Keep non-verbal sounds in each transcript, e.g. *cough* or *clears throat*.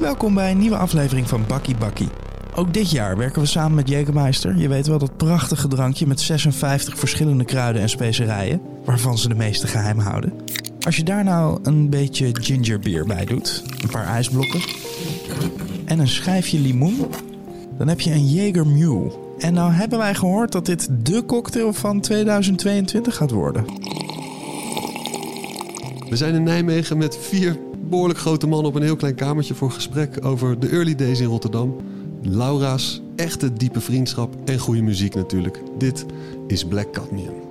Welkom bij een nieuwe aflevering van Bakkie Bakkie. Ook dit jaar werken we samen met Jägermeister. Je weet wel dat prachtige drankje met 56 verschillende kruiden en specerijen, waarvan ze de meeste geheim houden. Als je daar nou een beetje gingerbeer bij doet, een paar ijsblokken en een schijfje limoen, dan heb je een Jaeger Mule. En nou hebben wij gehoord dat dit de cocktail van 2022 gaat worden. We zijn in Nijmegen met vier behoorlijk grote mannen op een heel klein kamertje voor gesprek over de early days in Rotterdam. Laura's echte diepe vriendschap en goede muziek natuurlijk. Dit is Black Cadmium.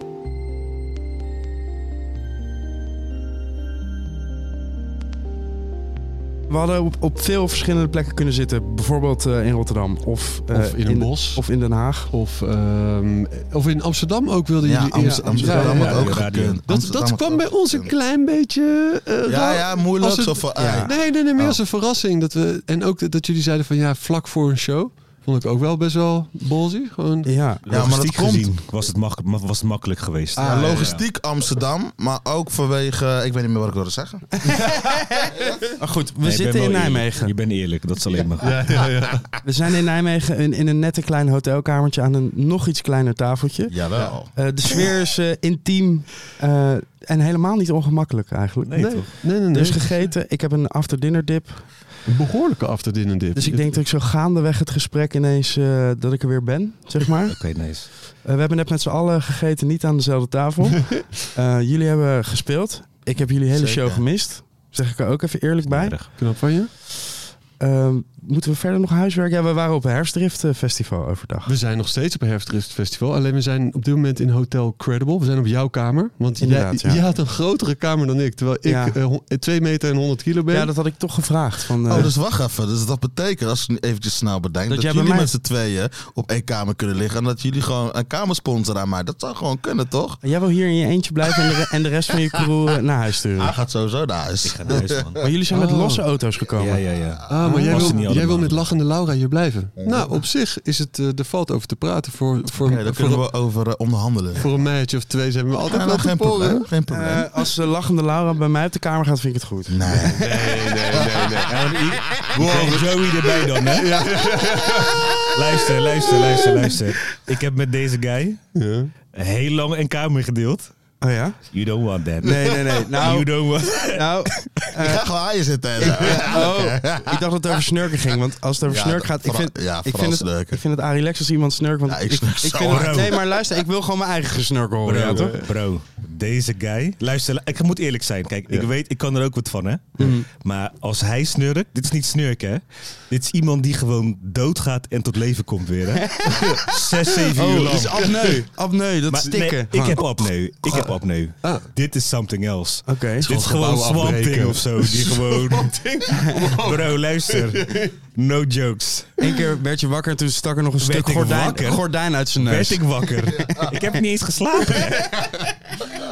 We hadden op, op veel verschillende plekken kunnen zitten. Bijvoorbeeld eh, in Rotterdam of, eh, Of in een bos. Of in Den Haag. Of, ehm, of in Amsterdam ook wilden Ja, jullie Amst- Amsterdam ja, had ja, ook ja. gekund. Dat, Amsterdam dat kwam bij ons een klein beetje. eh, Ja, ja, moeilijk. Als het- ja. Nee, nee, nee, meer Oh. als een verrassing. Dat we, en ook dat, dat jullie zeiden van ja, vlak voor een show. Vond ik ook wel best wel ballsy. Gewoon, Ja, Ja, maar dat Logistiek komt. gezien was het, mak- ma- was het makkelijk geweest. Ah, Ja, ja, ja. logistiek Amsterdam, maar ook vanwege... Ik weet niet meer wat ik wilde zeggen. *laughs* maar goed, we Nee, zitten in Nijmegen. Eerlijk. Je bent eerlijk, dat is alleen maar goed. ja, ja, ja. *laughs* We zijn in Nijmegen in, in een nette klein hotelkamertje aan een nog iets kleiner tafeltje. Jawel. Eh, de sfeer is eh, intiem eh, en helemaal niet ongemakkelijk eigenlijk. Nee, Nee, toch? nee, nee. nee. Dus gegeten, ik heb een after dinner dip. Een behoorlijke after dinner dip. Dus ik denk dat ik zo gaandeweg het gesprek ineens eh, dat ik er weer ben, zeg maar. *laughs* Oké, nice. Eh, we hebben net met z'n allen gegeten, niet aan dezelfde tafel. *laughs* Eh, jullie hebben gespeeld. Ik heb jullie hele Zeker. show gemist. Zeg ik er ook even eerlijk bij. Knap van je. Ehm, moeten we verder nog huiswerk? Ja, we waren op een herfstdrift eh, festival overdag. We zijn nog steeds op een Herfstdrift Festival. Alleen we zijn op dit moment in Hotel Credible. We zijn op jouw kamer. Want jij, Inderdaad, ja. *laughs* jij had een grotere kamer dan ik. Terwijl ik Ja. eh, hon- 2 meter en 100 kilo ben. Ja, dat had ik toch gevraagd. Van, eh, Oh, dus wacht even. Dus dat betekent, als ik eventjes snel bedenk, Dat jij jullie mij- met z'n tweeën op één kamer kunnen liggen. En dat jullie gewoon een kamer sponsoren aan mij. Dat zou gewoon kunnen, toch? Jij wil hier in je eentje blijven en de, re- en de rest van je crew eh, naar huis sturen. Hij gaat sowieso naar huis. Ik ga naar huis, man. Maar jullie zijn met Oh. losse auto's gekomen. Ja, ja, ja. Ah, maar jij, Was er wil, niet jij wil met lachende Laura hier blijven. Nou, op zich is het, eh, er valt over te praten. Voor, voor, Oké, daar voor, kunnen we over eh, onderhandelen. voor een meisje of twee zijn we altijd Ja, wel nou, geen probleem. Geen probleem. Eh, als de lachende Laura bij mij op de kamer gaat, vind ik het goed. nee. Nee, nee, nee, nee. *laughs* Wow, Joey erbij dan, hè? *laughs* Luister, luister, luister, luister. Ik heb met deze guy Ja. heel lang een kamer gedeeld. Oh ja? You don't want that. Nee, nee, nee. Nou, *laughs* You don't want nou Ik ga gewoon aan je zitten. en zo. *laughs* oh, ik dacht dat het over snurken ging. Want als het over Ja, snurken gaat... Ik vind, ja, ik, vind het, ik vind het Arilex als iemand snurkt. Want Ja, ik ik, snurk ik zo vind het-. Nee, maar luister. Ik wil gewoon mijn eigen gesnurken horen. Ja, toch? bro, deze guy. Luister, ik moet eerlijk zijn. Kijk, ik Ja. weet, ik kan er ook wat van, hè. Mhm. Maar als hij snurkt, dit is niet snurken, hè. Dit is iemand die gewoon doodgaat en tot leven komt weer, hè. *laughs* Zes, zeven uur Oh, lang. dus apneu. Apneu, dat Maar stikken. nee, ik heb apneu. Ik heb apneu. Ah. Dit is something else. Oké. Dit is gewoon Swamp Thing of zo. Die gewoon... *laughs* Bro, luister. *laughs* No jokes. Eén keer werd je wakker en toen stak er nog een Werd stuk gordijn, gordijn uit zijn neus. Werd ik wakker. Ik heb niet eens geslapen.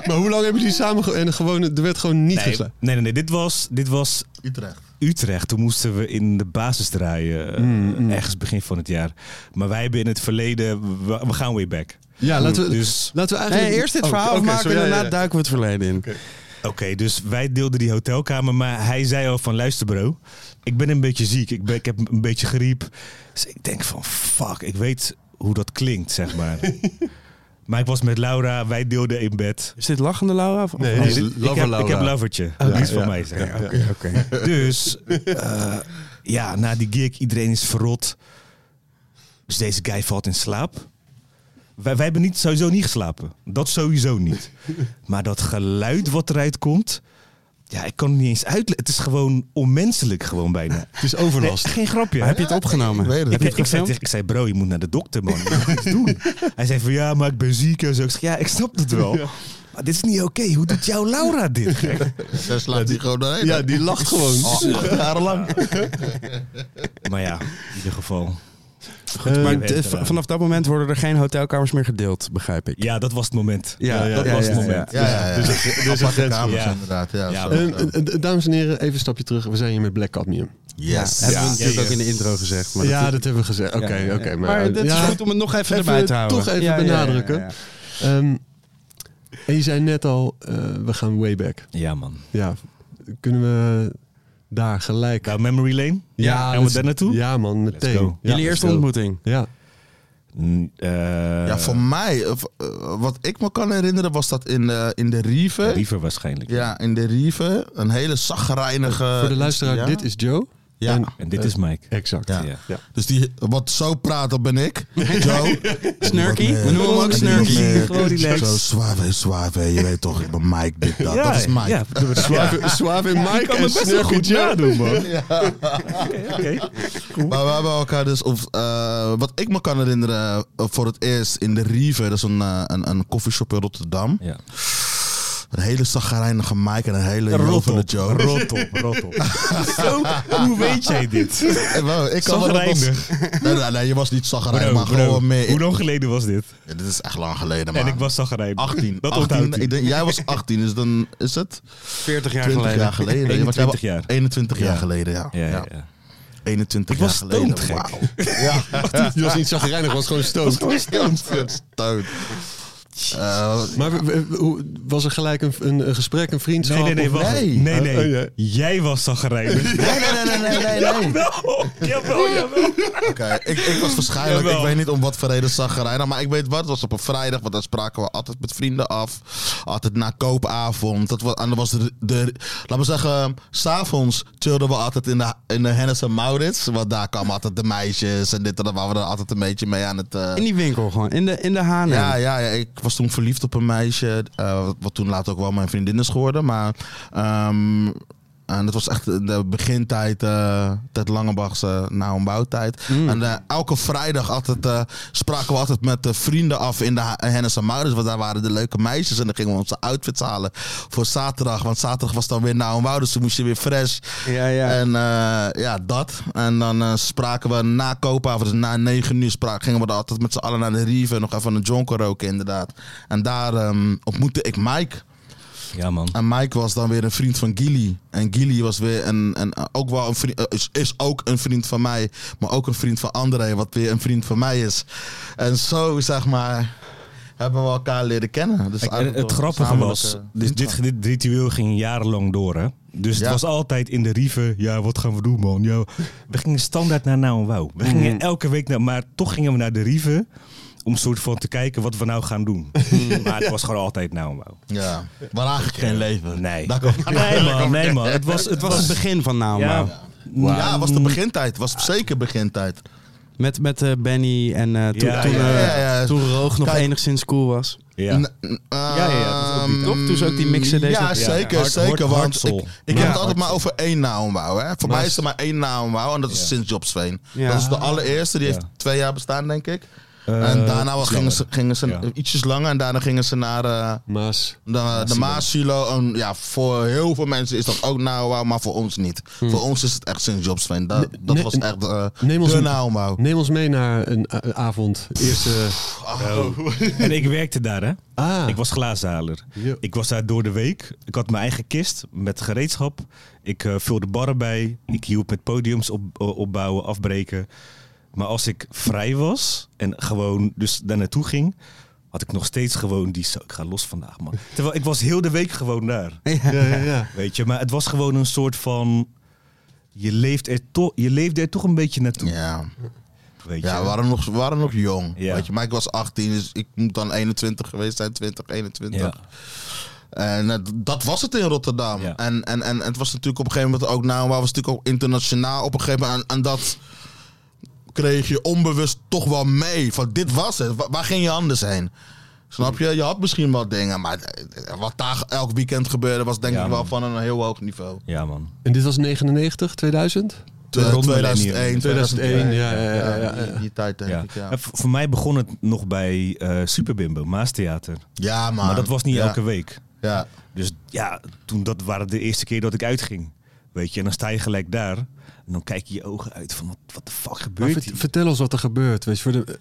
*laughs* Maar hoe lang hebben jullie samen ge- en gewoon, er werd gewoon niet Nee, nee, nee, nee. Dit was, dit was Utrecht. Utrecht. Toen moesten we in de basis draaien. eh, Mm, mm. Ergens begin van het jaar. Maar wij hebben in het verleden... We, we gaan way back. Ja, laten we, Dus, laten we eigenlijk... Nee, eerst dit Oh, verhaal sorry, en daarna ja. duiken we het verleden in. oké, dus wij deelden die hotelkamer. Maar hij zei al van... Luister bro, ik ben een beetje ziek. Ik, ben, ik heb een beetje griep. Dus ik denk van... Fuck, ik weet hoe dat klinkt, zeg maar. *laughs* maar ik was met Laura. Wij deelden in bed. Is dit lachende Laura? Of, Nee, ik, dit- heb, ik Laura. heb lovertje. Die is van ja. mij. Oké, oké. Dus eh, ja, na die gig, iedereen is verrot. Dus deze guy valt in slaap. Wij, wij hebben niet, sowieso niet geslapen. Dat sowieso niet. Maar dat geluid wat eruit komt... Ja, ik kan het niet eens uitleggen. Het is gewoon onmenselijk gewoon bijna. Het is Nee, overlast. geen grapje. Maar heb je het opgenomen? Ik weet het. Heb je Ik, het ik, zei, ik zei, bro, je moet naar de dokter, man. Je moet iets doen. *laughs* Hij zei van, ja, maar ik ben ziek en zo. Ik zeg, ja, ik snap het wel. Maar dit is niet oké. Hoe doet jouw Laura dit? *laughs* Daar slaat hij gewoon doorheen. Ja, die lacht gewoon. Oh, *laughs* jarenlang. Maar ja, in ieder geval. Eh, Maar v- eraan. vanaf dat moment worden er geen hotelkamers meer gedeeld, begrijp ik. Ja, dat was het moment. Ja, ja, dat ja, was ja, het ja. moment. Ja, ja, ja. Dus- dus grens- kamers ja. inderdaad. Ja, Ja, zo. Eh, eh, eh, dames en heren, even een stapje terug. We zijn hier met Black Cadmium. Yes. Hebben we Ja, natuurlijk ja, ook ja. in de intro gezegd. Maar ja, dat, dat hebben we gezegd. Oké, ja, ja, ja. oké. Maar het is ja, goed om het nog even, even- erbij te houden. toch even Ja, ja, ja, benadrukken. ja, ja. Ehm, en je zei net al, eh, we gaan way back. Ja, man. Ja, kunnen we daar gelijk... Nou, Memory Lane? Ja, Gaan we daar naartoe? Ja man, meteen. Jullie eerste ontmoeting. Ja. Eh, ja, voor mij, eh, eh, wat ik me kan herinneren, was dat in de, in de Rieven. Liever waarschijnlijk. Ja, in de Rieven. Een hele zaggerijnige... Voor de luisteraar, Ja? dit is Joe. Ja. En- En dit is Mike. Exact. Ja. Ja. Dus die, wat zo praat, dat ben ik. Joe. *laughs* Snurky? We noemen hem ook Snurky. Gewoon. Zo suave, suave. Je weet toch, ik ben Mike, dit, dat. dat is Mike. Ja. Suave, Suave Mike en Snurky goed Joe. nadoen, man. Oké, oké. Maar we hebben elkaar dus, of, eh, wat ik me kan herinneren, eh, voor het eerst in de Rieve, dat is een, eh, een, een koffieshop in Rotterdam. Ja. Een hele zaggerijnige Mike en een hele jovele Joe. Rot op, rot op. *laughs* Zo, hoe weet jij dit? Eh, ik kan wel dat was- Zagrijnig. Nee, nee, nee, je was niet zaggerijnig, Bro, maar bro, gewoon meer. Hoe lang geleden was dit? Ja, dit is echt lang geleden, man. En ik was zagrijnig. 18. Dat 18 onthoudt hij. ik denk, jij was 18, dus dan is het 40 jaar 20 geleden. jaar geleden. 21 Want jij- jaar. 21 jaar Ja. geleden, ja. Ja, ja, ja. 21 Ik jaar was geleden. stoned, gek. Wauw. *laughs* *laughs* Je was niet zo gereinig, was gewoon stoot. Stoned. Maar we- we- hoe- was er gelijk een, een, een gesprek, een vriendschap? Nee, nee, nee, of-. Nee. Nee, nee. Oh, ja. Jij was zagrijnig. nee, nee, nee, nee, nee, nee. nee. *laughs* Jawel, jawel, jawel. Oké, ik, ik was waarschijnlijk, Jawel. ik weet niet om wat voor reden zaggerijnig, maar ik weet wat, het was op een vrijdag, want dan spraken we altijd met vrienden af. Altijd na koopavond. Dat was, en dat was de, de laten we zeggen, s'avonds chillden we altijd in de, in de Hennis en Maurits, want daar kwamen altijd de meisjes en dit en dat, waren we er altijd een beetje mee aan het... eh, In die winkel gewoon. In de, in de H&M. ja, ja, ja, ik was toen verliefd op een meisje. eh, wat toen later ook wel mijn vriendin is geworden. Maar ehm, en dat was echt de begintijd, eh Ted Langebachse na een bouwtijd. En eh, elke vrijdag altijd, eh, spraken we altijd met de vrienden af in de Hennis en Maurits. Want daar waren de leuke meisjes. En dan gingen we onze outfits halen voor zaterdag. Want zaterdag was dan weer na een bouw, dus toen moest je weer fresh. Ja, ja. En eh, ja, dat. En dan eh, spraken we na koopavond, dus na negen uur, spraken, gingen we dan altijd met z'n allen naar de Rive. Nog even een jonker roken, inderdaad. En daar ehm, ontmoette ik Mike. Ja, man. En Mike was dan weer een vriend van Gilly. En Gilly was weer een, een, ook wel een vriend, is, is ook een vriend van mij. Maar ook een vriend van André, wat weer een vriend van mij is. En zo, zeg maar, hebben we elkaar leren kennen. Dus en het grappige was, dus dit, dit ritueel ging jarenlang door, hè? Dus Ja. het was altijd in de rieven, ja, wat gaan we doen, man? Ja, we gingen standaard naar Nou en Wauw. We gingen elke week naar, maar toch gingen we naar de rieven om een soort van te kijken wat we nou gaan doen. *laughs* maar het was gewoon altijd Nou. Ja, maar eigenlijk geen leven. Nee. Daar komt- Nee, man, nee, man. Het was, Het was het begin van Naam. Ja, Ja, het was de begintijd. Het was zeker begintijd. Met, met eh, Benny en eh, toen, Ja, toen, ja, eh, ja, ja. toen Roog nog Kijk. enigszins cool was. ja. N- ja, ja, dat is ook ehm? Toen ze ook die mixen deze- Ja, Ja, zeker, hard- zeker. hard- want ik, ik Ja, heb het altijd maar over één naambouw. Hè. Voor mij is er maar één naambouw en dat is Ja. sinds Jobsveen. Ja. Dat is de allereerste, die Ja. heeft twee jaar bestaan, denk ik. Eh, en daarna was, gingen ze, gingen ze Ja. ietsjes langer en daarna gingen ze naar eh, Maas. de, de Maasilo. En ja, voor heel veel mensen is dat ook naambouw, maar voor ons niet. Voor ons is het echt sinds Jobsveen. Dat, dat was echt eh neem ons naambouw. Neem ons mee naar een avond. Eerste... En ik werkte daar, hè? Ah. Ik was glazenhaler. Ik was daar door de week. Ik had mijn eigen kist met gereedschap. Ik eh, vulde barren bij. Ik hielp met podiums op, opbouwen, afbreken. Maar als ik vrij was en gewoon dus daar naartoe ging, had ik nog steeds gewoon die... Zo, ik ga los vandaag, man. Terwijl ik was heel de week gewoon daar. Ja, ja, ja. *laughs* Weet je, maar het was gewoon een soort van... Je leeft er, toch je leefde er toch een beetje naartoe. Ja. Weet je? Ja, we waren nog, we waren nog jong. Ja. Weet je, maar ik was 18, dus ik moet dan 21 geweest zijn, 20, 21. Ja. En eh, dat was het in Rotterdam. Ja. En, en, en het was natuurlijk op een gegeven moment ook, nou, maar was natuurlijk ook internationaal op een gegeven moment. En, en dat kreeg je onbewust toch wel mee. Van dit was het. Wa- Waar ging je anders heen? Snap je? Je had misschien wat dingen, maar eh, wat daar elk weekend gebeurde was denk Ja, ik wel man. van een heel hoog niveau. Ja, man. En dit was 99, 2000? Te- rond 2001, 2001, ja, ja, ja, ja. Die, die tijd denk Ja. ik, ja. Voor mij begon het nog bij eh Superbimbo, Maastheater. Ja, man. Maar dat was niet Ja. elke week. Ja. Dus ja, toen dat waren de eerste keer dat ik uitging. Weet je, en dan sta je gelijk daar. En dan kijk je je ogen uit van wat, wat de fuck Maar gebeurt vert- hier? vertel ons wat er gebeurt. Weet je, voor de...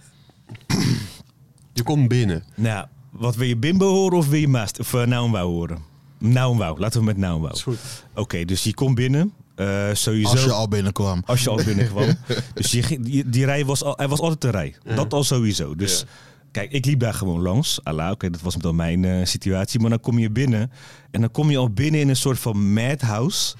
*clears throat* je komt binnen. Nou, wat wil je Bimbo horen of wil je Maast of uh, Nou horen? Nou en Wauw, laten we met Nou goed. Oké, dus je komt binnen. eh, sowieso. Als je al binnenkwam. Als je al binnenkwam. *laughs* dus je, ging- die, die rij was, al, er was altijd een rij. Dat al sowieso. Dus Kijk, ik liep daar gewoon langs. Allah, oké, dat was dan mijn eh, situatie. Maar dan kom je binnen. En dan kom je al binnen in een soort van madhouse.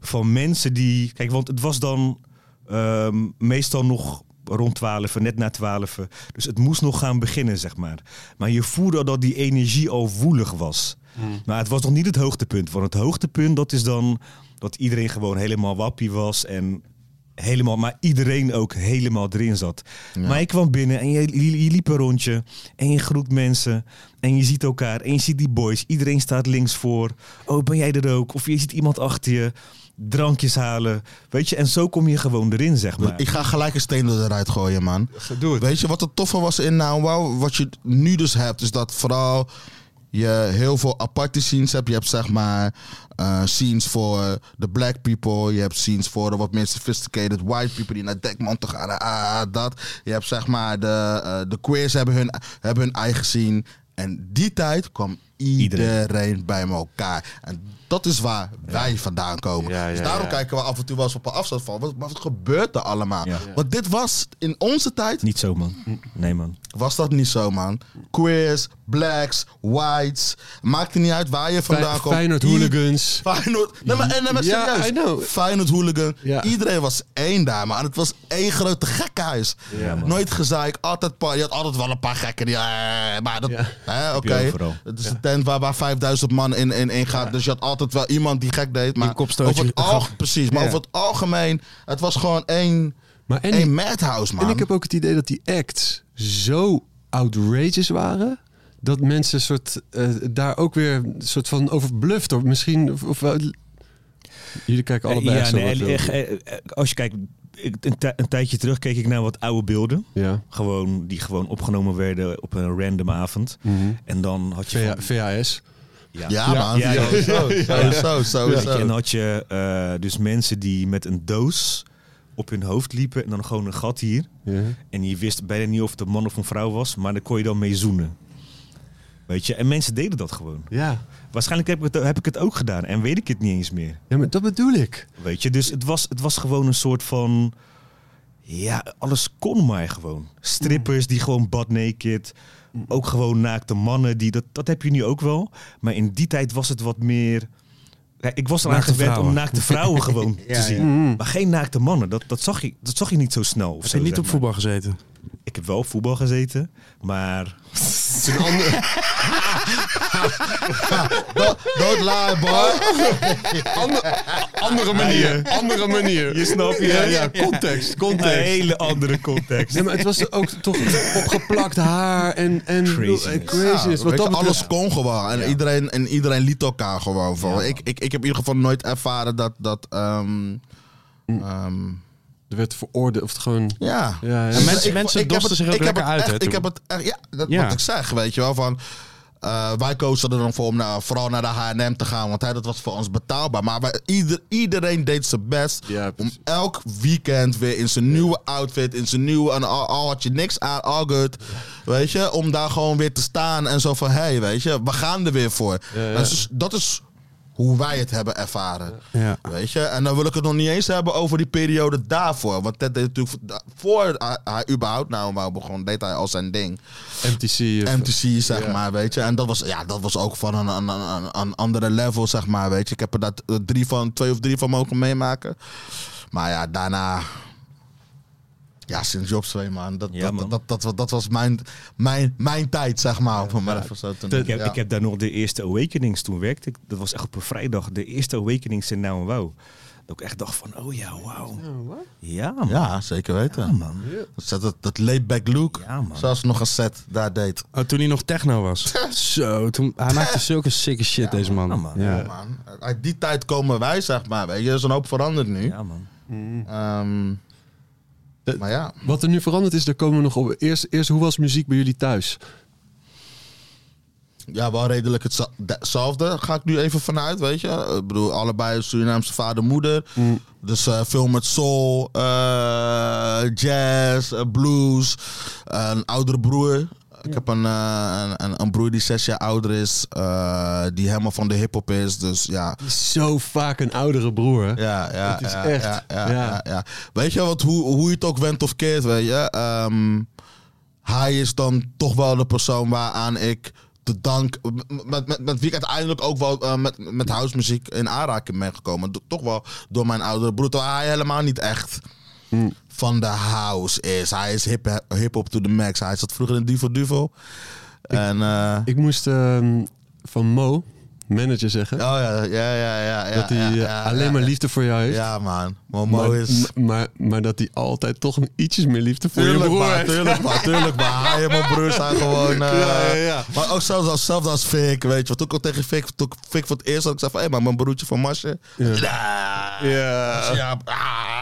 Van mensen die... Kijk, want het was dan ehm, meestal nog rond 12, net na 12. Dus het moest nog gaan beginnen, zeg maar. Maar je voelde dat die energie al woelig was. Maar het was nog niet het hoogtepunt. Want het hoogtepunt, dat is dan dat iedereen gewoon helemaal wappie was. En helemaal, maar iedereen ook helemaal erin zat. Maar je kwam binnen en je, je, je liep een rondje. En je groet mensen. En je ziet elkaar. En je ziet die boys. Iedereen staat links voor. Oh, ben jij er ook? Of je ziet iemand achter je. Drankjes halen. Weet je, en zo kom je gewoon erin, zeg maar. Ik ga gelijk een steen eruit gooien, man. Doe het. Weet je wat het toffe was in Nou Wow? Wat je nu dus hebt, is dat vooral je heel veel aparte scenes hebt. Je hebt zeg maar eh, scenes voor de black people. Je hebt scenes voor de wat meer sophisticated white people die naar Dekman te gaan. Ah, dat. Je hebt zeg maar de, eh, de queers hebben hun, hebben hun eigen scene. En die tijd kwam iedereen, Iedereen. bij elkaar. En dat is waar wij vandaan komen. Ja, dus daarom ja. kijken we af en toe wel eens op een afstand van. Wat, wat gebeurt er allemaal? Ja. Want dit was in onze tijd Niet zo, man. Nee, man. was dat niet zo, man. Queers, blacks, whites. Maakt er niet uit waar je vandaan komt. Feyenoord hooligans. Feyenoord. Nee, maar, nee, maar Ja, serieus. I know. Feyenoord hooligan. Ja. Iedereen was één daar, man. Het was één grote man. Nooit gezeik, altijd paar. Je had altijd wel een paar gekken die... eh, maar dat... Oké. is een tent waar, waar 5000 man in, in, in gaat. Dus je had altijd wel iemand die gek deed. Maar over het *laughs* al- gaf. Precies. Maar Ja. over het algemeen... Het was gewoon één... Maar en, één madhouse, man. en ik heb ook het idee dat die acts zo outrageous waren. Dat mensen soort, eh, daar ook weer een soort van over bluft. Of misschien... Of, jullie kijken allebei ja, echt zo nee, wat, en- eh, eh, als je kijkt, ik, een, tij- een tijdje terug keek ik naar wat oude beelden. Ja. Gewoon, die gewoon opgenomen werden op een random avond. Mhm. En dan had je... Van- VHS. Ja, Ja, man. ja, ja. Weet Sowieso. je, en dan had je eh, dus mensen die met een doos op hun hoofd liepen en dan gewoon een gat hier. Ja. En je wist bijna niet of het een man of een vrouw was, maar daar kon je dan mee zoenen. Weet je, en mensen deden dat gewoon. Ja. Waarschijnlijk heb ik, het, heb ik het ook gedaan en weet ik het niet eens meer. ja, maar dat bedoel ik. Weet je, dus het was, het was gewoon een soort van. Ja, alles kon maar gewoon. Strippers die gewoon butt naked. Ook gewoon naakte mannen. Die, dat, dat heb je nu ook wel. Maar in die tijd was het wat meer. Ik was eraan gewend om naakte vrouwen gewoon *laughs* te zien. ja. Maar geen naakte mannen. Dat, dat, zag je, dat zag je niet zo snel. Of Heb zo, je niet op maar. voetbal gezeten? Ik heb wel op voetbal gezeten. Maar Het is een andere... Lie, boy. andere, andere manier. Andere manier. Je snapt, Ja, ja, ja, ja. context. een Context. hele andere context. Nee, maar het was ook toch opgeplakt haar en, en Craziness. en craziness. Ja, Wat weet dat je, alles kon gewoon. En, iedereen, en iedereen liet elkaar gewoon. Van. Ja, ik, ik, ik heb in ieder geval nooit ervaren dat... dat ehm, ehm, Er werd veroordeeld of het gewoon... ja. Ja, ja. En mensen- Ik- mensen ik zich ook ik heb lekker uit, hè, echt- Ik heb het echt, ja, dat Ja. wat ik zeg, weet je wel. Van, eh, wij kozen er dan voor om naar, vooral naar de H&M te gaan, want hè, dat was voor ons betaalbaar. Maar wij, ieder, iedereen deed zijn best Ja, om elk weekend weer in zijn nieuwe outfit, in zijn nieuwe, en al, al had je niks aan, all good, weet je, om daar gewoon weer te staan en zo van, hé, hey, weet je, we gaan er weer voor. Dat is hoe wij het hebben ervaren. Ja. Weet je, en dan wil ik het nog niet eens hebben over die periode daarvoor. Want Ted deed natuurlijk, voor hij, überhaupt nou wou begon, deed hij al zijn ding. MTC. MTC, zeg Ja. maar, weet je. En dat was, ja, dat was ook van een, een, een, een andere level, zeg maar, weet je. Ik heb er dat, eh, drie van, twee of drie van mogen meemaken. Maar ja, daarna... Ja, sinds Jobs 2, man. Dat, Ja, dat. Dat, dat, dat, dat was mijn, mijn, mijn tijd, zeg maar. het maar even zo te Ik heb, Ja. ik heb daar nog de eerste Awakenings toen werkte. ik. Dat was echt op een vrijdag. De eerste Awakenings in Nou en Wauw. Dat ik echt dacht van, oh ja, wauw. Ja, man. Ja, zeker weten. Ja, man. Dat, dat, dat laid-back look, Ja, man. zoals nog een set daar deed. Oh, toen hij nog techno was. *laughs* Zo, toen, hij maakte *laughs* zulke sikke shit, deze man. Ja, man. Ja. Ja, man. Uit die tijd komen wij, zeg maar. Weet je, er is een hoop veranderd nu. Ja, man. Ehm, Eh, maar ja, Wat er nu veranderd is, daar komen we nog op. Eerst, eerst hoe was muziek bij jullie thuis? ja, wel redelijk hetze- hetzelfde. Ga ik nu even vanuit, weet je. Ik bedoel, allebei Surinaamse vader, moeder. Dus eh, veel met soul, eh, jazz, eh, blues. een oudere broer. Ik heb een, eh, een, een, een broer die zes jaar ouder is. eh, die helemaal van de hip-hop is. Dus ja, Zo vaak een oudere broer. hè? Ja, ja, Het is ja, echt, Ja, ja, ja. ja, ja. Weet je wat, hoe, hoe je het ook went of keert, weet je. ehm, hij is dan toch wel de persoon waaraan ik de dank. Met, met, met wie ik uiteindelijk ook wel eh, met, met housemuziek in aanraking ben gekomen. Do- toch wel door mijn oudere broer. Terwijl hij helemaal niet echt van de house is. Hij is hip- hip-hop to the max. Hij zat vroeger in Duvo Duvo. En. eh, Ik moest ehm, van Mo, manager, zeggen oh ja, ja, ja, ja. ja dat hij ja, eh, ja, alleen maar liefde voor jou heeft. Ja, man. Momo maar, is. maar, maar dat hij altijd toch een ietsjes meer liefde voor je broer maar, tuurlijk, maar, tuurlijk, maar. Hij en mijn broer zijn *laughs* gewoon... eh. Maar ook zelfs als, zelfs als Fik, weet je. Want toen ik al tegen Fik, toen ik Fik voor het eerst had, ik zei van... Hé, maar mijn broertje van Masje. Ja. Ja. Ja, ah.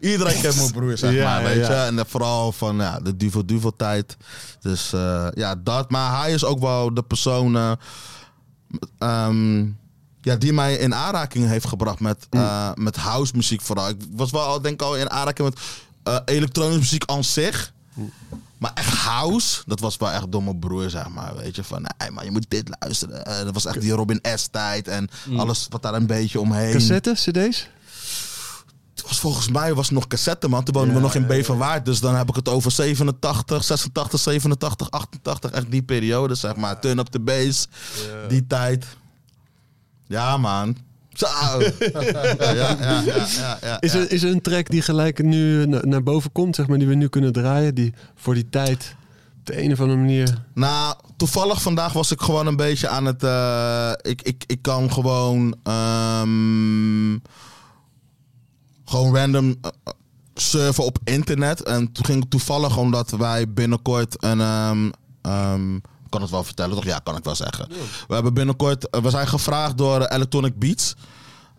Iedereen kent mijn broer, zeg maar, weet je. En vooral van ja, de Duvo Duvo tijd. Dus eh, ja, dat. Maar hij is ook wel de persoon... eh, ehm, ja, die mij in aanraking heeft gebracht met, eh, met house muziek vooral. Ik was wel al, denk ik al in aanraking met eh, elektronische muziek aan zich. Maar echt house, dat was wel echt door mijn broer, zeg maar. Weet je, van, nee, maar je moet dit luisteren. Dat was echt die Robin S-tijd en alles wat daar een beetje omheen. Cassette, cd's? Was volgens mij was het nog cassette, man. Toen woonden we nog in Beverwaard. Dus dan heb ik het over 87, 86, 87, 88. Echt die periode, zeg maar. Turn up the bass. Die tijd. Ja, man. Zo. *laughs* ja, ja, ja, ja, ja, Is, er, is er een track die gelijk nu na- naar boven komt, zeg maar, die we nu kunnen draaien, die voor die tijd op de een of andere manier... Nou, toevallig vandaag was ik gewoon een beetje aan het. eh, ik, ik, ik kan gewoon. ehm, gewoon random eh, eh, surfen op internet. En toen ging het toevallig omdat wij binnenkort een. ehm, ehm, ik kan het wel vertellen, toch? Ja, kan ik wel zeggen. We hebben binnenkort. eh, we zijn gevraagd door Electronic Beats.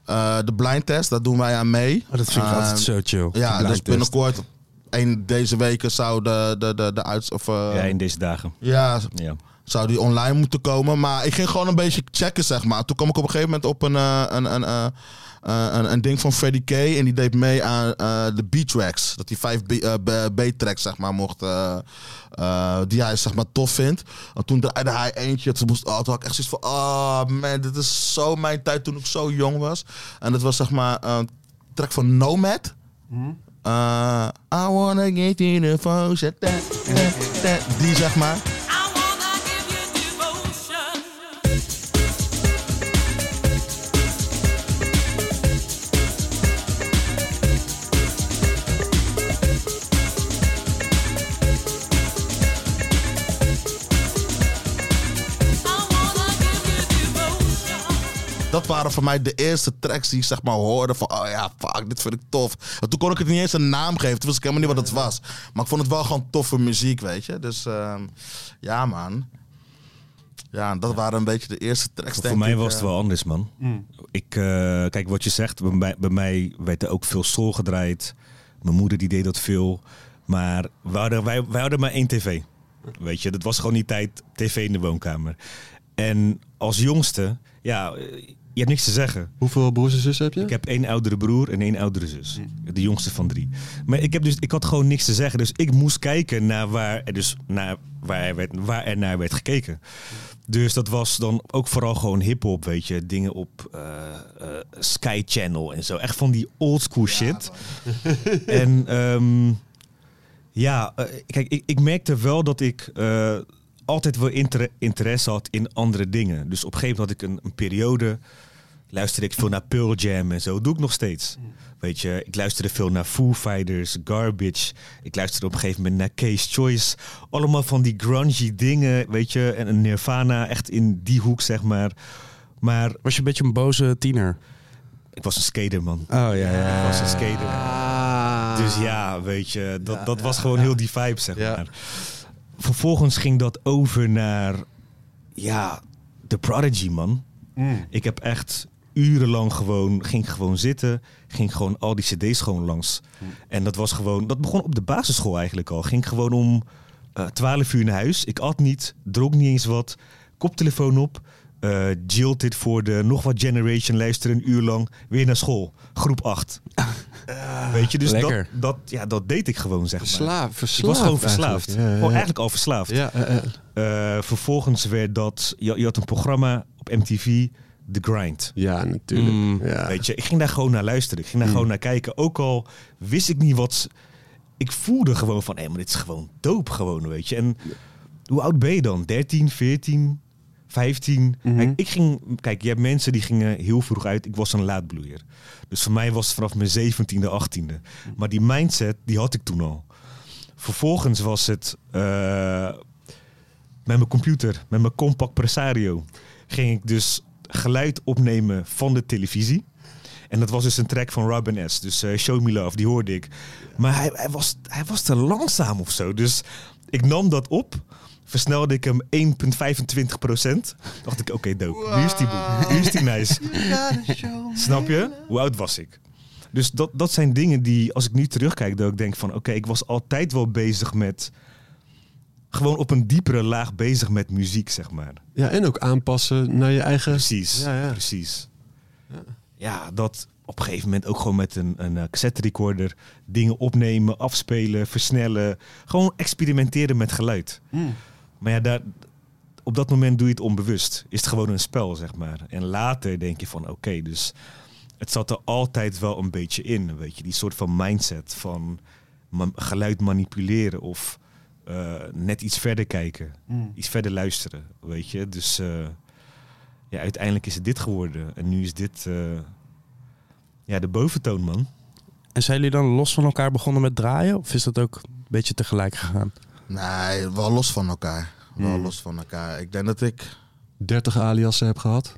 Eh, de blind test, daar doen wij aan mee. Oh, dat vind ik Ehm, altijd zo chill. Ja, dus binnenkort. Een, deze weken zou de, de, de, de uits... Of, eh, ja, in deze dagen. ja, Ja. Zou die online moeten komen. Maar ik ging gewoon een beetje checken, zeg maar. Toen kwam ik op een gegeven moment op een, eh, een, een, eh, eh, een, een ding van Freddie K. En die deed mee aan de B-tracks. Dat hij vijf B-tracks, zeg maar, mocht... die hij, zeg maar, tof vindt. En toen draaide hij eentje. Toen, moest, oh, toen had ik echt zoiets van... Oh man, dit is zo mijn tijd toen ik zo jong was. En dat was, zeg maar, een track van Nomad. Eh, I wanna get you the phone. Die, zeg maar. Waren voor mij de eerste tracks die ik zeg maar hoorde van, oh ja, fuck, dit vind ik tof. En toen kon ik het niet eens een naam geven, toen wist ik helemaal niet wat het was. Maar ik vond het wel gewoon toffe muziek, weet je. Dus ehm, ja, man. Ja, dat waren een beetje de eerste tracks, denk Voor mij ik, was het eh. wel anders, man. Ik, eh, kijk, wat je zegt, bij mij, bij mij werd er ook veel soul gedraaid. Mijn moeder die deed dat veel. Maar wij hadden, wij, wij hadden maar één tv. Weet je, dat was gewoon die tijd tv in de woonkamer. En als jongste, ja, eh, je hebt niks te zeggen. Hoeveel broers en zussen heb je? Ik heb één oudere broer en één oudere zus. De jongste van drie. Maar ik, heb dus, ik had gewoon niks te zeggen. Dus ik moest kijken naar waar er, dus naar waar er, werd, waar er naar werd gekeken. Dus dat was dan ook vooral gewoon hip-hop, weet je. Dingen op eh, eh, Sky Channel en zo. Echt van die oldschool shit. *laughs* en ehm, ja, eh, kijk, ik, ik merkte wel dat ik altijd wel inter- interesse had in andere dingen. Dus op een gegeven moment had ik een, een periode luisterde ik veel naar Pearl Jam en zo. Doe ik nog steeds. Weet je, ik luisterde veel naar Foo Fighters, Garbage. Ik luisterde op een gegeven moment naar Case Choice. Allemaal van die grungy dingen, weet je. En een Nirvana, echt in die hoek, zeg maar. Maar Was je een beetje een boze tiener? ik was een skater, man. Oh ja, ja. Ik was een skater. Dus ja, weet je, dat, dat was gewoon heel die vibe, zeg Ja. maar. Vervolgens ging dat over naar, ja, The Prodigy, man. Ik heb echt urenlang gewoon, ging gewoon zitten, ging gewoon al die cd's gewoon langs. En dat was gewoon, dat begon op de basisschool eigenlijk al. Ging gewoon om eh 12 uur naar huis. Ik at niet, dronk niet eens wat, koptelefoon op. eh Jilted voor de nog wat generation luisteren een uur lang weer naar school. Groep 8. *laughs* Weet je, dus dat, lekker. dat, ja, dat deed ik gewoon, zeg maar. Verslaafd, Ik verslaafd was gewoon verslaafd. eigenlijk. Ja, ja, eigenlijk al verslaafd. Ja, eh, eh. Eh, vervolgens werd dat... Je, je had een programma op MTV, The Grind. ja, natuurlijk. Mm. Ja. Weet je, ik ging daar gewoon naar luisteren. Ik ging daar gewoon naar kijken. Ook al wist ik niet wat... ik voelde gewoon van, hé, maar dit is gewoon dope gewoon, weet je. En hoe oud ben je dan? 13, 14, 15? Mhm. Kijk, ik ging, kijk, je hebt mensen die gingen heel vroeg uit. Ik was een laadbloeier. Dus voor mij was het vanaf mijn 17e, 18e. Maar die mindset, die had ik toen al. Vervolgens was het eh, met mijn computer, met mijn Compact Presario, ging ik dus geluid opnemen van de televisie. En dat was dus een track van Robin S. Dus eh, Show Me Love, die hoorde ik. Maar hij, hij, was, hij was te langzaam of zo. Dus ik nam dat op. Versnelde ik hem 1,25 procent. Dacht ik, oké, dope. Nu is die boel. Nu is die nice. Snap je? Hoe oud was ik? Dus dat, dat zijn dingen die, als ik nu terugkijk, dat ik denk van... Oké, ik was altijd wel bezig met... Gewoon op een diepere laag bezig met muziek, zeg maar. Ja, en ook aanpassen naar je eigen... Precies, Ja, ja. precies. Ja. dat op een gegeven moment ook gewoon met een, een eh, cassette recorder dingen opnemen, afspelen, versnellen. Gewoon experimenteren met geluid. Mm. Maar ja, daar, op dat moment doe je het onbewust. Is het gewoon een spel, zeg maar. En later denk je van, oké, dus het zat er altijd wel een beetje in, weet je. Die soort van mindset van geluid manipuleren of eh, net iets verder kijken. Mm. Iets verder luisteren, weet je. Dus eh, ja, uiteindelijk is het dit geworden. En nu is dit eh, ja, de boventoon, man. En zijn jullie dan los van elkaar begonnen met draaien? Of is dat ook een beetje tegelijk gegaan? Nee, wel los van elkaar. Wel Hmm. los van elkaar. Ik denk dat ik... 30 aliasen heb gehad.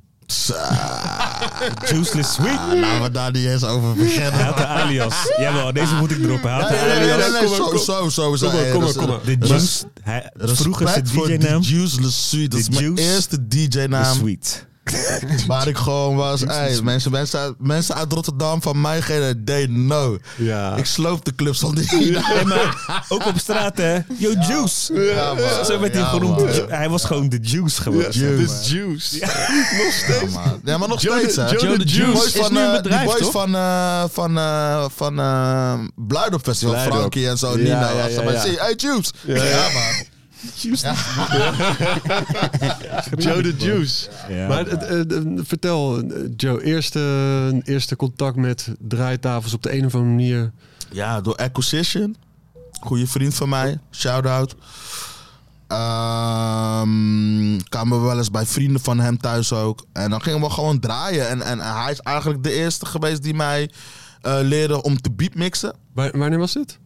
Juiceless Sweet. Ah, laten we daar niet eens over beginnen. Hij had de alias. Jawel, deze moet ik droppen. Hij had Nee, de nee, nee, alias. nee, nee, zo, zo, zo. Kom maar, kom maar, kom maar. De res- Juice. Hij, vroeger zijn DJ-naam. Juiceless Sweet. Dat is mijn eerste DJ-naam Sweet. *laughs* waar ik gewoon was. Hey, mensen, mensen, uit, mensen uit Rotterdam van mijn generatie, they know. Ja. Ik sloop de clubs van die Hey, *laughs* maar *laughs* ook op straat, hè. Yo, Juice. Ja, man. Zo werd hij Ja, genoemd. Hij was gewoon de Juice gewoon. Juice. Juice. Ja, man. Ja, maar nog Joe steeds, hè. Joe Die the Juice boys is van, nu een eh, bedrijf, boys toch? van, eh, van, eh, van Blijdorp Festival. Frankie en zo, Ja, Nino. ja, ja, ja. hey, Juice. Ja, man. *laughs* Joe the Juice. Ja. Maar eh, vertel, Joe, eerste, eerste contact met draaitafels op de een of andere manier. Ja, door Acquisition. Goeie vriend van mij. Shout-out. Ehm kwamen we wel eens bij vrienden van hem thuis ook. En dan gingen we gewoon draaien. En, en hij is eigenlijk de eerste geweest die mij eh, leerde om te beatmixen. Wa- wanneer was dit?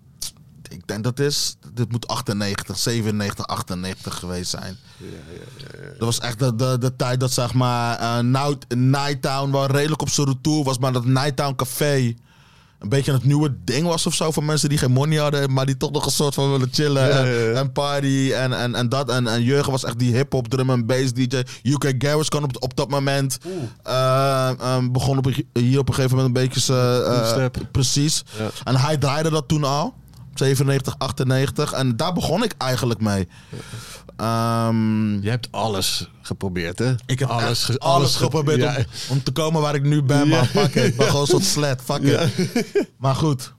Ik denk dat is, dit moet 98, 97, 98 geweest zijn. Dat was echt de, de, de tijd dat zeg maar Night, Nighttown wel redelijk op zijn retour was, maar dat Nighttown Café een beetje het nieuwe ding was of zo voor mensen die geen money hadden, maar die toch nog een soort van willen chillen Ja, en, ja, ja. en party en, en, en dat. En, en Jurgen was echt die hip-hop drum en bass DJ. UK Garage kan op, op dat moment eh, eh, begon op, hier op een gegeven moment een beetje Step. precies. Ja. En hij draaide dat toen al. 97, 98. En daar begon ik eigenlijk mee. Ehm, Je hebt alles geprobeerd, hè? ik heb alles, alles, ge- alles, alles ge- geprobeerd ja. om, om te komen waar ik nu ben. Maar fuck it. Ik ben gewoon zo'n slet. Fuck it. Maar goed.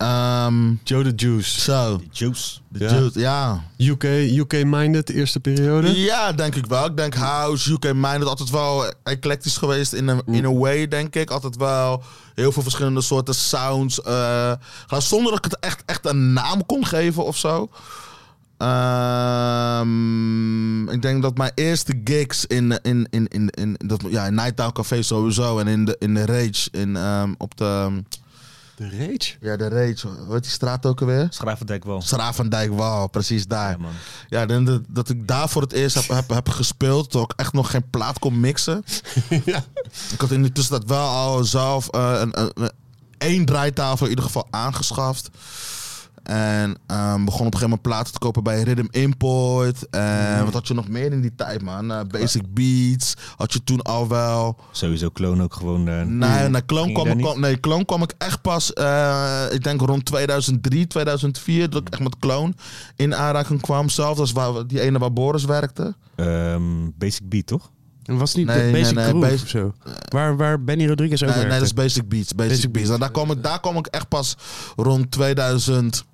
Ehm, Joe the Juice. zo. Juice. De Ja. Juice, ja. UK, UK-minded, eerste periode. Ja, denk ik wel. Ik denk House, UK Minded, altijd wel eclectisch geweest in een, in a way, denk ik. Altijd wel heel veel verschillende soorten sounds. gewoon zonder dat ik het echt, echt een naam kon geven of zo. Ehm, ik denk dat mijn eerste gigs in, in, in, in, in, dat, ja, in Nighttown Café sowieso en in de, in de Rage, in, ehm, op de, De Rage? ja, de Rage, hoe heet die straat ook alweer? Schravendijk wel. Schravendijk, wauw, precies daar. Ja, man. Ja, denk dat, dat ik daar voor het eerst heb, heb, heb gespeeld. Toen ik echt nog geen plaat kon mixen. *laughs* Ik had in de tussentijd wel al zelf eh, een, een, een- één draaitafel in ieder geval aangeschaft. En ehm, begon op een gegeven moment platen te kopen bij Rhythm Import. En wat had je nog meer in die tijd, man? Eh, Basic Beats had je toen al wel. Sowieso kloon ook gewoon. eh, Nee, nee, kloon kwam, ik, nee, kloon kwam ik echt pas, eh, ik denk rond 2003, 2004, dat ik echt met kloon in aanraking kwam. Zelfs als waar, die ene waar Boris werkte. ehm, Basic Beat, toch? En was niet Nee, Basic nee, Basic- of zo? Waar, waar Benny Rodriguez ook Nee, nee, werkte. dat is Basic Beats. Basic, Basic Beats. En daar, kom ik, daar kom ik echt pas rond 2002,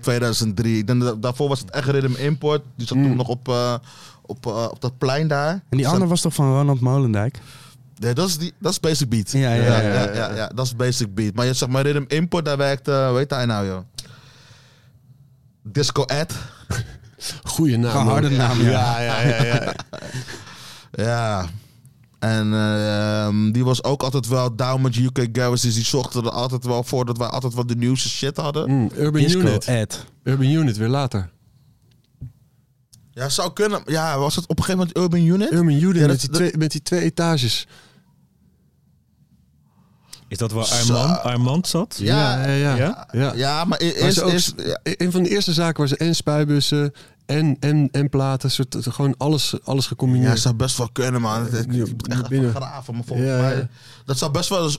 2003. Ik denk dat, daarvoor was het echt Rhythm Import. Die zat toen nog op, eh, op, eh, op dat plein daar. En die Dus andere was toch van Ronald Molendijk? Nee, dat is, die, dat is Basic Beat. Ja, ja, ja, ja, ja, ja, ja, dat is Basic Beat. Maar je zeg maar Rhythm Import, daar werkt, hoe heet hij nou, joh? Disco Ed. Goeie naam. Harde naam, ja. Ja, ja, ja. ja. *laughs* Ja. En eh, ehm, die was ook altijd wel down met UK Garage. Dus die zochten er altijd wel voor dat wij altijd wel de nieuwste shit hadden. Mm, Urban Disco Unit. Ed. Urban Unit, weer later. Ja, zou kunnen. Ja, was het op een gegeven moment Urban Unit? Urban Unit Ja, dat- met, die twee, met die twee etages. Is dat waar. Armand, Armand zat? Ja, ja, ja. Ja? ja. Ja, maar e- Maar eerst... ze ook- eerst ja. Een van de eerste zaken waar ze en spuibussen en, en, en platen, soort, gewoon alles, alles Ja, gecombineerd. zou best wel kunnen, man. Ik Ja, moet echt graven, maar volgens Ja, mij... ja. Dat zou best wel,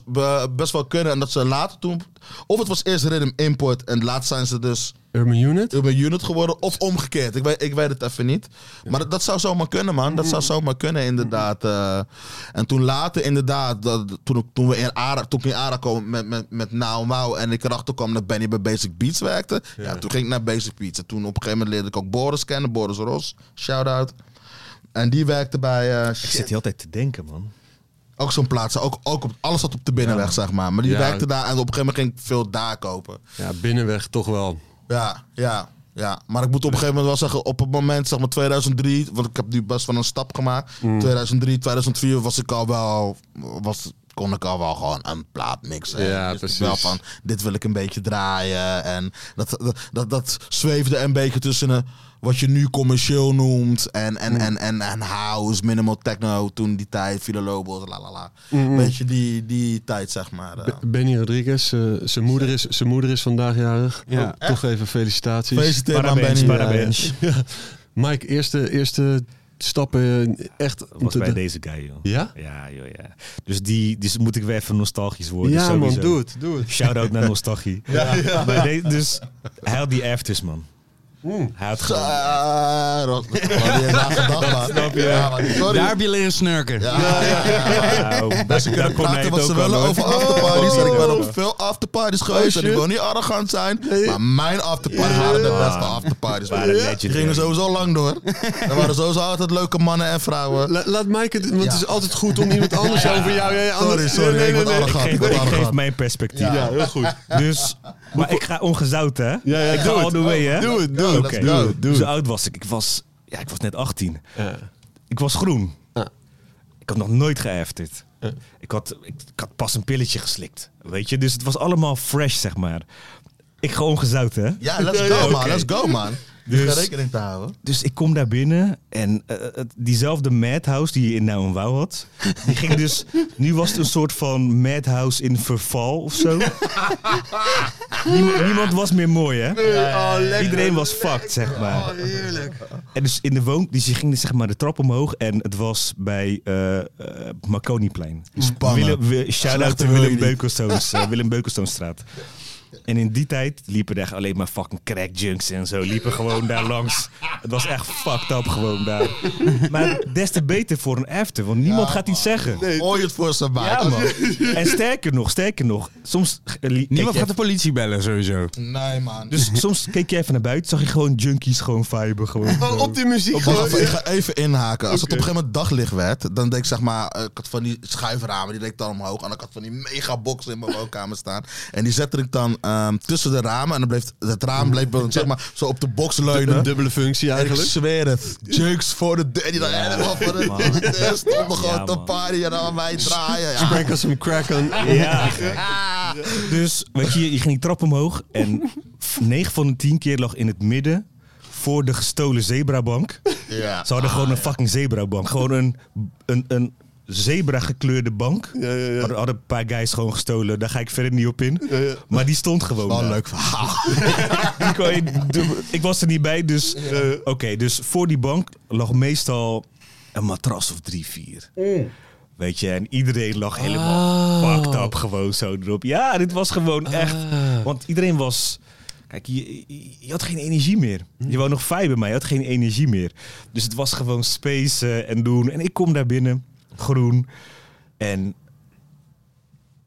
best wel kunnen. En dat ze later toen... Of het was eerst Rhythm Import en laatst zijn ze dus Urban Unit? Urban Unit geworden. Of omgekeerd. Ik weet, ik weet het even niet. Maar dat, dat zou zomaar kunnen, man. Dat zou zomaar kunnen, inderdaad. eh. en toen later, inderdaad, dat, toen, ik- toen, we in Ara, toen ik in Ara kwam met, met, met Now en ik erachter kwam dat Benny bij Basic Beats werkte. Ja. toen ging ik naar Basic Beats. En toen op een gegeven moment leerde ik ook Boris kennen. Boris Ros, shout-out. En die werkte bij... eh, Ik zit hier altijd te denken, man. Ook zo'n plaats. Ook, ook op, alles zat op de binnenweg, zeg maar. Maar die Ja. werkte daar en op een gegeven moment ging ik veel daar kopen. Ja, binnenweg toch wel. Ja, ja, ja. Maar ik moet op een gegeven moment wel zeggen, op het moment, zeg maar 2003, want ik heb nu best wel een stap gemaakt. 2003, 2004 was ik al wel, was, kon ik al wel gewoon een plaat mixen. Ja, precies. Wel van, dit wil ik een beetje draaien. En dat, dat, dat, dat zweefde een beetje tussen een, wat je nu commercieel noemt en, en, en, en, en house, minimal techno, toen die tijd, Villa Lobos, la la la. Beetje die, die tijd, zeg maar. eh. Be- Benny Rodriguez, eh, zijn moeder, is, zijn moeder is vandaag jarig. Ja. Oh, toch even felicitaties. Gefeliciteerd aan Benny. parabens. Mike, eerste, eerste stappen eh, echt... Was bij deze guy, joh. Ja? Ja, joh, ja. Dus die dus moet ik weer even nostalgisch worden. Ja man, doe het, doe het. Shout-out naar nostalgie. *laughs* Maar de- dus hij had die afters, man. Hij had gewoon... had man. Snap je? Ja, maar sorry. Daar heb je leren snurken. Ja, ja, ja. Nou, Ze daar kunnen praten het wat ze willen hoor. over afterparties. En ik ben Oh. op veel afterparties geweest. en ik wil niet arrogant zijn. Maar mijn afterparties waren de beste afterparties. Waren Die gingen sowieso lang door. Er waren sowieso altijd leuke mannen en vrouwen. La- laat Mike het, want het is altijd goed om iemand anders over jou... Sorry, sorry. Nee, ik. Ik arrogant. geef, Ik geef mijn perspectief. Ja, heel goed. Dus, maar ik ga ongezout, hè? Ja, ja, ik ga doe all het. the way, hè? Doe het, doe het. Oké. Let's go. Doe Zo het. oud was ik. Ik was, ja, ik was net 18. Ja. Ik was groen. Ja. Ik had nog nooit geëfterd. Ja. Ik, had, ik, ik had pas een pilletje geslikt. Weet je? Dus het was allemaal fresh, zeg maar. Ik ga ongezout, hè? Ja, let's go, man. Let's go, man. Dus- rekening te houden. Dus ik kom daar binnen en eh, het- diezelfde madhouse die je in Nou en Wouw had, die ging dus, *laughs* nu was het een soort van madhouse in verval of zo. *laughs* niemand, niemand was meer mooi, hè? Iedereen was fucked, zeg maar. En dus in de woon, dus je ging dus, zeg maar de trap omhoog en het was bij eh eh, Marconiplein. Spannen. Willem, shout-out Willem. Beukelstoons, eh, Willem Beukelstoonstraat. *laughs* En in die tijd liepen er echt alleen maar fucking crack junks en zo. Liepen gewoon daar langs. Het was echt fucked up gewoon daar. Maar des te beter voor een after, want niemand gaat iets zeggen. Gooi het voor zijn Ja, buik. man. *laughs* En sterker nog, sterker nog. Soms, eh, Niemand gaat de politie bellen, sowieso. Nee, man. dus soms keek je even naar buiten, zag je gewoon junkies gewoon viben. Gewoon. Op die muziek gewoon. ga, ik ga *laughs* even inhaken. Als het op een gegeven moment daglicht werd, dan deed ik zeg maar, eh, ik had van die schuiframen, die deed ik dan omhoog. En ik had van die mega boxen in mijn woonkamer staan. En die zette ik dan ehm, tussen de ramen. En dan bleef het raam bleef zeg maar, zo op de box leunen. Een dubbele functie En ik eigenlijk. zweer het. Jukes voor de deur. Die dan helemaal voor de deur stonden gewoon Ja, te party en aan mij draaien. Ja. Sprinkle some crack on. Ja. Dus weet je, je ging die trap omhoog en 9 van de 10 keer lag in het midden voor de gestolen zebrabank. Ja. Ze hadden gewoon een fucking zebrabank. Gewoon een, een, een zebra gekleurde bank. Ja, ja, ja. Hadden, hadden een paar guys gewoon gestolen. Daar ga ik verder niet op in. Maar die stond gewoon Wel een leuk verhaal. *laughs* Die kon je- de- ik was er niet bij, dus... Oké, dus voor die bank lag meestal een matras of drie, vier. Weet je, en iedereen lag helemaal fucked up gewoon zo erop. Ja, dit was gewoon echt... Want iedereen was... Kijk, je, had geen energie meer. Je wou nog fiber, maar je had geen energie meer. Dus het was gewoon spacen en doen. En ik kom daar binnen, groen. En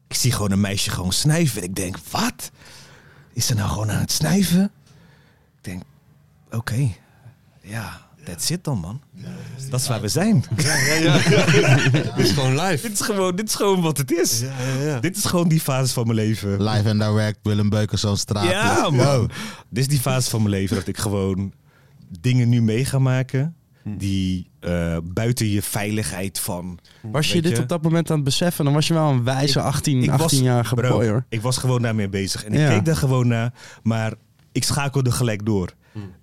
ik zie gewoon een meisje gewoon snijven. En ik denk, wat? Is ze nou gewoon aan het snijven? Ik denk, oké, ja. That's it dan, man. Dat is waar we zijn. Dit is gewoon live. dit, is gewoon, dit is gewoon wat het is. Ja, ja, ja. Dit is gewoon die fase van mijn leven. Live en direct, Willem Beukenzoon straat. Ja, man. Dit is die fase van mijn leven dat ik gewoon dingen nu mee ga maken die eh, buiten je veiligheid van. Was je dit je? op dat moment aan het beseffen? Dan was je wel een wijze 18, Ik was- 18-jarige Bro, boy hoor. Ik was gewoon daarmee bezig en ik Ja. keek daar gewoon naar, maar ik schakelde gelijk door.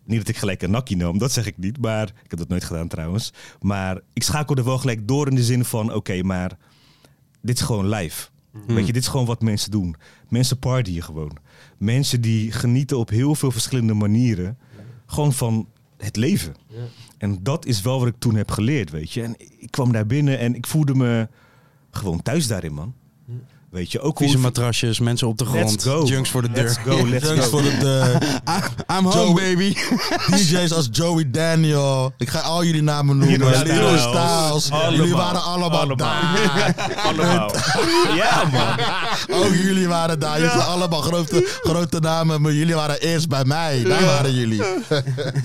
Niet dat ik gelijk een nakkie nam, dat zeg ik niet, maar ik heb dat nooit gedaan trouwens. Maar ik schakelde wel gelijk door in de zin van: oké, maar dit is gewoon live. Weet je, dit is gewoon wat mensen doen. Mensen partyen gewoon. Mensen die genieten op heel veel verschillende manieren. Gewoon van het leven. En dat is wel wat ik toen heb geleerd, weet je. En ik kwam daar binnen en ik voelde me gewoon thuis daarin, man. Weet je, ook Vieze hoe... matrasjes, mensen op de grond, Let's go. junks voor de deur. Let's go, let's go. voor de deur. *laughs* I'm home, baby. *laughs* DJ's als Joey Daniel. Ik ga al jullie namen noemen. Styles. Jullie waren allemaal, Allemaal. daar. *laughs* Allemaal. Ja, man. Ook jullie waren daar. Jullie zijn allemaal grote, grote namen. Maar jullie waren eerst bij mij. Daar waren jullie.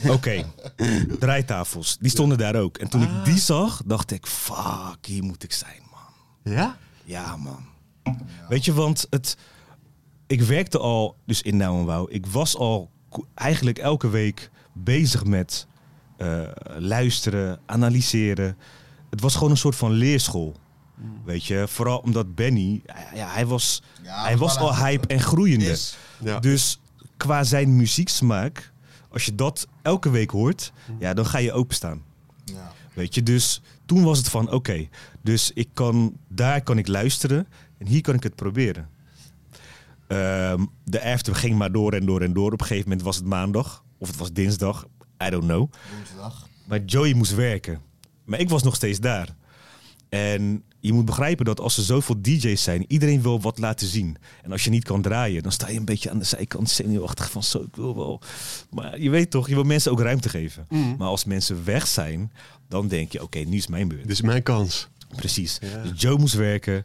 Oké, draaitafels. Die stonden daar ook. En toen ik die zag, dacht ik, fuck, hier moet ik zijn, man. Ja? Ja, man. Weet je, want het, ik werkte al, dus in Nou en Wouw, ik was al eigenlijk elke week bezig met eh, luisteren, analyseren. Het was gewoon een soort van leerschool. Weet je, vooral omdat Benny, ja, hij was, Ja, hij was al hype en groeiende. Ja. Dus qua zijn muzieksmaak, als je dat elke week hoort, ja, dan ga je openstaan. Ja. Weet je, dus toen was het van oké, dus ik kan, daar kan ik luisteren en hier kan ik het proberen. Ehm, de after ging maar door en door en door. Op een gegeven moment was het maandag of het was dinsdag, I don't know. Maar Joey moest werken. Maar ik was nog steeds daar. En je moet begrijpen dat als er zoveel DJ's zijn, iedereen wil wat laten zien. En als je niet kan draaien, dan sta je een beetje aan de zijkant zenuwachtig van zo, ik wil wel. Maar je weet toch, je wil mensen ook ruimte geven. Maar als mensen weg zijn, dan denk je, oké, nu is mijn beurt. Dit is mijn kans. Precies. Dus Joe moest werken.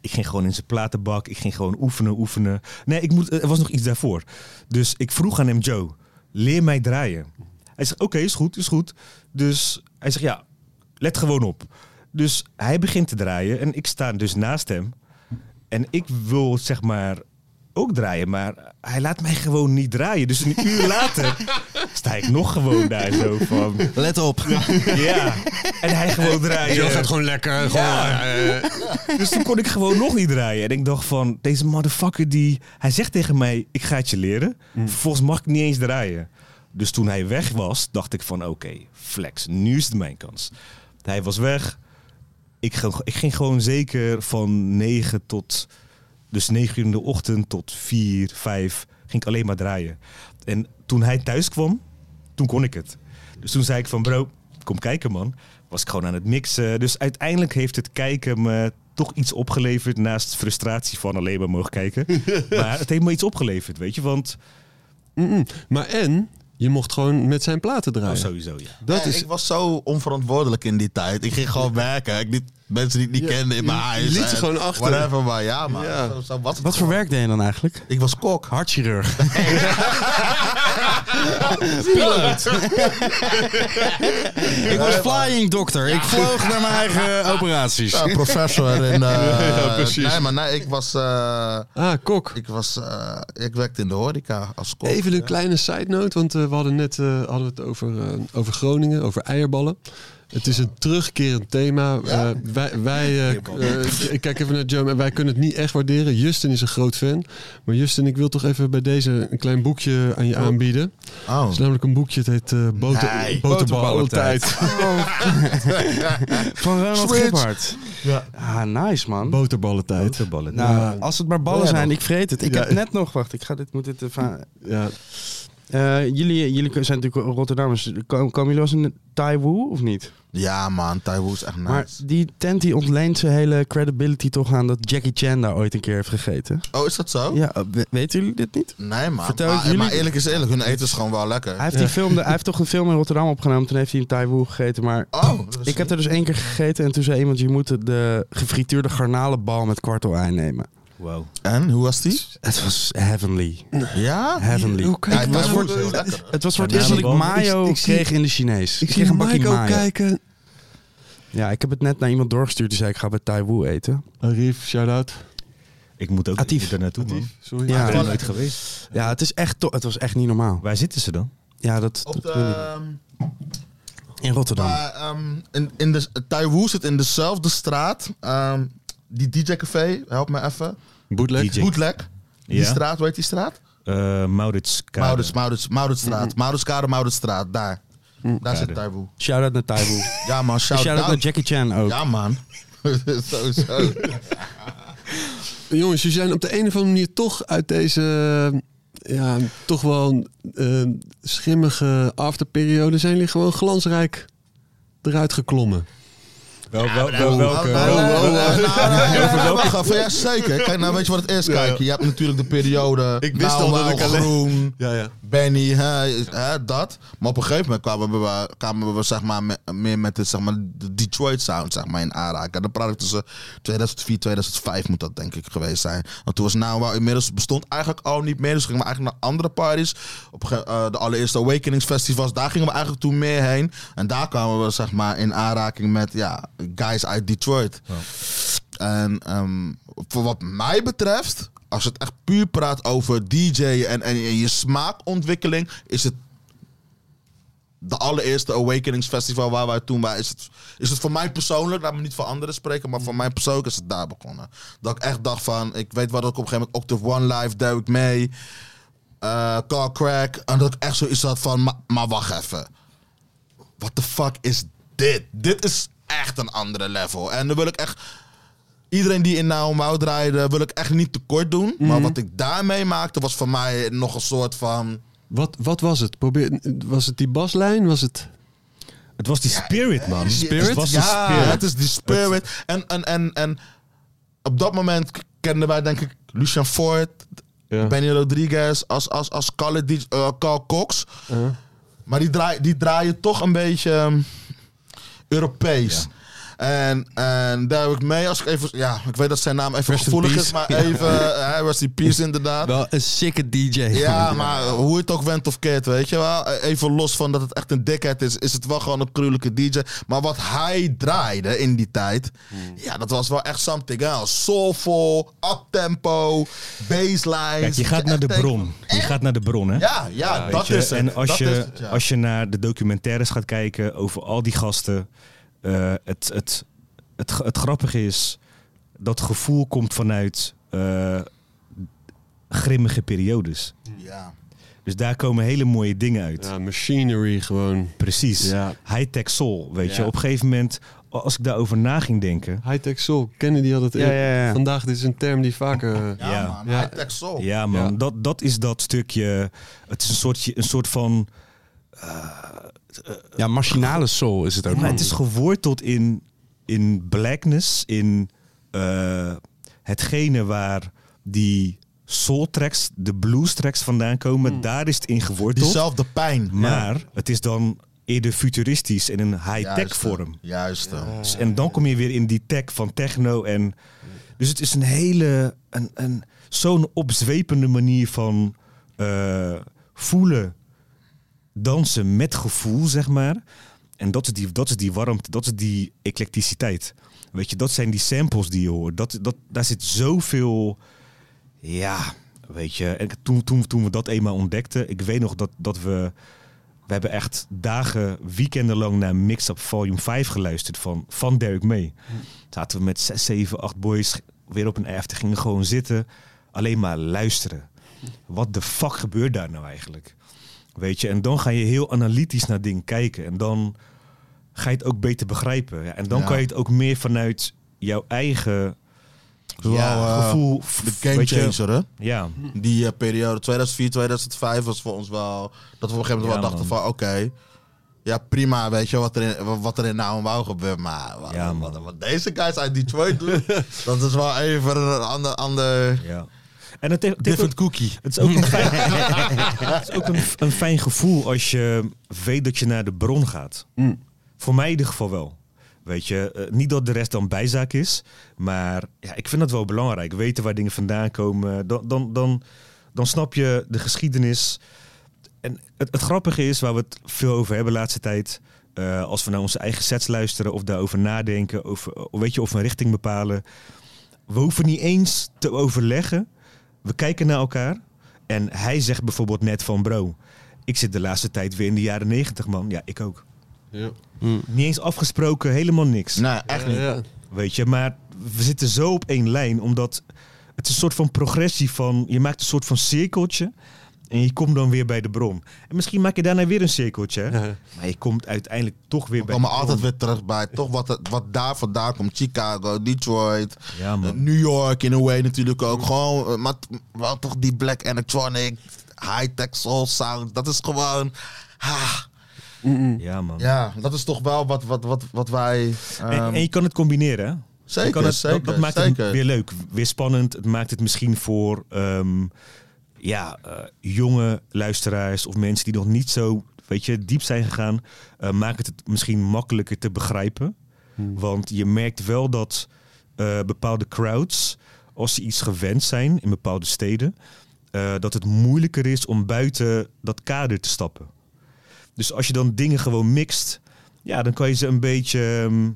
Ik ging gewoon in zijn platenbak. Ik ging gewoon oefenen, oefenen. Nee, ik moet, er was nog iets daarvoor. Dus ik vroeg aan hem, Joe, leer mij draaien. Hij zegt, oké, is goed, is goed. Dus hij zegt, ja, let gewoon op. Dus hij begint te draaien en ik sta dus naast hem. En ik wil zeg maar ook draaien, maar hij laat mij gewoon niet draaien. Dus een uur later *laughs* sta ik nog gewoon daar zo van... Let op. Ja, en hij gewoon draaien. Gaat gewoon lekker. Ja. Gewoon, eh, Dus toen kon ik gewoon nog niet draaien. En ik dacht van, deze motherfucker die... Hij zegt tegen mij, ik ga het je leren. Vervolgens mag ik niet eens draaien. Dus toen hij weg was, dacht ik van, oké, flex. Nu is het mijn kans. Hij was weg. Ik, ging- ik ging gewoon zeker van 9 tot... Dus 9 uur in de ochtend tot 4, 5 ging ik alleen maar draaien. En toen hij thuis kwam, toen kon ik het. Dus toen zei ik van bro, kom kijken man. Was ik gewoon aan het mixen. Dus uiteindelijk heeft het kijken me toch iets opgeleverd naast frustratie van alleen maar mogen kijken. *laughs* maar het heeft me iets opgeleverd, weet je. Want, mm-mm. Maar en, je mocht gewoon met zijn platen draaien. oh, sowieso ja. Dat Nee, is, Ik was zo onverantwoordelijk in die tijd. Ik ging gewoon *laughs* werken. Ik liet mensen die ik niet Ja, kende in mijn je huis. liet ze en gewoon achter. Whatever, maar ja. Ja. Zo, zo was het Wat voor gewoon. werk deed je dan eigenlijk? Ik was kok. Hartchirurg. *laughs* ik was flying dokter. Ik vloog naar mijn eigen *laughs* operaties. Ja, professor. En, *laughs* eh, Ja, precies. Nee, maar nee, ik was... eh, ah, kok. ik, was eh, ik werkte in de horeca als kok. Even een kleine side note, want eh, we hadden net eh, hadden we het over, eh, over Groningen, over eierballen. Het is een terugkerend thema. Ja. Eh, wij, wij eh, eh, ik kijk even naar Joe en wij kunnen het niet echt waarderen. Justin is een groot fan. Maar Justin, ik wil toch even bij deze een klein boekje aan je aanbieden. Oh. Het is namelijk een boekje, het heet eh boter, Nee. Boterballentijd. *laughs* Van Ronald. Giphart. Ja. Ah, nice man. Boterballentijd. Boterballen. Nou, Ja. als het maar ballen zijn, ik vreet het. Ik Ja. heb net nog, wacht, ik ga dit, moet dit even... Ja, Eh, jullie, jullie zijn natuurlijk Rotterdammers. Komen jullie wel eens in Taiwan of niet? Ja, man. Taiwan is echt nice. Maar die tent die ontleent zijn hele credibility toch aan dat Jackie Chan daar ooit een keer heeft gegeten. Oh, is dat zo? Ja, we- weten jullie dit niet? Nee, man. Vertel maar, jullie- maar eerlijk is eerlijk, hun eten is gewoon wel lekker. Hij heeft, die film, hij heeft toch een film in Rotterdam opgenomen. Toen heeft hij in Taiwan gegeten. Maar Oh, ik heb er dus één keer gegeten. En toen zei iemand, je moet de gefrituurde garnalenbal met kwartel ei nemen. Wow. En, hoe was die? Het was heavenly. Ja? Heavenly. Hoe kijk Ja, ik het was voor het lekker. Het was voor het eerst dat ik mayo ik- ik zie- kreeg in de Chinees. Ik kreeg zie een bakje mayo. kijken. Ja, ik heb het net naar iemand doorgestuurd die zei ik ga bij Taiwo eten. Arif, shout-out. Ik moet ook Atief. daar naartoe, man. Sorry. Ja. Ik ben er nooit geweest. Ja, het is echt het was echt niet normaal. Waar zitten ze dan? Ja, dat, Op dat de, ehm, in Rotterdam. ehm, in, in de, Taiwo zit in dezelfde straat. ehm, die DJ-café, help me even. Bootleg. DJ. Bootleg. Die Ja. straat, hoe heet die straat? Eh Maurits Kade. Maurits, Maurits, Mauritsstraat. Maurits-Kade, Mauritsstraat, daar. Daar zit Taiwo. Shout-out naar Taiwo. Ja man, shout, Shout-out naar out. Jackie Chan ook. Ja man. *laughs* Sowieso. Jongens, jullie zijn op de een of andere manier toch uit deze ja, toch wel eh, schimmige afterperiode zijn jullie gewoon glansrijk eruit geklommen. Wel, wel, wel, welke... Wel- welke? Ja, zeker. Kijk, nou weet je wat het is. Kijk, je hebt natuurlijk de periode. *laughs* Ik wist al dat ik alleen- groen. *laughs* Ja, ja. Benny, dat. Maar op een gegeven moment kwamen we, kwamen we zeg maar, me- meer met het, zeg maar, de Detroit sound zeg maar, in aanraken. Dan praat ik tussen 2004 2005 moet dat denk ik geweest zijn. Want toen was nou wel inmiddels bestond eigenlijk al niet meer. Dus gingen we eigenlijk naar andere parties. Op eh, de allereerste Awakenings festivals, daar gingen we eigenlijk toen meer heen. En daar kwamen we zeg maar in aanraking met ja, guys uit Detroit. En ehm, voor wat mij betreft, als het echt puur praat over DJ'en en, en je smaakontwikkeling, is het de allereerste Awakenings Festival waar wij toen waren. Is het, is het voor mij persoonlijk, laat me niet voor anderen spreken, maar voor mij persoonlijk is het daar begonnen. Dat ik echt dacht van, ik weet wat ik op een gegeven moment, Octave One Live, Derek May, eh Carl Crack, en dat ik echt zoiets had van, maar, maar wacht even. What the fuck is dit? Dit is echt een andere level. En dan wil ik echt iedereen die in Nou Mouw draaide, wil ik echt niet tekort doen. Maar wat ik daarmee maakte, was voor mij nog een soort van. Wat, wat was het? Probeer, was het die baslijn? Was het... Het was die spirit, man. Spirit? Het was ja, spirit. het is die spirit. En, en, en, en op dat moment kenden wij denk ik Lucian Ford, Ja. Benny Rodriguez als, als, als Carl, DJ, eh, Carl Cox. Maar die, draai, die draaien toch een beetje um, Europees. En, en daar heb ik mee, als ik even... Ja, ik weet dat zijn naam even Rest gevoelig is, maar even... Uh, rest in peace inderdaad. Wel een sikke DJ. Ja, maar hoe het ook went of keert, weet je wel. Even los van dat het echt een dikheid is, is het wel gewoon een gruwelijke DJ. Maar wat hij draaide in die tijd, ja, dat was wel echt something else. Soulful, uptempo, bassline. Kijk, je gaat naar de bron. Je gaat naar de bron, hè? Ja, ja, dat je? is het. En als Dat je, het, ja. als je naar de documentaires gaat kijken over al die gasten. Eh, het, het, het, het grappige is, dat gevoel komt vanuit eh, grimmige periodes. Ja. Dus daar komen hele mooie dingen uit. Ja, machinery gewoon. Precies. Ja. High-tech soul, weet je. Ja. Op een gegeven moment, als ik daarover na ging denken... High-tech soul. Kennedy had het Ja, ja, ja. vandaag. Dit is een term die vaker... eh, Ja, Ja. man. Ja. High-tech soul. Ja, man, Ja. Dat, dat is dat stukje. Het is een soort, een soort van. Ja, machinale soul is het ook. Maar het is geworteld in, in blackness, in eh, hetgene waar die soul tracks, de blues tracks vandaan komen. Daar is het in geworteld. Diezelfde pijn. Maar het is dan eerder futuristisch in een high-tech vorm. Juist. Dus- En dan kom je weer in die tech van techno. En, dus het is een hele, een, een, zo'n opzwepende manier van eh, voelen, dansen met gevoel, zeg maar. En dat is, die, dat is die warmte, dat is die eclecticiteit. Weet je, dat zijn die samples die je hoort. Dat, dat, daar zit zoveel, ja, weet je. En toen, toen, toen we dat eenmaal ontdekten, ik weet nog dat, dat we... We hebben echt dagen, weekenden lang naar Mix Up Volume 5 geluisterd van, van Derek May. Zaten we met 6, 7, 8 boys weer op een after, gingen gewoon zitten, alleen maar luisteren. Wat de fuck gebeurt daar nou eigenlijk? Weet je, en dan ga je heel analytisch naar dingen kijken. En dan ga je het ook beter begrijpen. Ja, en dan Ja. kan je het ook meer vanuit jouw eigen ja, eh, gevoel. De game changer, hè? Ja, Die eh, periode 2004, 2005 was voor ons wel... Dat we op een gegeven moment wel dachten man. van... Oké, ja prima, weet je wat er in, wat er in nou en wou gebeurt. Maar wat, wat deze guys uit Detroit doen... *laughs* dat is wel even een ander... ander ja. En het, different ook- cookie. het is ook, een fijn, *laughs* het is ook een, een fijn gevoel als je weet dat je naar de bron gaat. Mm. Voor mij in ieder geval wel. Weet je, eh, niet dat de rest dan bijzaak is, maar ja, ik vind dat wel belangrijk. Weten waar dingen vandaan komen. Dan, dan, dan, dan snap je de geschiedenis. En het, het grappige is, waar we het veel over hebben de laatste tijd. eh, als we naar onze eigen sets luisteren of daarover nadenken, over, of weet je, of een richting bepalen. We hoeven niet eens te overleggen. We kijken naar elkaar. En hij zegt bijvoorbeeld net van bro, ik zit de laatste tijd weer in de jaren negentig man. Ja, ik ook. Ja. Niet eens afgesproken, helemaal niks. Nee, echt niet. Ja. Weet je, maar we zitten zo op één lijn, omdat het is een soort van progressie van, je maakt een soort van cirkeltje en je komt dan weer bij de bron. En misschien maak je daarna weer een cirkeltje, hè? Ja. maar je komt uiteindelijk toch weer We bij komen de bron. altijd weer terug bij toch wat, het- wat daar vandaan komt. Chicago, Detroit, Ja, eh, New York in a way natuurlijk ook. Gewoon, eh, maar wel toch die black electronic, high-tech soul sound. Dat is gewoon... ah, Ja, man. ja, dat is toch wel wat, wat, wat, wat wij... En, ehm, en je kan het combineren, hè? zeker, je kan het, zeker, dat, dat maakt zeker. het weer leuk, weer spannend. Het maakt het misschien voor ehm, ja, eh, jonge luisteraars of mensen die nog niet zo weet je, diep zijn gegaan, eh, maakt het misschien makkelijker te begrijpen. Want je merkt wel dat eh, bepaalde crowds, als ze iets gewend zijn in bepaalde steden, dat het moeilijker is om buiten dat kader te stappen. Dus als je dan dingen gewoon mixt, ja, dan kan je ze een beetje. ehm,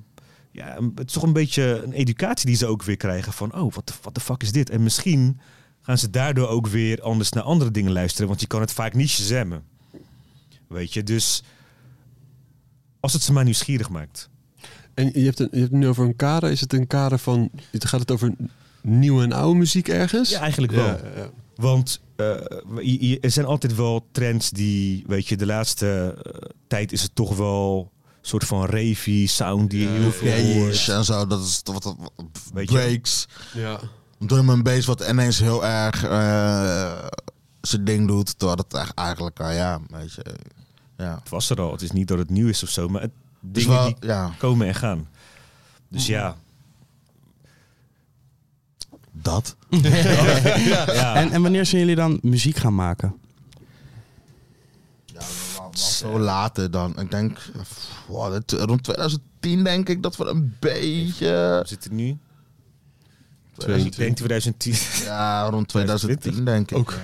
ja, het is toch een beetje een educatie die ze ook weer krijgen van, oh, wat de fuck is dit? En misschien gaan ze daardoor ook weer anders naar andere dingen luisteren, want je kan het vaak niet shazammen. Weet je, dus als het ze maar nieuwsgierig maakt. En je hebt, een, je hebt het nu over een kader. Is het een kader van... Gaat het over nieuwe en oude muziek ergens? Ja, eigenlijk wel. Ja, ja. Want eh, je- je- er zijn altijd wel trends die, weet je, de laatste eh, tijd is het toch wel een soort van ravey sound die je heel veel hoort. En zo, dat is wat, breaks. Ja. Drum en bass wat ineens heel erg eh, zijn ding doet. Terwijl het echt eigenlijk, ja, weet je, ja. Het was er al. Het is niet dat het nieuw is of zo, maar het, Dus dingen wel, die ja, komen en gaan. Dus ja. dat. *laughs* ja. En, en wanneer zijn jullie dan muziek gaan maken? Zo later dan. Ik denk, wow, dit- rond 2010 denk ik dat we een beetje... We zitten nu. 22. Ik denk 2010. Ja, rond 2010 denk ik. Ook.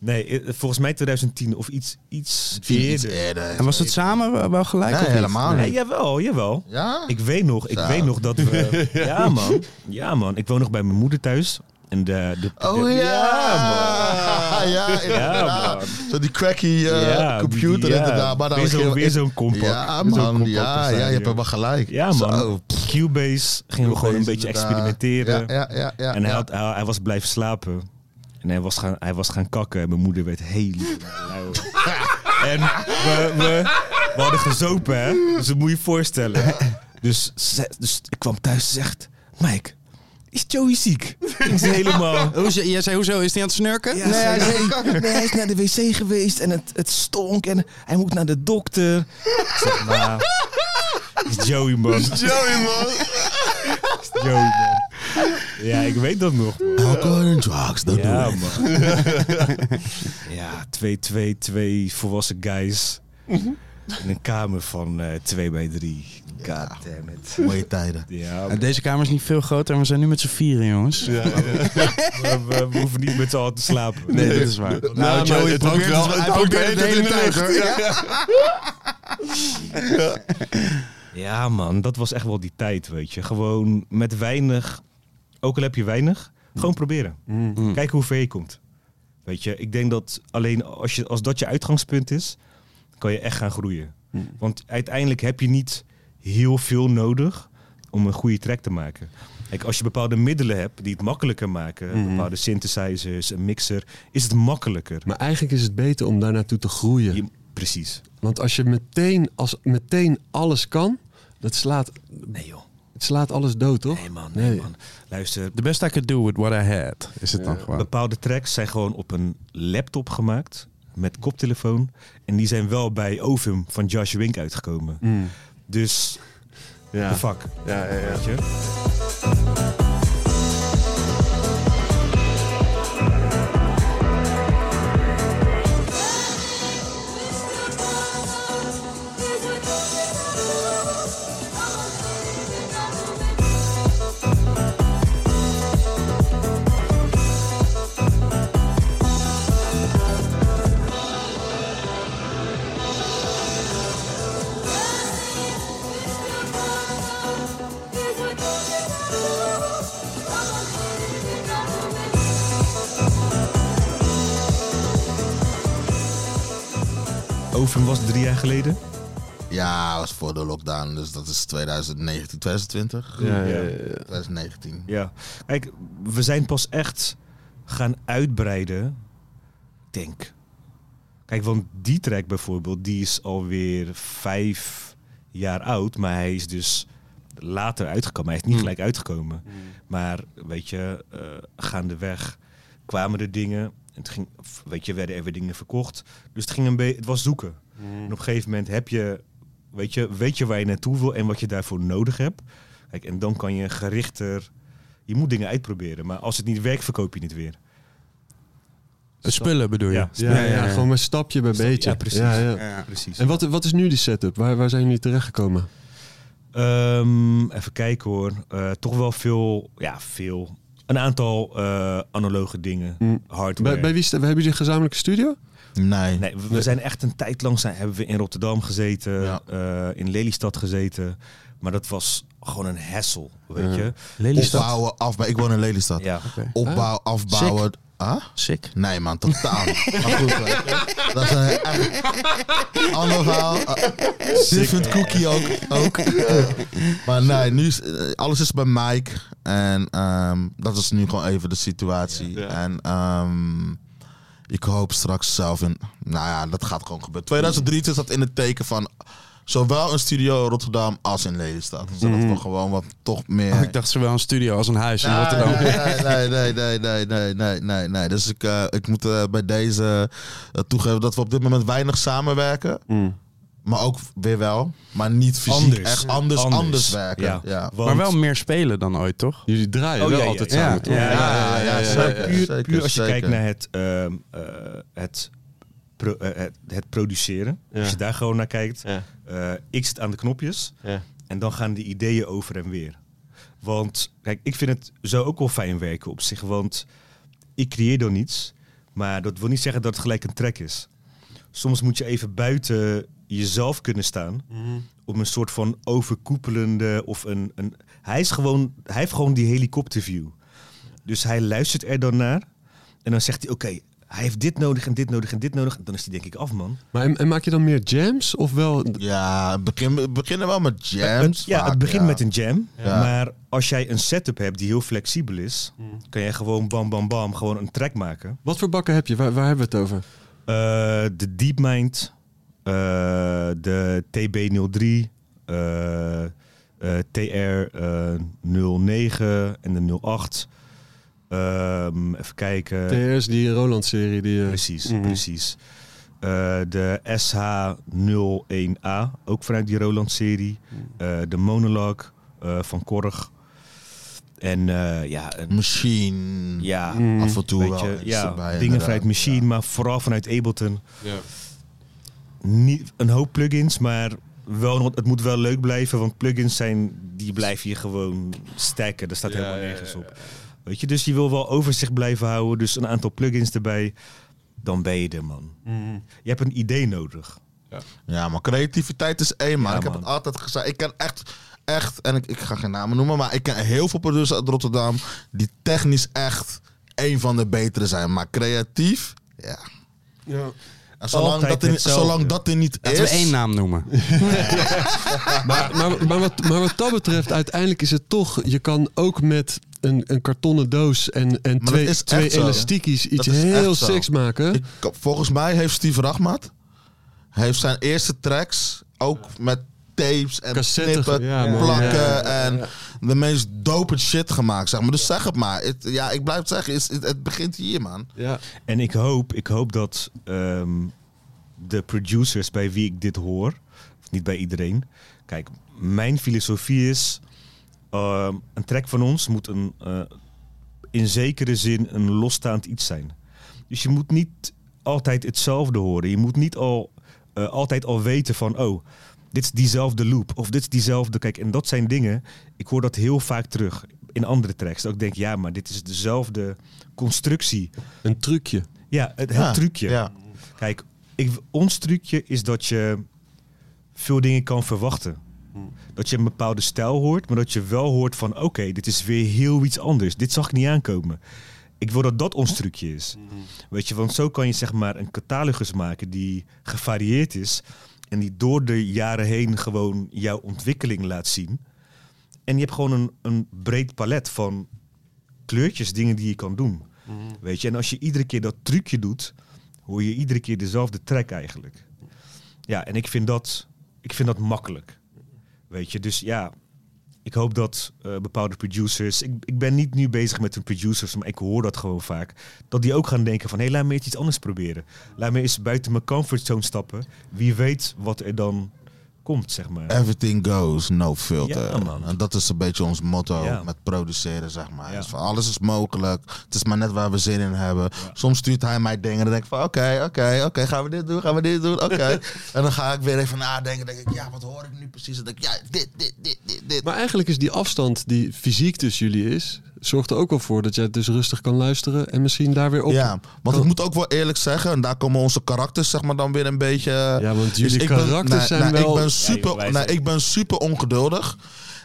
Nee, eh, volgens mij 2010 of iets, iets eerder. eerder. En was het samen wel gelijk? Nee, of niet? helemaal Nee, niet. jawel, jawel. Ja? Ik weet nog, ik Zo. weet nog dat we... *laughs* ja man, ja man. Ik woon nog bij mijn moeder thuis. En de, de, Oh de- ja! Ja man. Ja, inderdaad. man. Zo die cracky eh, Ja, computer die- ja. inderdaad. Maar dan Weer zo'n- weer zo'n compact. Ja man, compact ja, ja, je hebt wel gelijk. Ja man. Zo. Cubase gingen we gewoon een beetje inderdaad. experimenteren. Ja, en hij, had, hij, hij was blijven slapen. En hij was gaan, hij was gaan kakken. En mijn moeder werd helemaal *laughs* en we, we, we hadden gezopen, hè. Dus dat moet je je voorstellen. Dus, dus ik kwam thuis en zegt... Mike, is Joey ziek? *laughs* Zei helemaal... *laughs* Hoezo, jij zei, hoezo? Is hij aan het snurken? Ja, nee, hij, nee, nee, hij is naar de wc geweest en het, het stonk en hij moet naar de dokter. Ik zeg, nou, is Joey man. Joey man. Joey man. Ja, ik weet dat nog. man. Alcohol en drugs, dat ja, doe ik. man. *laughs* Ja, twee, twee, twee volwassen guys. *laughs* In een kamer van eh 2 bij 3. God damn it. Mooie tijden. Ja, En Deze kamer is niet veel groter en we zijn nu met z'n vieren, jongens. *laughs* we, we- we hoeven niet met z'n allen te slapen. Nee, dat is waar. Nou, Joey het probeert hangt wel- het- de hele tijd, lucht. *laughs* Ja, man, dat was echt wel die tijd, weet je. Gewoon met weinig, ook al heb je weinig, gewoon proberen. Mm. Kijken hoe ver je komt. Weet je, ik denk dat alleen als, je, als dat je uitgangspunt is, kan je echt gaan groeien. Want uiteindelijk heb je niet heel veel nodig om een goede track te maken. Kijk, als je bepaalde middelen hebt die het makkelijker maken, bepaalde synthesizers, een mixer, is het makkelijker. Maar eigenlijk is het beter om daar naartoe te groeien. Je- precies. Want als je meteen, als meteen alles kan, dat slaat, Nee joh. het slaat alles dood, toch? Nee man, nee, man. Luister, The best I could do with what I had, is het dan gewoon. Bepaalde tracks zijn gewoon op een laptop gemaakt met koptelefoon. En die zijn wel bij Ovum van Josh Wink uitgekomen. Mm. Dus, Ja. de fuck, Ja, ja, ja. weet je? Ovum was drie jaar geleden. Ja, dat was voor de lockdown. Dus dat is 2019, 2020? Ja, ja, ja, ja. 2019. Ja. Kijk, we zijn pas echt gaan uitbreiden. Denk. Kijk, want die track bijvoorbeeld, die is alweer vijf jaar oud. Maar hij is dus later uitgekomen. Hij is niet Hmm. gelijk uitgekomen. Maar weet je, eh, gaandeweg kwamen er dingen. En het ging, weet je, werden er weer dingen verkocht. Dus het, ging een beetje, het was zoeken. Hmm. En op een gegeven moment heb je, weet je, weet je waar je naartoe wil en wat je daarvoor nodig hebt. Kijk, en dan kan je gerichter, je moet dingen uitproberen. Maar als het niet werkt, verkoop je het weer. Spullen bedoel je? Ja, Ja, ja, gewoon maar stapje bij Stapje, beetje. ja, precies. Ja, ja. Ja. Precies. En wat, wat is nu die setup? Waar, waar zijn jullie terechtgekomen? Ehm, even kijken hoor. Eh, toch wel veel, ja, veel. Een aantal eh, analoge dingen. Mm. Hardware. Bij, bij wie hebben jullie een gezamenlijke studio? Nee. Nee, we, we zijn echt een tijd lang zijn, hebben we in Rotterdam gezeten, Ja. eh, in Lelystad gezeten. Maar dat was gewoon een hassel, weet je. Opbouwen, afbouwen. Ik woon in Lelystad. Ja. Opbouwen, afbouwen. Ah? Sick. Nee man, totaal niet. Maar goed, dat is een echt ander verhaal. Uh, Different cookie ook. ook. Eh, maar nee, nu is, eh, alles is bij Mike. En ehm, dat is nu gewoon even de situatie. En ehm, ik hoop straks zelf in... Nou ja, dat gaat gewoon gebeuren. 2003 is dat in het teken van... Zowel een studio in Rotterdam als in Lelystad. is we gewoon wat toch meer... Ik dacht zowel een studio als een huis in Rotterdam. Nee, nee, nee, nee, nee, nee, nee, nee. Dus ik, ik moet bij deze toegeven dat we op dit moment weinig samenwerken. Maar ook weer wel. Maar niet fysiek. Anders. Echt anders, anders, werken. Ja. Maar wel meer spelen dan ooit, toch? Jullie draaien wel altijd samen, toch? Ja, ja, ja, puur, puur als je kijkt naar het, het pro- eh, het, produceren. Ja. Als je daar gewoon naar kijkt. Ja. eh, ik zit aan de knopjes. Ja. En dan gaan de ideeën over en weer. Want kijk, ik vind het zo ook wel fijn werken op zich. Want ik creëer dan iets. Maar dat wil niet zeggen dat het gelijk een track is. Soms moet je even buiten jezelf kunnen staan. Om een soort van overkoepelende of een, een. Hij is gewoon. Hij heeft gewoon die helikopterview. Dus hij luistert er dan naar. En dan zegt hij: Oké, hij heeft dit nodig en dit nodig en dit nodig. En dan is hij denk ik af, man. Maar en, en maak je dan meer jams? Of wel... Ja, begin, we beginnen wel met jams. ja, vaak, het begint ja. met een jam. Ja. Maar als jij een setup hebt die heel flexibel is, kan jij gewoon bam bam bam gewoon een track maken. Wat voor bakken heb je? Waar, waar hebben we het over? Eh, de DeepMind, eh, de TB03, eh, eh, TR09 en de 08. Ehm, even kijken. TR's, die Roland-serie. Die, eh, Precies, Mhm. precies. Eh, de SH01A, ook vanuit die Roland-serie. Eh, de Monologue eh, van Korg. En eh, ja, een, Machine. ja Mm. Af en toe wel je, ja erbij, dingen vanuit Machine, Ja. maar vooral vanuit Ableton. Ja. Niet een hoop plugins, maar wel, nog- het moet wel leuk blijven, want plugins zijn, die blijven je gewoon stacken. Daar staat Ja, helemaal ja, nergens ja, op. Weet je, dus je wil wel overzicht blijven houden, dus een aantal plugins erbij. Dan ben je er, man. Je hebt een idee nodig. Ja, maar creativiteit is één, man. Ja, ik heb man. het altijd gezegd. Ik ken echt, echt, en ik, ik ga geen namen noemen, maar ik ken heel veel producers uit Rotterdam die technisch echt een van de betere zijn. Maar creatief, ja. Ja. En zolang, dat er, zolang dat er niet Laten is... we één naam noemen. *laughs* Maar, maar, maar, wat, maar wat dat betreft, uiteindelijk is het toch... Je kan ook met een, een kartonnen doos en, en twee, twee zo. elastiekies iets heel seks maken. Ik, volgens mij heeft Steve Rachmat heeft zijn eerste tracks ook met tapes en Cassetten, knippen, ja, plakken Ja, ja, en de meest dope shit gemaakt, zeg maar. Dus zeg het maar. Het- ja, ik blijf het zeggen, het, begint hier, man. Ja. En ik hoop, ik hoop dat ehm, de producers bij wie ik dit hoor, of niet bij iedereen. Kijk, mijn filosofie is: ehm, een track van ons moet een, eh, in zekere zin een losstaand iets zijn. Dus je moet niet altijd hetzelfde horen. Je moet niet al, eh, altijd al weten van: oh, dit is diezelfde loop of dit is diezelfde. Kijk, en dat zijn dingen. Ik hoor dat heel vaak terug in andere tracks. Dat ik denk: ja, maar dit is dezelfde constructie. Een trucje. Ja, het, het Ja, trucje. Ja. Kijk, ik, ons trucje is dat je veel dingen kan verwachten. Dat je een bepaalde stijl hoort, maar dat je wel hoort van... oké, dit is weer heel iets anders. Dit zag ik niet aankomen. ik wil dat dat ons trucje is. Weet je, want zo kan je zeg maar een catalogus maken die gevarieerd is. En die door de jaren heen gewoon jouw ontwikkeling laat zien. En je hebt gewoon een, een breed palet van kleurtjes, dingen die je kan doen. Weet je, en als je iedere keer dat trucje doet, hoor je iedere keer dezelfde track eigenlijk. Ja, en ik vind dat, ik vind dat makkelijk. Weet je, dus ja, ik hoop dat eh, bepaalde producers, ik, ik ben niet nu bezig met hun producers, maar ik hoor dat gewoon vaak, dat die ook gaan denken van, hé, laat me iets anders proberen. Laat me eens buiten mijn comfortzone stappen. Wie weet wat er dan komt, zeg maar. Everything goes, no filter. Ja, man. En dat is een beetje ons motto Ja. met produceren, zeg maar. Ja. Dus van alles is mogelijk. Het is maar net waar we zin in hebben. Soms stuurt hij mij dingen en dan denk ik van oké, oké, oké, gaan we dit doen, gaan we dit doen, oké. *laughs* en dan ga ik weer even nadenken. denk ik, ja, wat hoor ik nu precies? En dan denk ik, ja, dit, dit, dit, dit, dit. Maar eigenlijk is die afstand die fysiek tussen jullie is, zorgt er ook wel voor dat jij dus rustig kan luisteren en misschien daar weer op. Ja, want ik moet ook wel eerlijk zeggen, en daar komen onze karakters zeg maar dan weer een beetje... Ja, want Dus jullie ben- karakters nee, zijn nee, wel. Ik ben, Ja, super, joh, nee, ik ben super ongeduldig.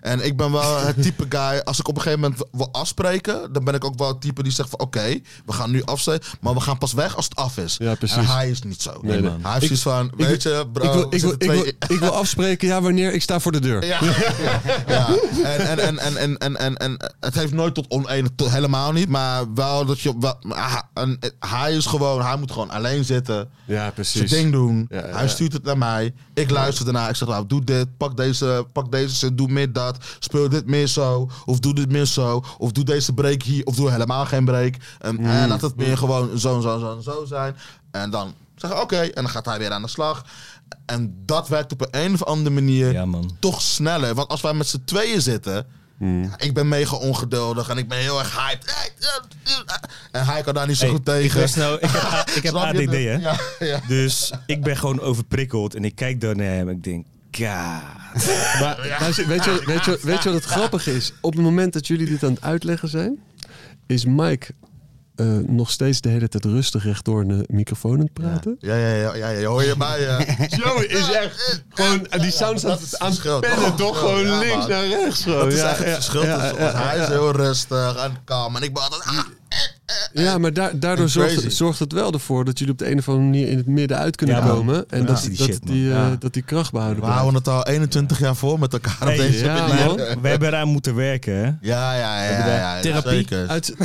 En ik ben wel het type guy, als ik op een gegeven moment wil afspreken, dan ben ik ook wel het type die zegt van oké, we gaan nu afspreken, maar we gaan pas weg als het af is. Ja, precies. En hij is niet zo. Nee, nee. Hij heeft Ik- zoiets van, ik- weet je, bro, ik, wil, ik, wil, zitten ik, wil, twee- ik wil *laughs* afspreken, ja, wanneer ik sta voor de deur. ja, ja, ja. En, en, en, en, en, en, en, en het heeft nooit tot oneen, tot helemaal niet, maar wel dat je, wel, ah, en, hij is gewoon, hij moet gewoon alleen zitten, Ja, zijn precies. ding doen. Ja. Hij stuurt het naar mij. Ik luister daarna. Ik zeg, nou, doe dit. Pak deze, pak deze zin. Doe meer dat. Speel dit meer zo. Of doe dit meer zo. Of doe deze break hier. Of doe helemaal geen break. En, Mm. en laat het meer gewoon zo, zo, zo, zo zijn. En dan zeggen, oké. En dan gaat hij weer aan de slag. En dat werkt op een, of andere manier Ja, toch sneller. Want als wij met z'n tweeën zitten... Mm. ja, Ik ben mega ongeduldig en ik ben heel erg hyped. En hij kan daar niet zo Hey, goed tegen. Ik, snel, ik heb, *laughs* ik heb? ADD, hè? Ja, ja. Dus ik ben gewoon overprikkeld en ik kijk daar naar hem en ik denk, God. Maar weet je, weet, je, weet, je, weet je wat het grappige is? Op het moment dat jullie dit aan het uitleggen zijn, is Mike eh, nog steeds de hele tijd rustig rechtdoor de microfoon aan het praten. Ja, ja, ja, ja, ja, hoor je mij? eh? *laughs* Joey is echt gewoon die sounds aan, is het aan verschil, pennen, toch? Gewoon ja, links man. naar rechts. Gewoon. Dat is ja, het verschil. Hij ja. is heel rustig en kalm. En ik ben altijd... ah, Ja, maar da- daardoor zorgt, Crazy. zorgt het wel ervoor dat jullie op de een of andere manier in het midden uit kunnen Ja, man. komen. En Ja. dat, Die dat, shit, die, eh, Ja. dat die kracht behouden we blijft. houden het al 21 jaar voor met elkaar op deze ja, manier. man. We hebben eraan moeten werken, hè? Ja, ja, ja. ja, ja Therapie. Uit,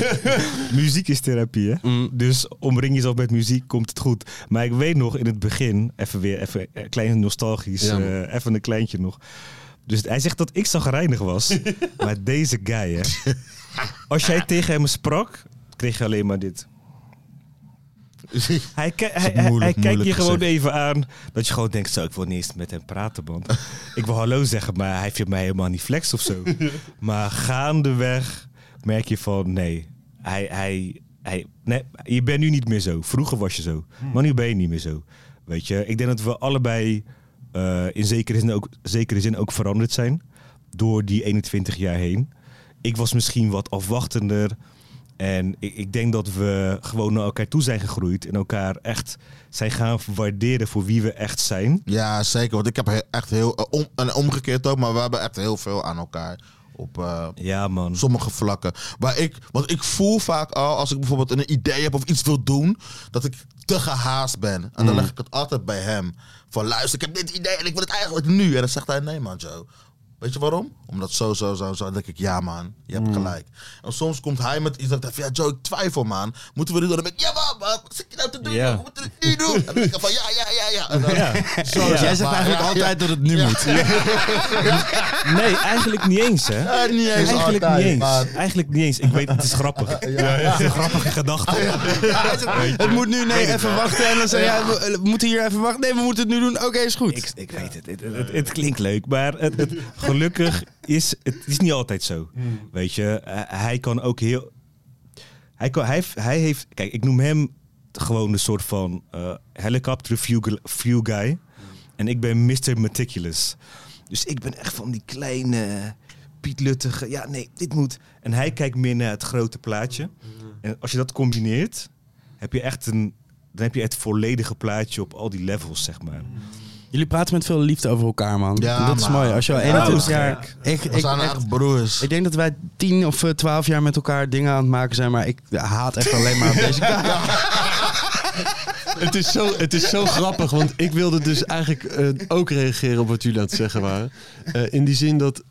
*laughs* Muziek is therapie, hè? Mm. Dus omring jezelf met muziek, komt het goed. Maar ik weet nog in het begin, even weer even een klein nostalgisch, eh, even een kleintje nog. Dus hij zegt dat ik zagrijnig was. *laughs* maar deze guy, hè? *laughs* Als jij tegen hem sprak, kreeg je alleen maar dit. Hij, ki- hij, moeilijk, hij kijkt je gewoon even aan. Dat je gewoon denkt, zo, ik wil niet eens met hem praten, man. ik wil hallo zeggen, maar hij vindt mij helemaal niet flex of zo. *laughs* maar gaandeweg merk je van, nee, hij, hij, hij, nee, je bent nu niet meer zo. Vroeger was je zo, maar nu ben je niet meer zo. Weet je, ik denk dat we allebei eh, in zekere zin, ook, zekere zin ook veranderd zijn. Door die 21 jaar heen. Ik was misschien wat afwachtender. En ik, ik denk dat we gewoon naar elkaar toe zijn gegroeid. En elkaar echt zijn gaan waarderen voor wie we echt zijn. Ja, zeker. Want ik heb he- echt heel... eh, om, en omgekeerd ook, maar we hebben echt heel veel aan elkaar. Op eh, Ja, man. sommige vlakken. Waar ik, want ik voel vaak al, als ik bijvoorbeeld een idee heb of iets wil doen, dat ik te gehaast ben. En dan Mm. leg ik het altijd bij hem. Van luister, ik heb dit idee en ik wil het eigenlijk nu. En dan zegt hij, nee man Joe. Weet je waarom? Omdat zo, zo, zo, zo. Dan denk ik, ja man, je Mm. hebt gelijk. En soms komt hij met iets dat ik denk, van, ja Joe, ik twijfel man. Moeten we dit doen? Dan ben ik, ja man, wat zit je nou te doen? Ja. We moeten het nu doen. En dan denk ik van, ja, ja, ja, ja. En dan, Zo, Jij zeg zegt maar, eigenlijk ja, altijd dat het nu moet. Nee, eigenlijk niet eens, hè? Ja, niet eens Eigenlijk altijd, niet eens. maar- Eigenlijk niet eens. Ik weet, het is grappig. Het is een grappige gedachte. Het moet nu, nee, even wachten. En dan zeg je, ja, we, we moeten hier even wachten. Nee, we moeten het nu doen. Oké, is goed. Ik, ik weet het. Het, het, het klinkt leuk, maar het, het, gelukkig is het is niet altijd zo. Weet je, hij- hij kan ook heel. Hij, kan, hij, heeft, hij heeft. Kijk, ik noem hem gewoon een soort van eh helicopter view, view guy. En ik ben Mr. Meticulous. Dus ik ben echt van die kleine, pietluttige. Ja, nee, dit moet. En hij kijkt meer naar het grote plaatje. En als je dat combineert, heb je echt een. Dan heb je het volledige plaatje op al die levels, zeg maar. Jullie praten met veel liefde over elkaar, man. Ja, En dat is mooi. Als je al Ja, 21 dat is jaar... Ik, We ik, zijn echt- broers. ik denk dat wij 10 of eh, 12 jaar met elkaar dingen aan het maken zijn, maar ik haat echt alleen maar op deze *laughs* guy. Het is, zo, het is zo grappig, want ik wilde dus eigenlijk eh, ook reageren op wat jullie aan het zeggen waren. Eh, in die zin dat eh,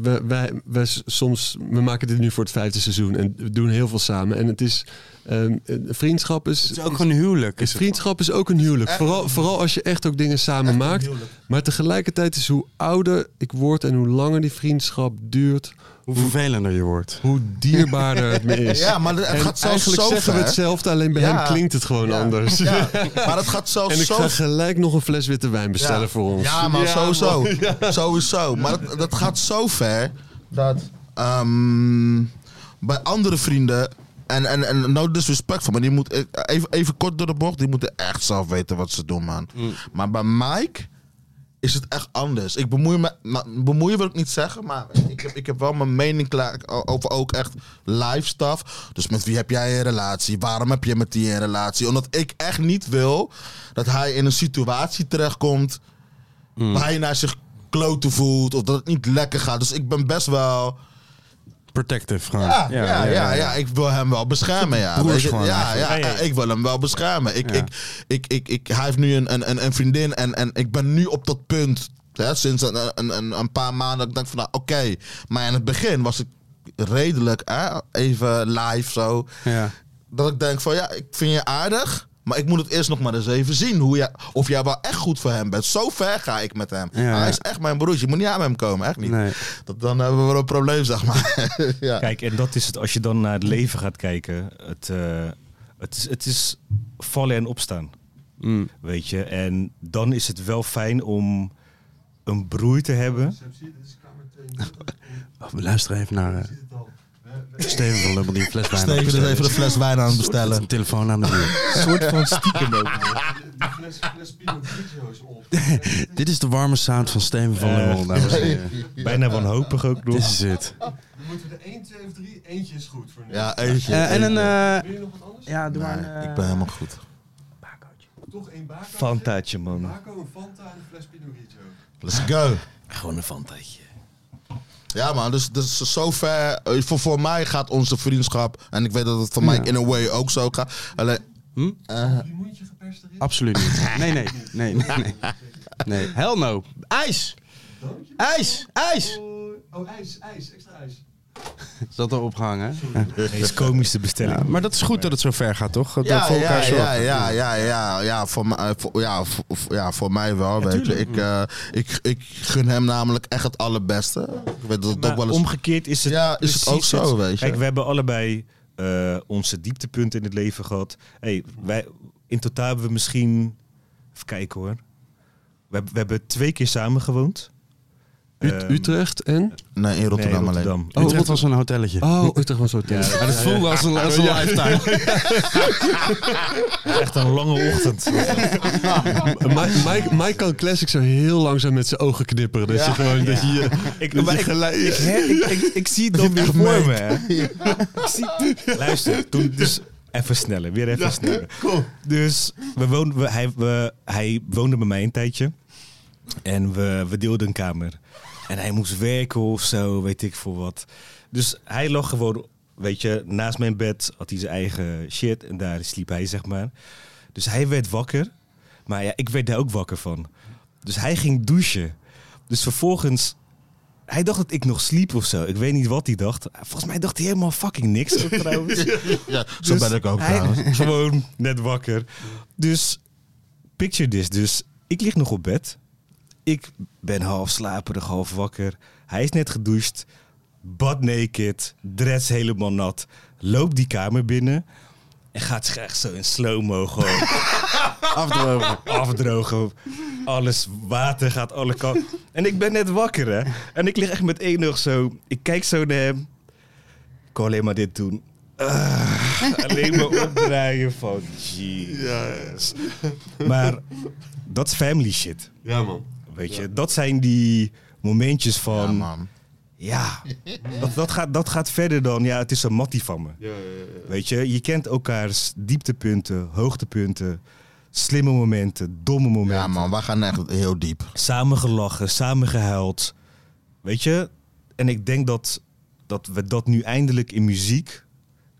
we, wij, wij s- soms, we maken dit nu voor het vijfde seizoen en we doen heel veel samen. En het is, ehm, eh, vriendschap is, Het is ook een huwelijk. Is. Vriendschap is ook een huwelijk. Vooral, vooral als je echt ook dingen samen maakt. Maar tegelijkertijd is hoe ouder ik word en hoe langer die vriendschap duurt, Hoe vervelender je wordt. hoe dierbaarder het me is. *laughs* Ja, maar het En gaat zelfs eigenlijk zo zeggen we hetzelfde, alleen bij Ja. hem klinkt het gewoon Ja. anders. Ja, *laughs* maar het gaat zelfs En ik zo ga gelijk nog een fles witte wijn bestellen Ja. voor ons. Ja, maar sowieso. man. *laughs* Sowieso. Maar dat, dat gaat zo ver dat ehm, bij andere vrienden. En, en, en no disrespect van, maar die moet even, even kort door de bocht. Die moeten echt zelf weten wat ze doen, man. Maar bij Mike is het echt anders. Ik bemoei me, nou, bemoeien wil ik niet zeggen, maar ik heb, ik heb wel mijn mening klaar over ook echt live stuff. Dus met wie heb jij een relatie? Waarom heb je met die een relatie? Omdat ik echt niet wil dat hij in een situatie terechtkomt waar hij naar zich kloten voelt of dat het niet lekker gaat. Dus ik ben best wel. Protective gewoon. Ja, ja, ja, ja, ik wil hem wel beschermen. Ja, Broers gewoon ja, ja, ik wil hem wel beschermen. Ik, Ja. ik, ik, ik, ik, hij heeft nu een, een, een- een vriendin en, en ik ben nu op dat punt. Hè, sinds een, een, een, een paar maanden. dat Ik denk van nou, oké. Maar in het begin was ik redelijk hè, even live zo. Ja. Dat ik denk van ja, ik vind je aardig. Maar ik moet het eerst nog maar eens even zien. Hoe jij, of jij wel echt goed voor hem bent. Zo ver ga ik met hem. Ja, hij is echt mijn broertje. Je moet niet aan hem komen. Echt niet. Nee. Dat, dan hebben we wel een probleem, zeg maar. *laughs* ja. Kijk, en dat is het als je dan naar het leven gaat kijken. Het, eh, het, is, het is vallen en opstaan. Mm. Weet je, en dan is het wel fijn om een broer te hebben. Oh, we luisteren even naar eh, Steven van Lubbel die fles wijn aan het Steven is even een fles wijn aan het bestellen. Een telefoon aan de buurt. Een soort van stiekem ook. *laughs* Dit is de warme sound van Steven van en heren. Bijna wanhopig ook nog. Dit is het. Dan moeten we er 1, 2 of 3. Eentje is goed voor nu. Ja, eentje. Eh, en een... eh, Wil je nog wat anders? ja, doe Nee, maar een... ik ben helemaal goed. Toch één bako? Fantaatje, man. Bako, een Fanta en een fles Pinot Grigio. Let's go. Gewoon een fantaatje. Ja man, dus, dus zover. eh, Voor, voor mij gaat onze vriendschap. En ik weet dat het voor mij in a way ook zo gaat. Alleen, Hm? eh, erin? Absoluut niet. *laughs* Nee, nee. Nee, nee, nee. Nee, hell no. IJs! IJs! IJs! Oh, ijs, ijs, extra ijs. *laughs* Is dat al opgehangen? hè? De meest komische bestelling. Ja, maar dat is goed dat het zo ver gaat, toch? Dat ja, voor ja, elkaar ja, ja, ja, ja, ja, voor mij, voor, ja, voor, ja, voor mij wel, weet je. Ik, eh, ik, ik gun hem namelijk echt het allerbeste. Ik weet dat het ook wel eens... omgekeerd is het, Ja, is het ook zo, weet je. Kijk, we hebben allebei eh, onze dieptepunten in het leven gehad. Hey, wij, in totaal hebben we misschien... Even kijken hoor. We, hebben- we hebben twee keer samen gewoond. Ut- Ehm, Utrecht en? Nee, in Rotterdam, nee, alleen. Oh, Utrecht was een hotelletje. Oh, Utrecht was zo Ja, Maar dat voelde als een, als een lifetime. *laughs* echt een lange ochtend. Mike, Mike, Mike kan classic zo heel langzaam met zijn ogen knipperen. Dat je gewoon, dat je, je- Ik, dat je ik, gelijk... ik, ik, ik, ik zie het dan weer voor me. Hè. Ik zie, luister, toen dus even sneller, weer even sneller. Dus we woonden, we, hij, we, hij woonde bij mij een tijdje. En we, we deelden een kamer. En hij moest werken of zo, weet ik voor wat. Dus hij lag gewoon, weet je, naast mijn bed had hij zijn eigen shit. En daar sliep hij, zeg maar. Dus hij werd wakker. Maar ja, ik werd daar ook wakker van. Dus hij ging douchen. Dus vervolgens hij dacht dat ik nog sliep of zo. Ik weet niet wat hij dacht. Volgens mij dacht hij helemaal fucking niks *laughs* trouwens. Ja, zo Dus ben ik ook trouwens. *laughs* Gewoon net wakker. Dus picture this. Dus ik lig nog op bed. Ik ben half slaperig, half wakker. Hij is net gedoucht. Butt naked. Dress helemaal nat. Loopt die kamer binnen. En gaat zich echt zo in slow-mo gewoon *laughs* Afdrogen. afdrogen. Alles, water gaat alle kanten. En ik ben net wakker, hè. En ik lig echt met één oog zo. Ik kijk zo naar hem. Ik kan alleen maar dit doen. Ah, alleen maar opdraaien van jeez. Maar dat is family shit. Ja, man. Weet je, dat zijn die momentjes Ja, van... man. Ja, dat, dat, gaat, dat gaat verder dan... Ja, het is een mattie van me. Ja, ja, ja. Weet je, je kent elkaars dieptepunten, hoogtepunten. Slimme momenten, domme momenten. Ja man, wij gaan echt heel diep. Samen gelachen, samen gehuild. Weet je? En ik denk dat, dat we dat nu eindelijk in muziek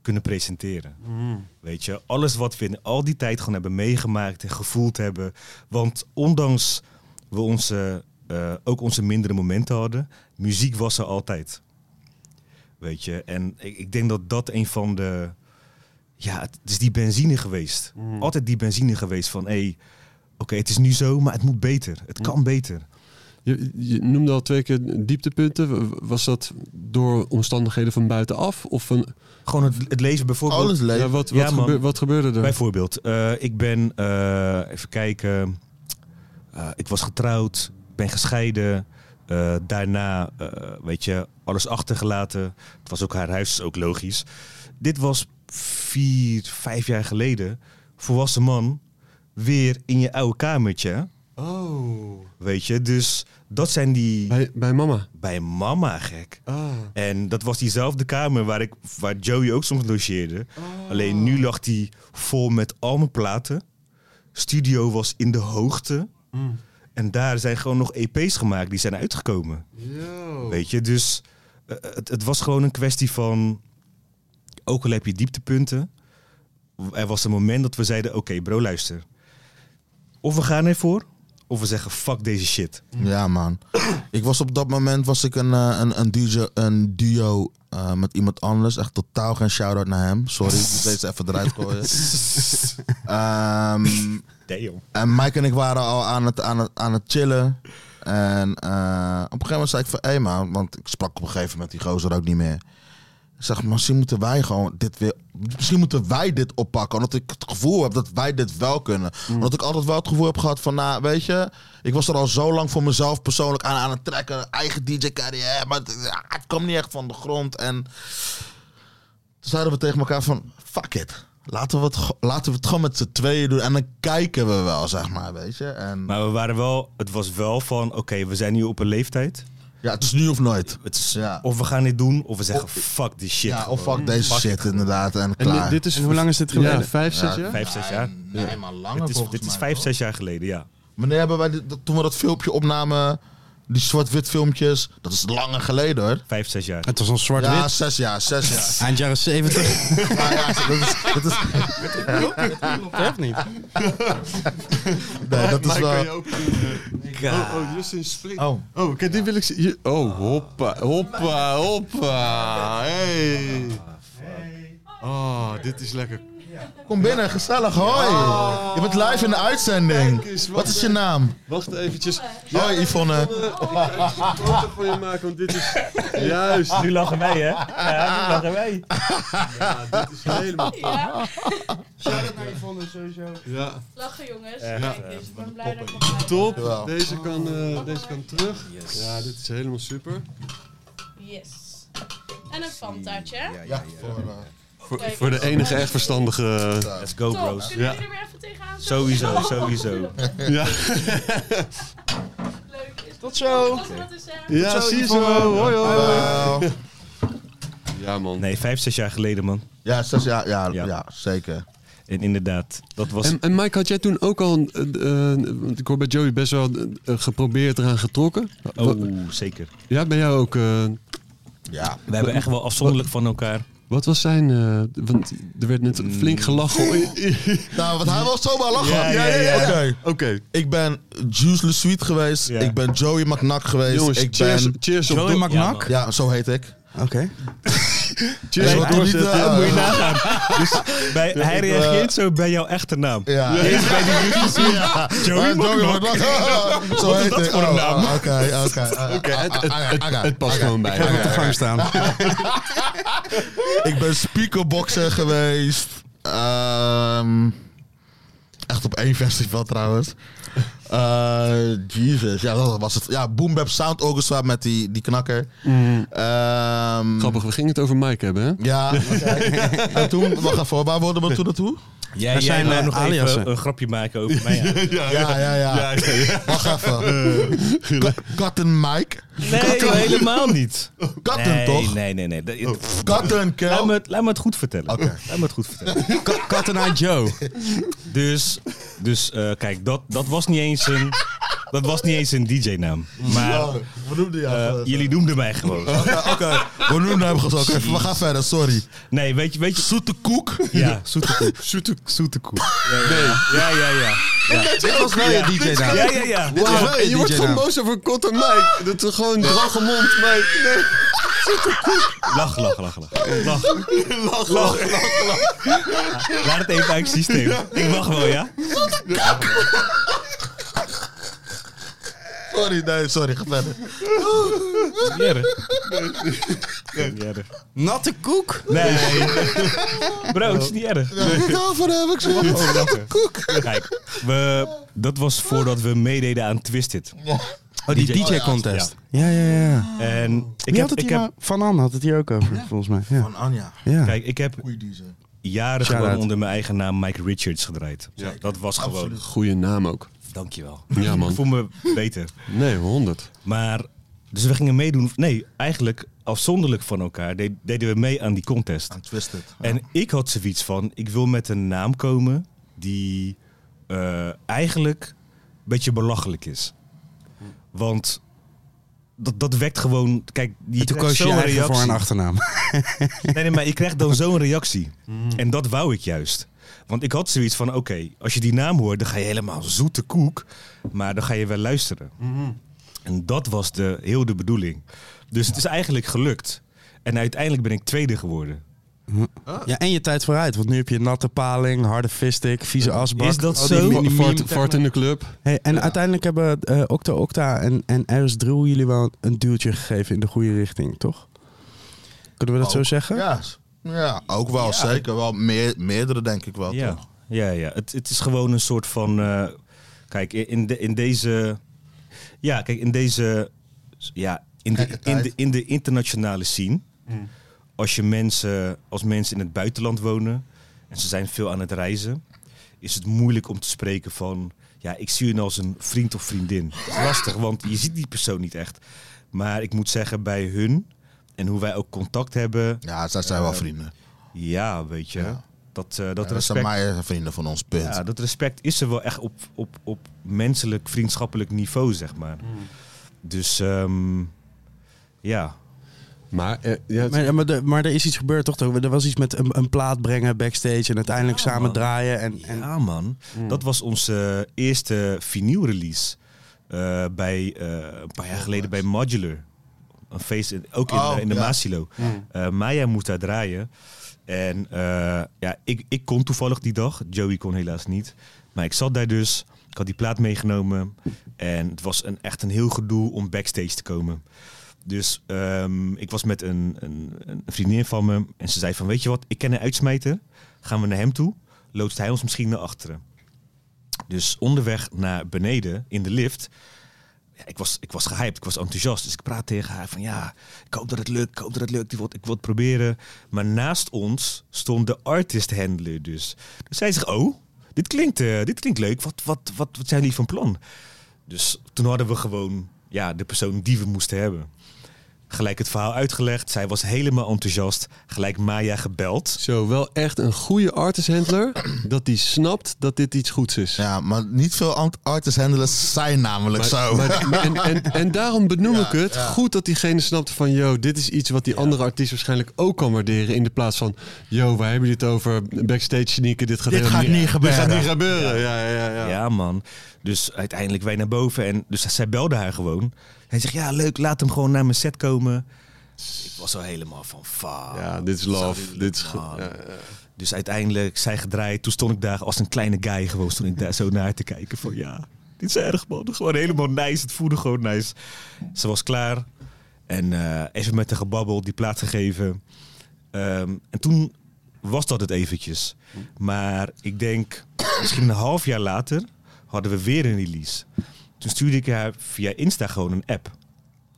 kunnen presenteren. Weet je? Alles wat we in al die tijd gewoon hebben meegemaakt en gevoeld hebben. Want ondanks we onze, eh, ook onze mindere momenten hadden, muziek was er altijd. Weet je? En ik, ik denk dat dat een van de... Ja, het is die benzine geweest. Altijd die benzine geweest van... hé, hey, oké, het is nu zo, maar het moet beter. Het kan beter. Je, je noemde al twee keer dieptepunten. Was dat door omstandigheden van buitenaf? Of van, Gewoon het, het leven bijvoorbeeld. Alles leeg. ja, wat, wat, wat gebeurde er? Bijvoorbeeld, eh, ik ben, eh, even kijken, Eh, ik was getrouwd, ben gescheiden. Eh, daarna, eh, weet je, alles achtergelaten. Het was ook haar huis, is ook logisch. Dit was vier, vijf jaar geleden. Volwassen man, weer in je oude kamertje. Oh. Weet je, dus dat zijn die... Bij, bij mama. Bij mama, gek. Ah. En dat was diezelfde kamer waar, ik, waar Joey ook soms logeerde. Alleen nu lag die vol met al mijn platen. Studio was in de hoogte. En daar zijn gewoon nog EP's gemaakt die zijn uitgekomen. Weet je, dus eh, het, het was gewoon een kwestie van... Ook al heb je dieptepunten. Er was een moment dat we zeiden, oké bro luister. Of we gaan ervoor, of we zeggen fuck deze shit. Ja, man. Ik was op dat moment was ik een, eh, een, een, duo, een duo eh, met iemand anders. Echt totaal geen shout-out naar hem. Sorry, ik moet deze even eruit gooien. *laughs* Ehm, Damn. en Mike en ik waren al aan het, aan het, aan het chillen. En eh, op een gegeven moment zei ik van... Hé man, want ik sprak op een gegeven moment die gozer ook niet meer. Ik zeg, misschien moeten wij gewoon dit weer... Misschien moeten wij dit oppakken. Omdat ik het gevoel heb dat wij dit wel kunnen. Omdat ik altijd wel het gevoel heb gehad van... Nou, weet je... Ik was er al zo lang voor mezelf persoonlijk aan, aan het trekken. Eigen DJ-carrière. Maar het, ja, het kwam niet echt van de grond. En toen zeiden we tegen elkaar van... Fuck it. Laten we het, laten we het gewoon met z'n tweeën doen. En dan kijken we wel, zeg maar, weet je. En, Maar we waren wel, het was wel van, oké, we zijn nu op een leeftijd. ja, het is nu of nooit. Het is, Ja. Of we gaan dit doen, of we zeggen fuck die shit. Ja, of fuck deze shit inderdaad. En En klaar. dit, dit is En hoe lang is dit geleden? Ja, vijf, zes Ja, jaar? Vijf, zes jaar. Nee, maar langer Dit is, dit is vijf, zes jaar geleden, ja. Wanneer hebben wij dit, toen we dat filmpje opnamen, die zwart-wit filmpjes, dat is langer geleden hoor. Vijf, zes jaar. Het was een zwart-wit. Ja, zes jaar, zes jaar. *laughs* Eind jaren 70. Ja, *laughs* ja, dat is, dat is, niet? *laughs* nee, dat is wel... ook Oh, oh, Justin Spring. Oh, Oh, kijk, dit wil ik zien. Oh, hoppa, hoppa, hoppa. Hey. Oh, dit is lekker. Kom binnen, gezellig, hoi. Je bent live in de uitzending. Eens, wat is je naam? Wacht eventjes. Hoi Yvonne. Ik ga een foto van je maken, want dit is... *laughs* Juist. Nu lachen wij, hè? Ja, nu lachen wij. Ja, dit is helemaal... Ja, Shout-out naar Yvonne sowieso. Ja, lachen jongens. Ja. Kijk ik ben blij dat ik top. Deze kan, eh, deze kan terug. Ja, dit is helemaal super. Yes. En een fantaatje. Ja, voor, eh, Voor, voor de enige echt verstandige... Let's go, Top, bros. kunnen Ja. jullie er weer even tegenaan? Sowieso, sowieso. *laughs* Ja, Leuk is Tot zo. Als we dat eens zeggen. ja zie je zo. Hoi, hoi. Ja, man. Nee, vijf, zes jaar geleden, man. Ja, zes jaar, ja, Ja. ja. zeker. En inderdaad, dat was... En, en Mike, had jij toen ook al, eh, eh, ik hoor bij Joey best wel eh, geprobeerd eraan getrokken? Oh, zeker. Ja, ben jij ook... Ja. We hebben echt wel afzonderlijk van elkaar. Wat was zijn... eh, want er werd net flink gelachen. *laughs* Nou, want hij wil zomaar lachen. Ja, ja, ja. Oké. Oké, Ik ben Juice Le Sweet geweest. Ja. Ik ben Joey McNack geweest. jongens, ik cheers, ben... cheers op... Joey McNack? Ja, zo heet ik. Oké. *laughs* doorzetten. eh, Moet je nagaan. *laughs* Dus bij, hij ik, eh, reageert zo bij jouw echte naam. Ja. Eerst bij die muziek. *laughs* Ja. Joey Ah, McNack. McNack. Zo Wat is heet dat ik. voor een Oh, naam? oh, Oké, oké. Oké, het, past gewoon bij. Ga op de gang staan. Ik ben speakerboxer geweest. Ehm, echt op één festival trouwens. Eh Jesus, ja, dat was het. Ja, Boom Bap Sound Orchestra met die, die knakker. Ehm, Grappig, we gingen het over Mike hebben, hè? Ja, *laughs* en toen, wacht even, waar worden we toen naartoe? Jij, jij zijn, eh, nog aliasen. even een grapje maken over *laughs* mij. Ja. Ja, ja, ja. *laughs* Wacht even. Ka- Katten Mike. Nee, helemaal niet. Katten nee, toch? Nee, nee, nee. Dat- Katten, Laat kel. me, het, laat me het goed vertellen. Oké. Laat me het goed vertellen. Ka- Kat en Eye Joe. Dus, dus eh, kijk, dat, dat was niet eens een, dat was niet eens een DJ-naam. Maar we noemden jou. eh, gewoon. jullie noemden mij gewoon. *laughs* Oké, oké. we noemden hem gewoon. Oké, we gaan verder, sorry. Nee, weet je, weet je. Zoete koek. Ja, *laughs* zoete koek. Zoete Zoete koek. Nee. Ja, ja, ja. Ja, Dit was wel je DJ-naam. ja, ja. ja. Dit wel je wordt DJ-naam. gewoon boos over Kot en Mike. Dat is gewoon droge mond, Mike. Nee. Lach, lach, lach, lach. Lach. Lach, lach, lach. Laat het even uit het systeem. Ik mag wel, ja? Sorry, nee, sorry, ga verder. Niet erg. Niet erg. Natte koek? Nee. Bro, het is niet erg. Ik hou van hem, ik zeg Oh, lachen. Kijk, we, dat was voordat we meededen aan Twisted. Oh, die DJ DJ-contest. Ja, ja, ja. En ik Wie heb, had het ik hier heb, nou- Van Anne had het hier ook over, volgens mij. Ja. Van Anja. ja. kijk, ik heb Goeie DJ. jaren Shout-out. gewoon onder mijn eigen naam Mike Richards gedraaid. Dat was gewoon. Absoluut. Goeie naam ook. Dankjewel. Ja, Ik man. voel me beter. Nee, 100. Maar, dus we gingen meedoen. Nee, eigenlijk afzonderlijk van elkaar de- deden we mee aan die contest. Aan Twisted. En ik had zoiets van, ik wil met een naam komen die eh, eigenlijk een beetje belachelijk is. Want dat, dat wekt gewoon, kijk, je En toen koos je eigen reactie. voor een achternaam. Nee, nee, maar je krijgt dan *laughs* zo'n reactie. En dat wou ik juist. Want ik had zoiets van, oké, als je die naam hoort, dan ga je helemaal zoete koek. Maar dan ga je wel luisteren. En dat was de, heel de bedoeling. Dus het is eigenlijk gelukt. En uiteindelijk ben ik tweede geworden. Ja, en je tijd vooruit. Want nu heb je natte paling, harde fistik, vieze asbak. Is dat zo? meme Fart, in de club. Hey, en uiteindelijk hebben eh Octa Octa en, en RS Drill jullie wel een duwtje gegeven in de goede richting, toch? Kunnen we dat zo Ook. zeggen? Ja, ja ook wel, zeker. Wel meer, meerdere, denk ik wel. Ja, toch? ja, ja. Het, het is gewoon een soort van. eh, kijk, in, de, in deze. Ja, kijk, in deze. Ja, in de, in, de, in de internationale scene. Als je mensen. Als mensen in het buitenland wonen. en ze zijn veel aan het reizen. is het moeilijk om te spreken van. Ja, ik zie je als een vriend of vriendin. Dat is lastig, want je ziet die persoon niet echt. Maar ik moet zeggen, bij hun. En hoe wij ook contact hebben. Ja, zij zijn wel vrienden. Ja, weet je. Ja. Dat, eh, dat Dat zijn respect. mij vrienden van ons, punt. Ja, dat respect is er wel echt op, op, op menselijk, vriendschappelijk niveau, zeg maar. Dus ehm, ja. Maar, eh, ja, het- Maar, maar, de- maar er is iets gebeurd, toch? Er was iets met een, een plaat brengen backstage en uiteindelijk Ja, samen man. draaien. En, en ja, man. Dat was onze eerste vinyl release. eh, bij, eh, een paar jaar geleden bij Modular. Een feest, in- ook in, Oh, eh, in de ja. Maasilo. Eh, Maya moest daar draaien. En eh, ja, ik, ik kon toevallig die dag. Joey kon helaas niet. Maar ik zat daar dus. Ik had die plaat meegenomen. En het was een, echt een heel gedoe om backstage te komen. Dus ehm, ik was met een, een, een vriendin van me. En ze zei van, weet je wat, ik ken een uitsmijter. Gaan we naar hem toe. Loodst hij ons misschien naar achteren. Dus onderweg naar beneden in de lift. Ik, was, ik was gehyped, ik was enthousiast. Dus ik praat tegen haar van ja, ik hoop dat het lukt, ik hoop dat het lukt. Ik wil, ik wil het proberen. Maar naast ons stond de artist handler dus. Dus zij zegt, oh, dit klinkt, eh, dit klinkt leuk. Wat, wat, wat, wat zijn jullie van plan? Dus toen hadden we gewoon ja, de persoon die we moesten hebben. Gelijk het verhaal uitgelegd. Zij was helemaal enthousiast. Gelijk Maya gebeld. zo, wel echt een goede artisthandler. dat die snapt dat dit iets goeds is. Ja, maar niet veel ant- artist handlers zijn namelijk Maar- zo. maar- en, en, en daarom benoem *laughs* Ja, ik het. ja. Goed dat diegene snapt van... yo, dit is iets wat die andere artiest waarschijnlijk ook kan waarderen... in de plaats van... yo, wij hebben dit over backstage sneaken. Dit gaat, Dit gaat niet Dit gebeuren. gaat niet gebeuren. Ja, ja, ja. Ja. man. Dus uiteindelijk wij naar boven. En dus zij belde haar gewoon. Hij zegt, ja leuk, laat hem gewoon naar mijn set komen. Ik was al helemaal van, fuck. Ja, dit is love. Dit is. Ja, ja. Dus uiteindelijk, zij gedraaid. Toen stond ik daar als een kleine guy gewoon. Stond ik daar zo naar te kijken van, ja, dit is erg man. Gewoon helemaal nice. Het voelde gewoon nice. Ze was klaar. En eh, even met de gebabbel, die plaats gegeven. Ehm, en toen was dat het eventjes. Maar ik denk, misschien een half jaar later hadden we weer een release. Toen stuurde ik haar via Insta gewoon een app.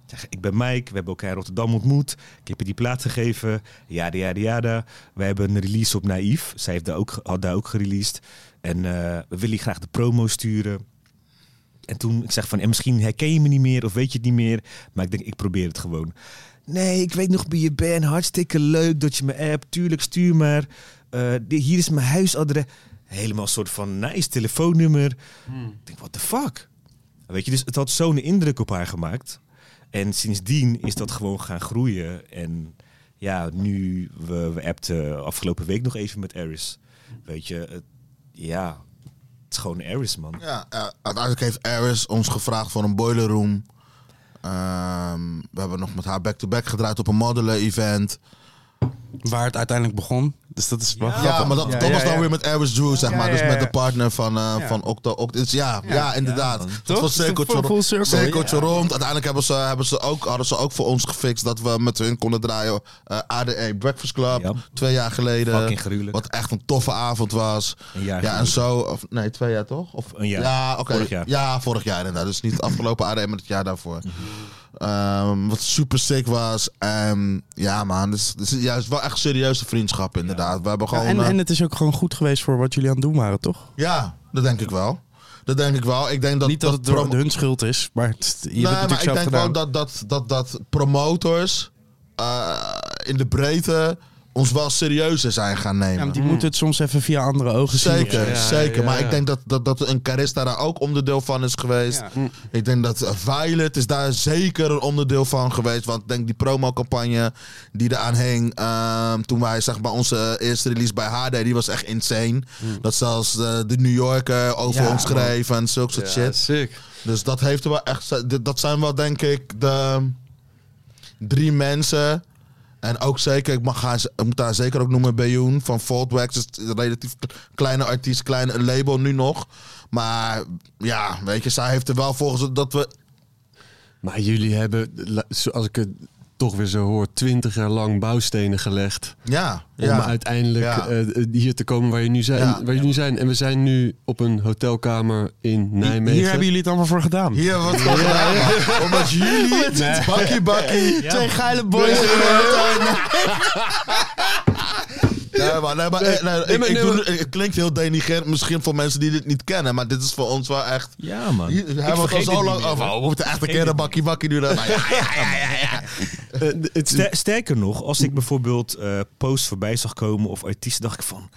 Zeg, ik ben Mike, we hebben elkaar in Rotterdam ontmoet. Ik heb je die plaat gegeven. Jada, jada, jada. We hebben een release op Naïef. Zij heeft daar ook, had daar ook gereleased. En eh, we willen je graag de promo sturen. En toen, ik zeg van, en misschien herken je me niet meer of weet je het niet meer. Maar ik denk, ik probeer het gewoon. Nee, ik weet nog wie je bent. Hartstikke leuk dat je me appt. Tuurlijk, stuur maar. Di- hier is mijn huisadres. Helemaal een soort van nice telefoonnummer. Ik denk, what the fuck? Weet je, dus het had zo'n indruk op haar gemaakt. En sindsdien is dat gewoon gaan groeien. En ja, nu, we, we appten afgelopen week nog even met Eris. Weet je, ja, het is gewoon Eris, man. Ja, eh, uiteindelijk heeft Aris ons gevraagd voor een boiler room. Ehm, we hebben nog met haar back-to-back gedraaid op een modellen-event. Waar het uiteindelijk begon. Dus dat is wel Ja, grappig. maar dat, Ja, dat ja, was dan ja. weer met Aris Drew, zeg Ja, maar. Dus ja, met ja. de partner van, eh Ja. van Octo. Octo. Dus ja, ja, inderdaad. Toch? was cirkeltje, een full- circle, cirkeltje ja. rond. Uiteindelijk hebben ze, hebben ze ook, hadden ze ook voor ons gefixt dat we met hun konden draaien. eh, ADE Breakfast Club, Ja. twee jaar geleden. Fucking gruwelijk. Wat echt een toffe avond was. Een jaar Ja, en geleden. zo. Of, nee, twee jaar toch? Of Een jaar. Ja, oké. Vorig jaar. Ja, vorig jaar inderdaad. Dus niet het afgelopen ADE, maar het jaar daarvoor. Ehm, wat super sick was. En ja, man. Dus, dus, ja, het is wel echt serieuze vriendschap, inderdaad. We hebben Ja, gewoon. en, eh, en het is ook gewoon goed geweest voor wat jullie aan het doen waren, toch? ja, dat denk ik wel. Dat denk ik wel. Ik denk dat Niet dat het door hun schuld is, maar het, je Nee, hebt het maar ik denk gedaan. wel dat, dat, dat, dat promotors eh, in de breedte ons wel serieuzer zijn gaan nemen. Ja, want die moeten het soms even via andere ogen zien. Zeker, Ja, zeker. ja, maar ja. ik denk dat, dat, dat een Carista daar ook onderdeel van is geweest. Ik denk dat eh, Violet is daar zeker een onderdeel van geweest. Want ik denk die promocampagne die eraan hing... ehm, toen wij zeg maar onze eerste release bij haar deden, die was echt insane. Dat zelfs eh, de New Yorker over Ja, ons schreef en zulke soort Ja, shit. sick. Dus dat heeft er wel echt... Dat zijn wel denk ik de drie mensen... En ook zeker, ik, mag haar, moet haar zeker ook noemen, Beyoon van Voltwax. is een relatief kleine artiest, klein label nu nog. Maar ja, weet je, zij heeft er wel volgens dat we... Maar jullie hebben, als ik het toch weer zo hoor, twintig jaar lang bouwstenen gelegd. Ja, Om ja. uiteindelijk Ja. eh, hier te komen waar je nu zijn. Ja. Waar jullie nu zijn. En we zijn nu op een hotelkamer in Nijmegen. Hier hebben jullie het allemaal voor gedaan. Hier gedaan. man. Omdat jullie, bakkie bakkie, Twee geile boys. *laughs* Nee, maar, nee, maar, nee, ik, maar- ik nee, doe- het klinkt heel denigrerend misschien voor mensen die dit niet kennen. Maar dit is voor ons wel echt... Ja, man. Hier, we hebben het al zo het lang over. hè. We moeten echt een keer een bakkie bakkie doen. *laughs* Ja, ja, ja, ja, Eh, sterker nog, als ik bijvoorbeeld eh posts voorbij zag komen of artiesten, dacht ik van,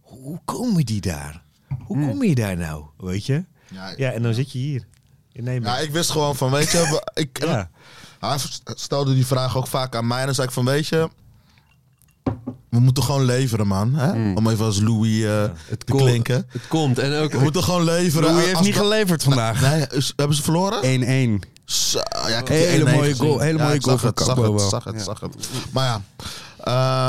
hoe komen die daar? Hoe kom je daar nou? Weet je? Ja, Ja, en dan zit je hier in Nijmegen. Ja, ik wist gewoon van, weet je, *laughs* ik, Ja. hij stelde die vraag ook vaak aan mij. En dan zei ik van, weet je, we moeten gewoon leveren, man. Hè? Om even als Louis eh, het te komt- klinken. Het komt. En ook, We moeten gewoon leveren. Louis heeft Als niet geleverd vandaag. Nee, is- hebben ze verloren? 1-1. Zo, ja, ik heb Hele die 1-1 mooie gezien. goal- hele Ja, mooie ik goal zag het, van zag Kakbo het, wel. zag het, zag het. Maar ja.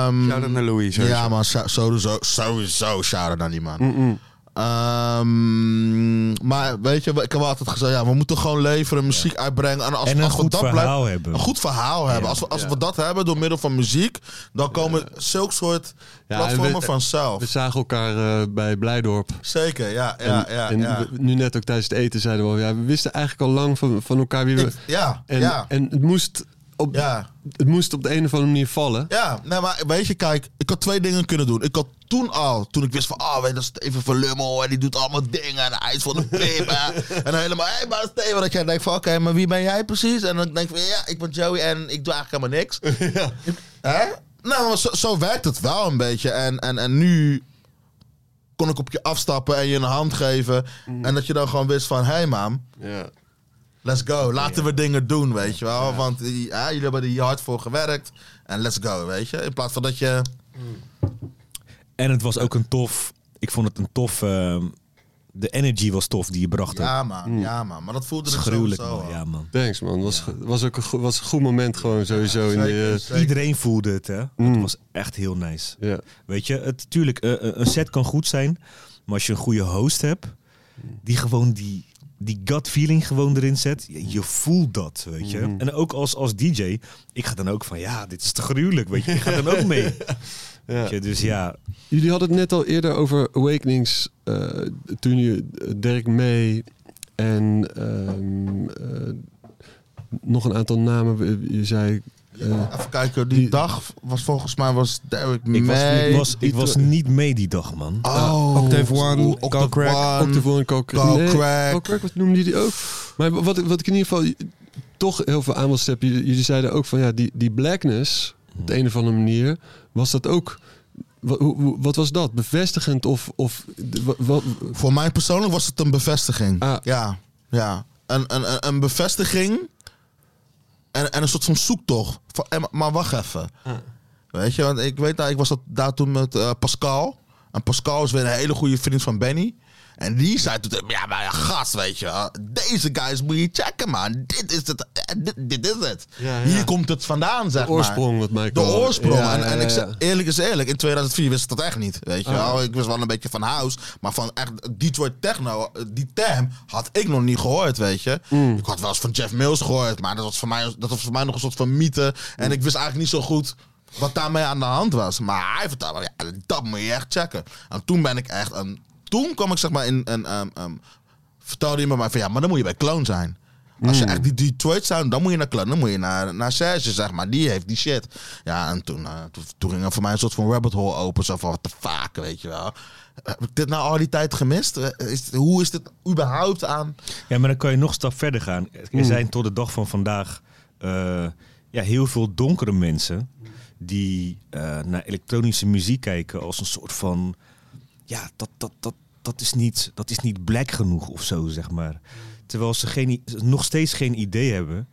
ehm, Shout-out naar Louis, sowieso. Ja, man, sho- sowieso, sowieso shout-out naar die man. Ehm, maar weet je, ik heb altijd gezegd, ja, we moeten gewoon leveren, muziek uitbrengen. En, als, En een als we goed dat verhaal blijven- hebben. Een goed verhaal hebben. Als, we, als we dat hebben door middel van muziek, dan komen zulke soort Ja, platformen vanzelf. we zagen elkaar eh, bij Blijdorp. Zeker, ja, ja, en, ja. en ja. we- nu net ook tijdens het eten zeiden we al, ja, we wisten eigenlijk al lang van, van elkaar wie we... Ik- ja, en, ja, en het moest op, ja. het moest op de een of andere manier vallen. Ja, nee, maar weet je, kijk, ik had twee dingen kunnen doen. Ik had toen al, toen ik wist van, ah, weet je, dat is Steven van Lummel en die doet allemaal dingen en hij is van de *laughs* pip. hè. en dan helemaal, hé, hey, maar Steven, dat jij denkt van, oké, maar wie ben jij precies? En dan denk ik van, ja, ik ben Joey en ik doe eigenlijk helemaal niks. *laughs* Hè? Nou, maar zo, zo werkt het wel een beetje. En, en, en nu kon ik op je afstappen en je een hand geven. En dat je dan gewoon wist van, hé hey, Ja. Let's go. Laten we dingen doen, weet je wel. Want die- ja, jullie hebben er hier hard voor gewerkt. En let's go, weet je. In plaats van dat je... En het was ook een tof, ik vond het een tof, ehm, de energy was tof die je bracht. Ja, man. Ja, man. Maar dat voelde Het het gruwelijk, sowieso man. al. Ja, man. Thanks man, was, was ook een, goed- was een goed moment gewoon sowieso. in Zeker, de, eh. Iedereen voelde het, hè. Het Mm. was echt heel nice. ja. Weet je, het, tuurlijk, eh, eh, een set kan goed zijn. Maar als je een goede host hebt, die gewoon die, die gut feeling gewoon erin zet. Je, je voelt dat, weet je. Mhm. En ook als, als DJ, ik ga dan ook van, ja, dit is te gruwelijk, weet je. Ik ga dan ook mee. *laughs* Ja. Weet je, dus ja, Jullie hadden het net al eerder over Awakenings. eh, toen je Dirk May en ehm, eh, nog een aantal namen. Je zei... eh, Even kijken, die, Die- dag was volgens mij was Derek Ik was, ik, was, ik was niet mee die dag, man. Oh, Octave One, Octave One, Octave One, Carl Crack. Carl Nee, Crack. Carl Crack, wat noemde die ook? Maar wat, wat ik in ieder geval toch heel veel aan wil steppen. Jullie, jullie zeiden ook van ja, die, die blackness, op de een of andere manier, was dat ook... Wat, was dat? Bevestigend of... of de- wat, wat- Voor mij persoonlijk was het een bevestiging. Ah. Ja, ja. Een, een- een bevestiging en, en een soort van zoektocht. Van, eh, maar- wacht even. Weet je, want ik weet dat ik was dat, daar toen met eh, Pascal. En Pascal is weer een hele goede vriend van Benny. En die zei toen, ja, maar ja, gast, weet je. wel, Deze guys moet je checken, man. Dit is het. eh, Dit, dit is het. Ja, ja. Hier komt het vandaan, zeg de oorsprong, wat maar. Michael... De oorsprong. Ja, en en ik ja, zeg, eerlijk is eerlijk, in 2004 wist ik dat echt niet. Weet je Ah. wel. Ik wist wel een beetje van house. Maar van echt Detroit techno, die term had ik nog niet gehoord, weet je. Mm. Ik had wel eens van Jeff Mills gehoord. Maar dat was voor mij, dat was voor mij nog een soort van mythe. En Mm. ik wist eigenlijk niet zo goed wat daarmee aan de hand was. Maar hij vertelde, ja, dat moet je echt checken. En toen ben ik echt... Een, toen kwam ik zeg maar in... een um, um, vertelde iemand mij van, ja, maar dan moet je bij Clone zijn. Als je echt die Detroit sound, dan moet je naar Clone. Dan moet je naar, naar Serge, zeg maar. Die heeft die shit. Ja, en toen, eh, toen, toen ging er voor mij een soort van rabbit hole open. Zo van, what the fuck, weet je wel. Heb ik dit nou al die tijd gemist? Eh, Is, hoe is dit überhaupt aan... Ja, maar dan kan je nog een stap verder gaan. Er Hmm. zijn tot de dag van vandaag eh, ja, heel veel donkere mensen die eh, naar elektronische muziek kijken als een soort van ja, dat, dat, dat, dat, is niet, dat is niet black genoeg of zo, zeg maar. Terwijl ze geen, nog steeds geen idee hebben.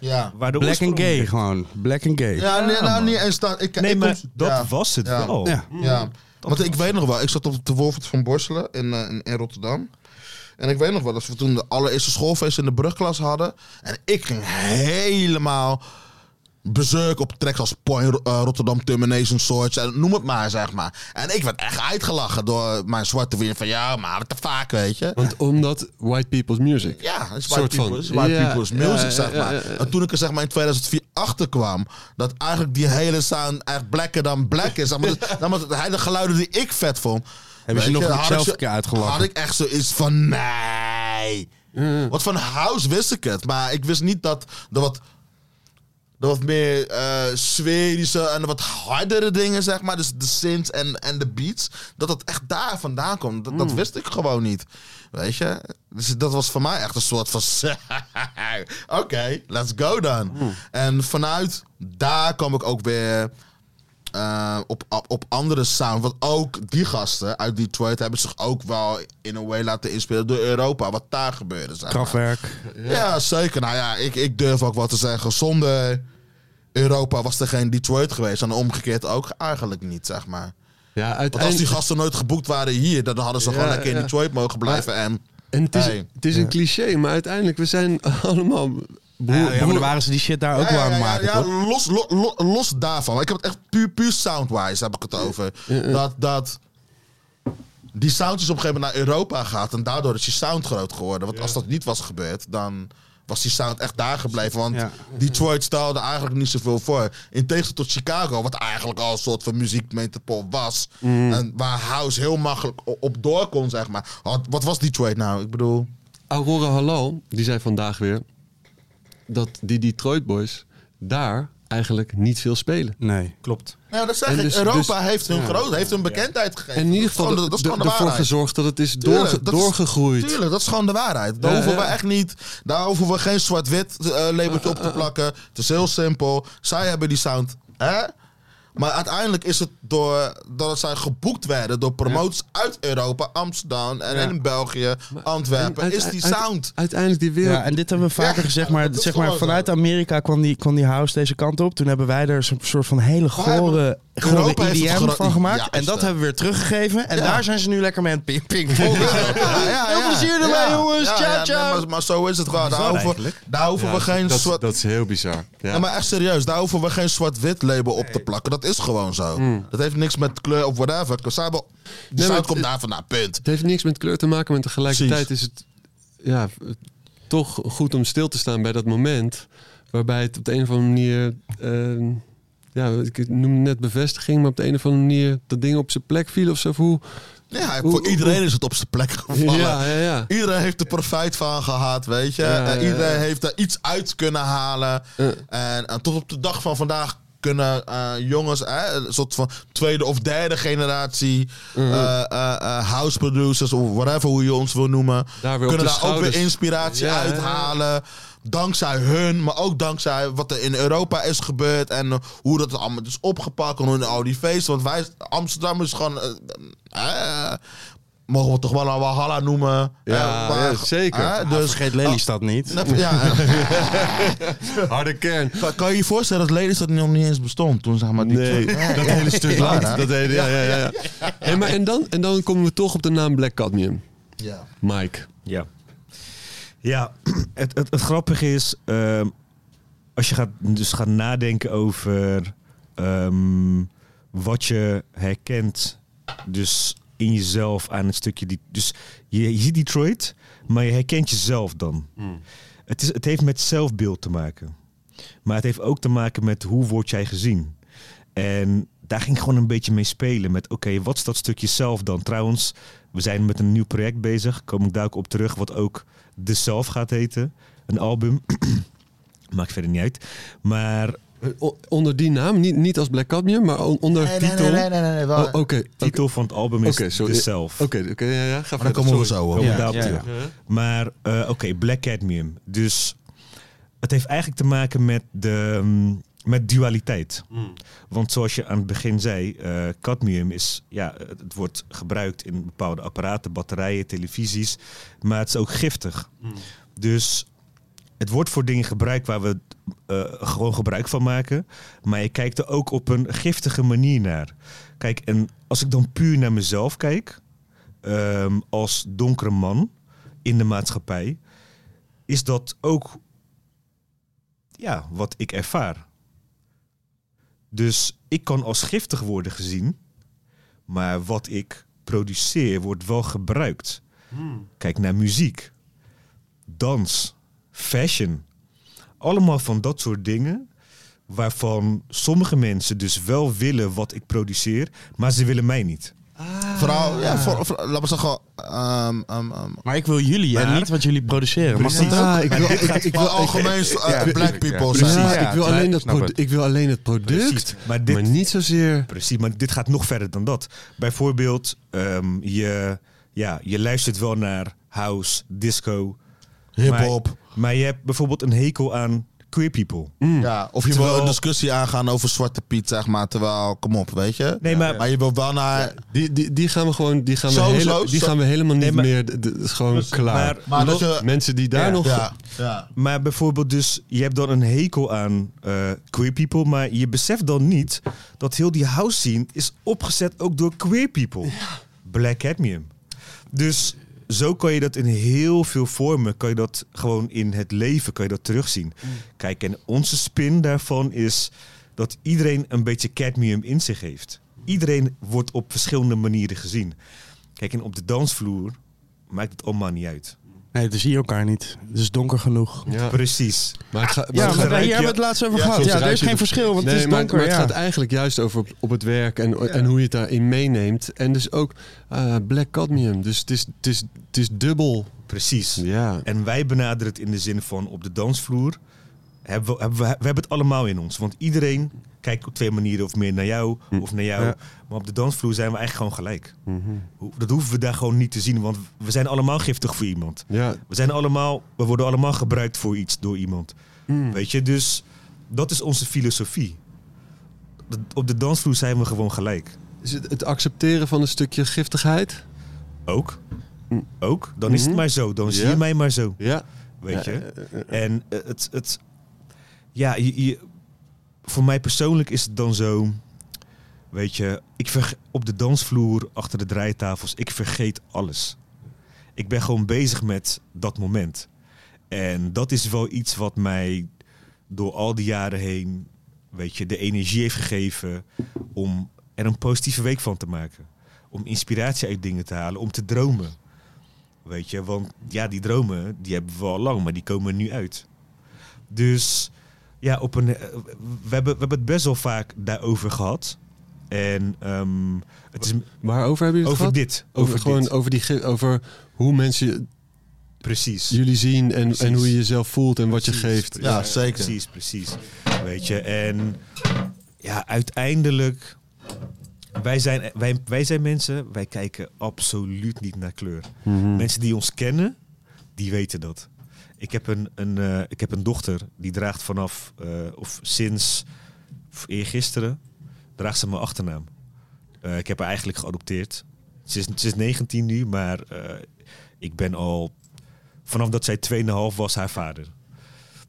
Ja. Waar de Black and gay ligt. gewoon. Black and gay. Ja, nee, nou, niet eens dat. Ik, Nee, ik maar kom- dat ja. was het Ja. wel. Ja. Ja, want ik weet nog wel, ik zat op de Wolfert van Borselen in, eh, in, in Rotterdam. En ik weet nog wel dat we toen de allereerste schoolfeest in de brugklas hadden. En ik ging helemaal bezurk op tracks als Point eh, Rotterdam Termination Swords en noem het maar, zeg maar. En ik werd echt uitgelachen door mijn zwarte vrienden van ja, maar wat de vaak, weet je. Want omdat white people's music. Ja, het is Soort white van. people's, white Ja, people's ja, music, ja, zeg maar. En toen ik er zeg maar in 2004 achter kwam, dat eigenlijk die hele sound echt blacker dan black is. *laughs* Dan was het hele geluiden die ik vet vond. Hebben ze nog ik zelf een keer uitgelachen? Had ik echt zoiets van, nee. Wat van house wist ik het, maar ik wist niet dat er wat... De wat meer sferische en de wat hardere dingen, zeg maar. Dus de synths en, en de beats. Dat het echt daar vandaan komt. Dat, dat wist ik gewoon niet. Weet je? Dus dat was voor mij echt een soort van... *laughs* Oké, let's go dan. En vanuit daar kwam ik ook weer eh, op, op, op andere sound. Want ook die gasten uit Detroit hebben zich ook wel in een way laten inspelen door Europa. Wat daar gebeurde. Zeg maar. Kraftwerk. Ja, zeker. Nou ja, ik, ik durf ook wat te zeggen. Zonder Europa was er geen Detroit geweest. En omgekeerd ook eigenlijk niet, zeg maar. Ja, Want als uiteindelijk... die gasten nooit geboekt waren hier, dan hadden ze gewoon Ja, lekker in. Detroit mogen blijven. En En het is, Hey. het is een cliché, maar uiteindelijk, we zijn *laughs* allemaal... broer- Ja, ja, maar dan waren ze die shit daar ook ja, wel aan ja, het ja, maken, ja, toch? los, lo- lo- los daarvan. Ik heb het echt puur, puur soundwise heb ik het over. Dat, dat die sound is op een gegeven moment naar Europa gaat. En daardoor is die sound groot geworden. Want als dat niet was gebeurd, dan was die sound echt daar gebleven. Want Ja. Detroit stelde eigenlijk niet zoveel voor. In tegenstelling tot Chicago, wat eigenlijk al een soort van muziekmetropool was. En waar house heel makkelijk op door kon, zeg maar. Wat- Wat was Detroit nou? Ik bedoel... Aurora Halal, die zei vandaag weer... dat die Detroit Boys daar eigenlijk niet veel spelen. Nee. Klopt. Nou, dat zeg En ik. dus- Europa dus- heeft hun groot, heeft hun bekendheid gegeven. En in ieder Dat is geval gewoon de- dat de- gewoon de ervoor gezorgd dat het is Tuurlijk, doorge- dat is- doorgegroeid. Tuurlijk, dat is gewoon de waarheid. Daar Ja, hoeven we echt niet. Daar hoeven we geen zwart-wit eh, labeltje op te *laughs* plakken. Het is heel simpel. Zij hebben die sound. Hè? Maar uiteindelijk is het door, doordat zij geboekt werden door promoties uit Europa, Amsterdam en Ja. in België, Antwerpen, En is die sound. Uiteindelijk die wereld... Ja, en dit hebben we vaker Ja, gezegd, maar, dat zeg maar vanuit. Amerika kwam die, kwam die house deze kant op. Toen hebben wij er zo'n soort van hele gore, Europa heeft het EDM gro- van gemaakt. Ja, en dat hebben we weer teruggegeven. En Ja. daar zijn ze nu lekker mee aan het ping ping Ja, ja, Heel plezier ermee, jongens. ja, Ciao, ja, nee, ciao. maar, maar zo is het wel. Daar hoeven, eigenlijk. daar hoeven Ja, we geen dat, zwart... dat is heel bizar. Ja. Ja, maar echt serieus, daar hoeven we geen zwart-wit label op te plakken. Dat is gewoon zo. Dat heeft niks met kleur of whatever. Hmm. sound het- komt daar vandaan, punt. Het heeft niks met kleur te maken, maar tegelijkertijd is het ja, toch goed om stil te staan bij dat moment. Waarbij het op de een of andere manier. eh, ja, ik noem het net bevestiging, maar op de een of andere manier dat ding op zijn plek viel of zo. Hoe, Ja, Hoe- voor hoe- iedereen is het op zijn plek gevallen. Ja, ja, ja. Iedereen heeft er profijt van gehad, weet je. Iedereen heeft er iets uit kunnen halen. En, en tot op de dag van vandaag kunnen eh, jongens, een soort van tweede of derde generatie Mhm. eh, eh, house producers, of whatever hoe je ons wil noemen, Daar kunnen daar ook weer inspiratie Ja, ja, ja. uithalen. Dankzij hun, maar ook dankzij wat er in Europa is gebeurd. En hoe dat allemaal is opgepakt. En hoe al die feesten. Want wij, Amsterdam is gewoon. Mogen we toch wel een Walhalla noemen? Ja, Eh, waar- ja, zeker. eh, Ah, dus, vergeet Lelystad niet. Nee, Ja, *laughs* Harde kern. kan, kan je je voorstellen dat Lelystad nog niet eens bestond toen zeg maar die Nee, twee- *laughs* dat hele stuk Ja, land. Dat hele, ja, ja, ja. ja. Hey, maar en, dan, en dan komen we toch op de naam Black Cadmium. Ja. Mike. Ja. Ja, *clears throat* het, het, het grappige is, ehm, als je gaat, dus gaat nadenken over ehm, wat je herkent, dus in jezelf aan het stukje die. Dus je, je ziet Detroit, maar je herkent jezelf dan. Het, is, het heeft met zelfbeeld te maken. Maar het heeft ook te maken met hoe word jij gezien. En daar ging ik gewoon een beetje mee spelen. Met oké, wat is dat stukje zelf dan? Trouwens, we zijn met een nieuw project bezig. Kom ik daar ook op terug. Wat ook De Self gaat heten. Een album. *clears throat* Maakt verder niet uit. Maar Onder die naam, niet, niet als Black Cadmium, maar on- onder Nee, titel. nee, nee, nee, nee, wel- Oh, Oké, titel van het album is Oké, sorry. The Self. oké, oké, ja, ja, ga Maar daar komen we zo op. Ja, ja. Ja. Maar eh, oké, Black Cadmium. Dus het heeft eigenlijk te maken met, de, mm, met dualiteit. Want zoals je aan het begin zei, eh, cadmium is, ja, het het wordt gebruikt in bepaalde apparaten, batterijen, televisies, maar het is ook giftig. Dus het wordt voor dingen gebruikt waar we eh, gewoon gebruik van maken, maar je kijkt er ook op een giftige manier naar. Kijk, en als ik dan puur naar mezelf kijk, ehm, als donkere man in de maatschappij, is dat ook ja, wat ik ervaar. Dus ik kan als giftig worden gezien, maar wat ik produceer wordt wel gebruikt. Kijk naar muziek, dans, fashion. Allemaal van dat soort dingen waarvan sommige mensen dus wel willen wat ik produceer, maar ze willen mij niet. Vooral, ja, voor, voor- laten we zeggen, ehm, ehm, ehm, Maar ik wil jullie en Maar- niet wat jullie produceren. Mag dat ook? Ah, ik wil, ik, ik, maar wil, algemeen eh, Ja, black people ja. zijn. ja, Ja, ik, wil alleen dat ik wil alleen het product, Precies. Maar dit, maar niet zozeer... Precies, maar dit gaat nog verder dan dat. Bijvoorbeeld, ehm, je, ja, je luistert wel naar house, disco. Hip-hop. Maar, je hebt bijvoorbeeld een hekel aan queer people. Ja, of je Terwijl- wil een discussie aangaan over Zwarte Piet, zeg maar. Terwijl, kom op, weet je. Nee, maar, Maar je wil wel naar... Die, die, die gaan we gewoon, die gaan we, Zo, hele- zo, die zo. gaan we helemaal niet Nee, maar- meer, d- d- het is gewoon klaar. maar, Maar dat je... Mensen die daar Ja. nog... Ja, ja. maar bijvoorbeeld dus, je hebt dan een hekel aan eh, queer people, maar je beseft dan niet dat heel die house scene is opgezet ook door queer people. Black Cadmium. Dus zo kan je dat in heel veel vormen, kan je dat gewoon in het leven, kan je dat terugzien. Kijk, en onze spin daarvan is dat iedereen een beetje cadmium in zich heeft. Iedereen wordt op verschillende manieren gezien. Kijk, en op de dansvloer maakt het allemaal niet uit. Nee, dan zie je elkaar niet. Het is donker genoeg. Ja. Precies. Maar het gaat, maar Ja, het maar hier hebben we het laatst over Ja, gehad. Ja, er is geen het- verschil, want het is maar, donker. maar het ja. gaat eigenlijk juist over op, op het werk en, en hoe je het daarin meeneemt. En dus ook eh, black cadmium. Dus het is, het is, het is dubbel. Precies. Ja. En wij benaderen het in de zin van op de dansvloer hebben we, hebben we, we hebben het allemaal in ons. Want iedereen kijkt op twee manieren of meer naar jou of naar jou. Ja. Maar op de dansvloer zijn we eigenlijk gewoon gelijk. Mhm. Dat hoeven we daar gewoon niet te zien, want we zijn allemaal giftig voor iemand. Ja. We, zijn allemaal, we worden allemaal gebruikt voor iets door iemand. Mm. Weet je, dus dat is onze filosofie. Op de dansvloer zijn we gewoon gelijk. Is het, het accepteren van een stukje giftigheid? Ook. Mm. Ook. Dan is het Mhm. maar zo. Dan zie Ja. je mij maar zo. Ja. Weet je? eh, eh, eh. En het, het, ja, voor mij persoonlijk is het dan zo, weet je, ik op de dansvloer achter de draaitafels, ik vergeet alles. Ik ben gewoon bezig met dat moment. En dat is wel iets wat mij door al die jaren heen, weet je, de energie heeft gegeven om er een positieve week van te maken. Om inspiratie uit dingen te halen, om te dromen. Weet je, want ja, die dromen, die hebben we al lang, maar die komen nu uit. Dus ja, op een, eh, we, hebben, we hebben het best wel vaak daarover gehad. En ehm, het is Waarover hebben jullie het over gehad? dit. Over, Over gewoon dit. over, die, ge- over hoe mensen Precies. jullie zien en, Precies. en hoe je jezelf voelt en wat je geeft. precies. Ja, zeker. Precies, precies. Weet je, en ja, uiteindelijk, wij zijn, wij, wij zijn mensen, wij kijken absoluut niet naar kleur. Mhm. Mensen die ons kennen, die weten dat. Ik heb een, een, eh, ik heb een dochter, die draagt vanaf, eh, of sinds of eergisteren, draagt ze mijn achternaam. Eh, ik heb haar eigenlijk geadopteerd. Ze is, ze is 19 nu, maar eh, ik ben al vanaf dat zij 2,5 was haar vader.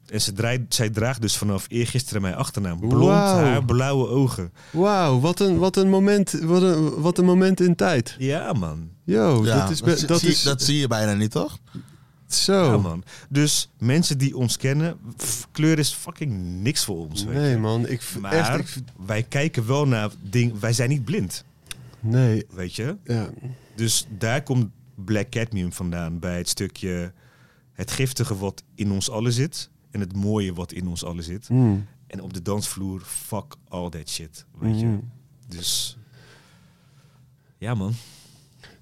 En ze draait, zij draagt dus vanaf eergisteren mijn achternaam. Blond haar, blauwe ogen. Wauw, wat een, wat, een moment, wat, een, wat een moment in tijd. Ja, man. Yo, Ja, dat is, dat zie- is dat zie je bijna niet, toch? Zo. Ja, man. Dus mensen die ons kennen, kleur is fucking niks voor ons. weet nee je. man, ik Maar echt, ik, wij kijken wel naar dingen. Wij zijn niet blind, nee, weet je. ja. Dus daar komt Black Cadmium vandaan bij het stukje het giftige wat in ons allen zit en het mooie wat in ons allen zit. Mm. En op de dansvloer, fuck all that shit, weet je. Mhm. Dus ja, man.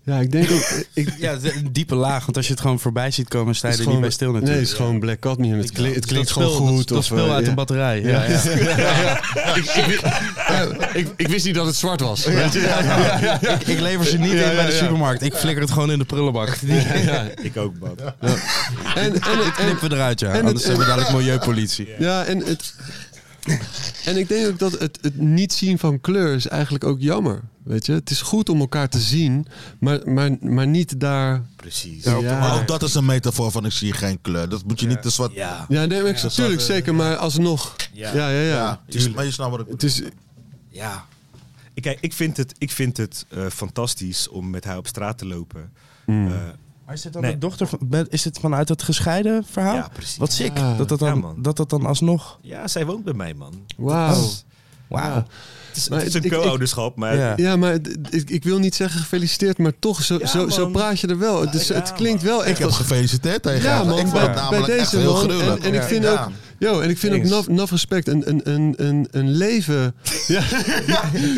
Ja, ik denk ook, *laughs* ik, Ja, een diepe laag. Want als je het gewoon voorbij ziet komen, sta je er gewoon- niet bij stil Nee, natuurlijk. het is gewoon Black Cadmium. Het, kli- het klinkt dat gewoon goed. Dat, of, dat spul eh, uit ja. een batterij. *laughs* Ja, ja. ik, ik, ik, ik wist niet dat het zwart was. Ik, ik lever ze niet Ja, in bij de supermarkt. Ik flikker het gewoon in de prullenbak. Ik ook, man. En, en, en, knippen we eruit, ja. en het- Anders hebben we dadelijk milieupolitie. Ja, en het. En ik denk ook dat het, het niet zien van kleur is eigenlijk ook jammer. Weet je, het is goed om elkaar te zien, maar, maar, maar niet daar. Precies. Ja. Maar ook dat is een metafoor van ik zie geen kleur. Dat moet je niet te zwart... Ja. Ja, nee, ik, natuurlijk zeker, maar alsnog. Ja, ja, ja. Ja, je- maar je snapt wat ik Het is. Ja. Ik, kijk, ik vind het, ik vind het eh, fantastisch om met haar op straat te lopen. Mm. Eh, Maar is dit dan Nee. de dochter van, is dit vanuit het gescheiden verhaal? ja, precies. Wat sick. Ja. Dat dat Ja, dan, dat dat dan alsnog... Ja, zij woont bij mij, man. Wauw. Wauw. Ja. Het is, Maar het is een ik- ik- co-ouderschap, maar Ja. Ja, maar ik, ik wil niet zeggen gefeliciteerd, maar toch, zo, Ja, zo, zo praat je er wel. Ja, het klinkt man. wel Ik echt heb als... gefeliciteerd tegen Ja, haar. man, ik bij- bij deze, heel man. En- en ik Ja. vind Ja. ook- Yo, en ik vind ook Thanks. naf, naf respect een, een, een, een, een leven. *laughs* Ja,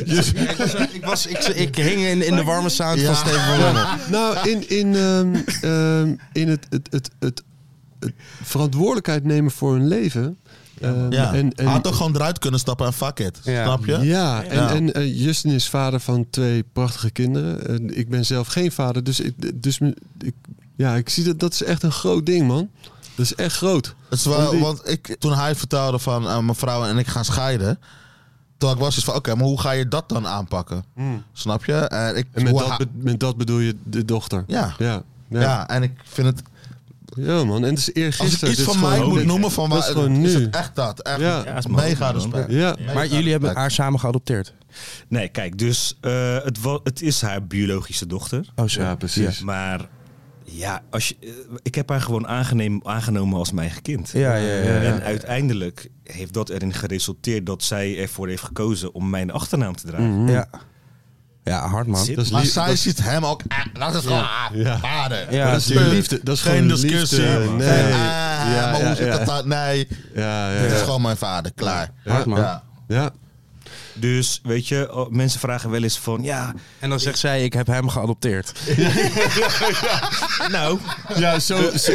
dus- ik, was, ik, was, ik, ik hing in, in de warme sound Ja. van Steven van Lommel. nou, in, in, ehm, ehm, in het, het, het, het, het verantwoordelijkheid nemen voor een leven. Ehm, Ja. en, en, Hij had toch gewoon eruit kunnen stappen en fuck it. Ja. Snap je? Ja, en, Ja. en eh, Justin is vader van twee prachtige kinderen. En ik ben zelf geen vader, dus, ik, dus ik, ja, ik zie dat dat is echt een groot ding, man. Dat is echt groot. Het is wel, die- want ik, toen hij vertelde van eh, mijn vrouw en ik gaan scheiden. Toen ik was dus van, oké, maar hoe ga je dat dan aanpakken? Snap je? En, ik, En met dat, met dat bedoel je de dochter. ja. Ja, Ja. ja. en ik vind het... Ja, man. En het is Als ik eergisteren. iets van mij moet noemen van waar, is gewoon is nu. het echt dat. Echt Ja. Ja, is mooi, mega respect. Ja. Maar jullie hebben haar samen geadopteerd. Nee, kijk, dus eh, het, het is haar biologische dochter. Oh, zo. Ja, precies. Maar ja, als je, eh, ik heb haar gewoon aangeneem, aangenomen als mijn eigen kind. Ja, ja, ja. ja. En uiteindelijk heeft dat erin geresulteerd dat zij ervoor heeft gekozen om mijn achternaam te dragen. Mhm. Ja, ja hard man. Zit- Dat is Maar zij dat- ziet hem ook... eh, Dat is gewoon... ah, Ja. vader. Ja, maar dat is tuurlijk. liefde. Dat is Geen discussie. liefde. Nee. Geen, ah, Ja, maar ja, hoe zit ja. dat? Nee, Ja, ja, het is ja. gewoon mijn vader. Klaar. Hard, man. Ja. Ja. Dus weet je, oh, mensen vragen wel eens van ja, En dan zegt zij, ik heb hem geadopteerd. *laughs* nou, Ja, zo. zo-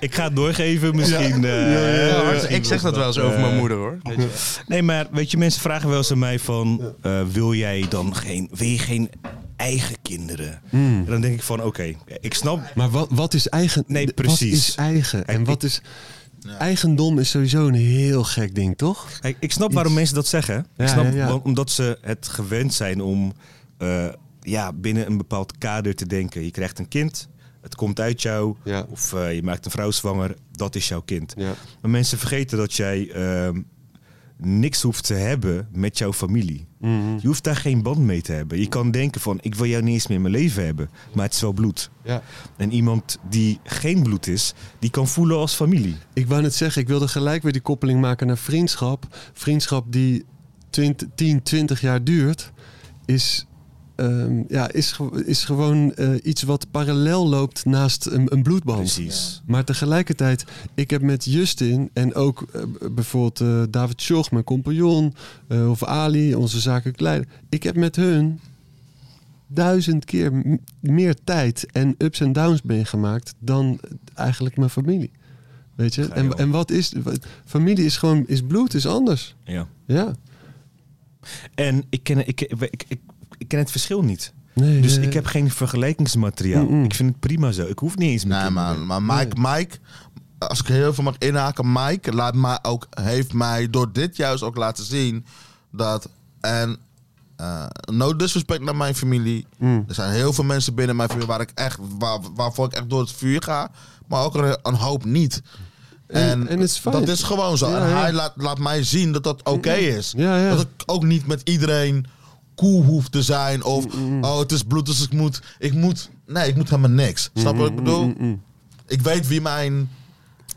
ik ga het doorgeven misschien. eh, Ja, misschien ik zeg dat wel eens over eh, mijn moeder hoor. *laughs* Weet je. Nee, maar weet je, mensen vragen wel eens aan mij van, eh, wil jij dan geen, wil je geen eigen kinderen? En dan denk ik van, oké, ik snap, Maar wat, wat is eigen? Nee, Wat precies. is eigen? En wat is. Eigendom is sowieso een heel gek ding, toch? Kijk, ik snap waarom mensen dat zeggen. Ja, ik snap, ja, ja. want- omdat ze het gewend zijn om eh, ja, binnen een bepaald kader te denken. Je krijgt een kind, het komt uit jou, Ja. of eh, je maakt een vrouw zwanger, dat is jouw kind. Ja. Maar mensen vergeten dat jij ehm, niks hoeft te hebben met jouw familie. Mhm. Je hoeft daar geen band mee te hebben. Je kan denken van, ik wil jou niet eens meer in mijn leven hebben, maar het is wel bloed. Ja. En iemand die geen bloed is, die kan voelen als familie. Ik wou net zeggen, ik wilde gelijk weer die koppeling maken naar vriendschap. Vriendschap die 20, 10, 20 jaar duurt, is ehm, ja, is, is gewoon eh, iets wat parallel loopt naast een, een bloedband. Precies. Maar tegelijkertijd, ik heb met Justin en ook eh, bijvoorbeeld eh, David Schoch, mijn compagnon, eh, of Ali, onze zakelijk leider. Ik heb met hun duizend keer meer tijd en ups en downs meegemaakt dan eigenlijk mijn familie. Weet je? En, en wat is... wat- familie is gewoon... Is bloed, is anders. Ja. Ja. En ik ken, ik, ik, ik, ik, ik ken het verschil niet. Nee, Dus nee. ik heb geen vergelijkingsmateriaal. Ik vind het prima zo. Ik hoef niet eens meer Nee, man, maar Mike, Mike, als ik heel veel mag inhaken, Mike laat mij ook, heeft mij door dit juist ook laten zien dat, en eh, no disrespect naar mijn familie, Mm. er zijn heel veel mensen binnen mijn familie waar ik echt, waar, waarvoor ik echt door het vuur ga, maar ook een, een hoop niet. En- is dat is gewoon zo. Ja, en ja. hij laat, laat mij zien dat dat oké is. Ja, ja. Dat ik ook niet met iedereen cool hoef te zijn. Of, oh, het is bloed, dus ik moet... Ik moet nee, ik moet helemaal niks. Snap je wat ik bedoel? Ik weet wie mijn...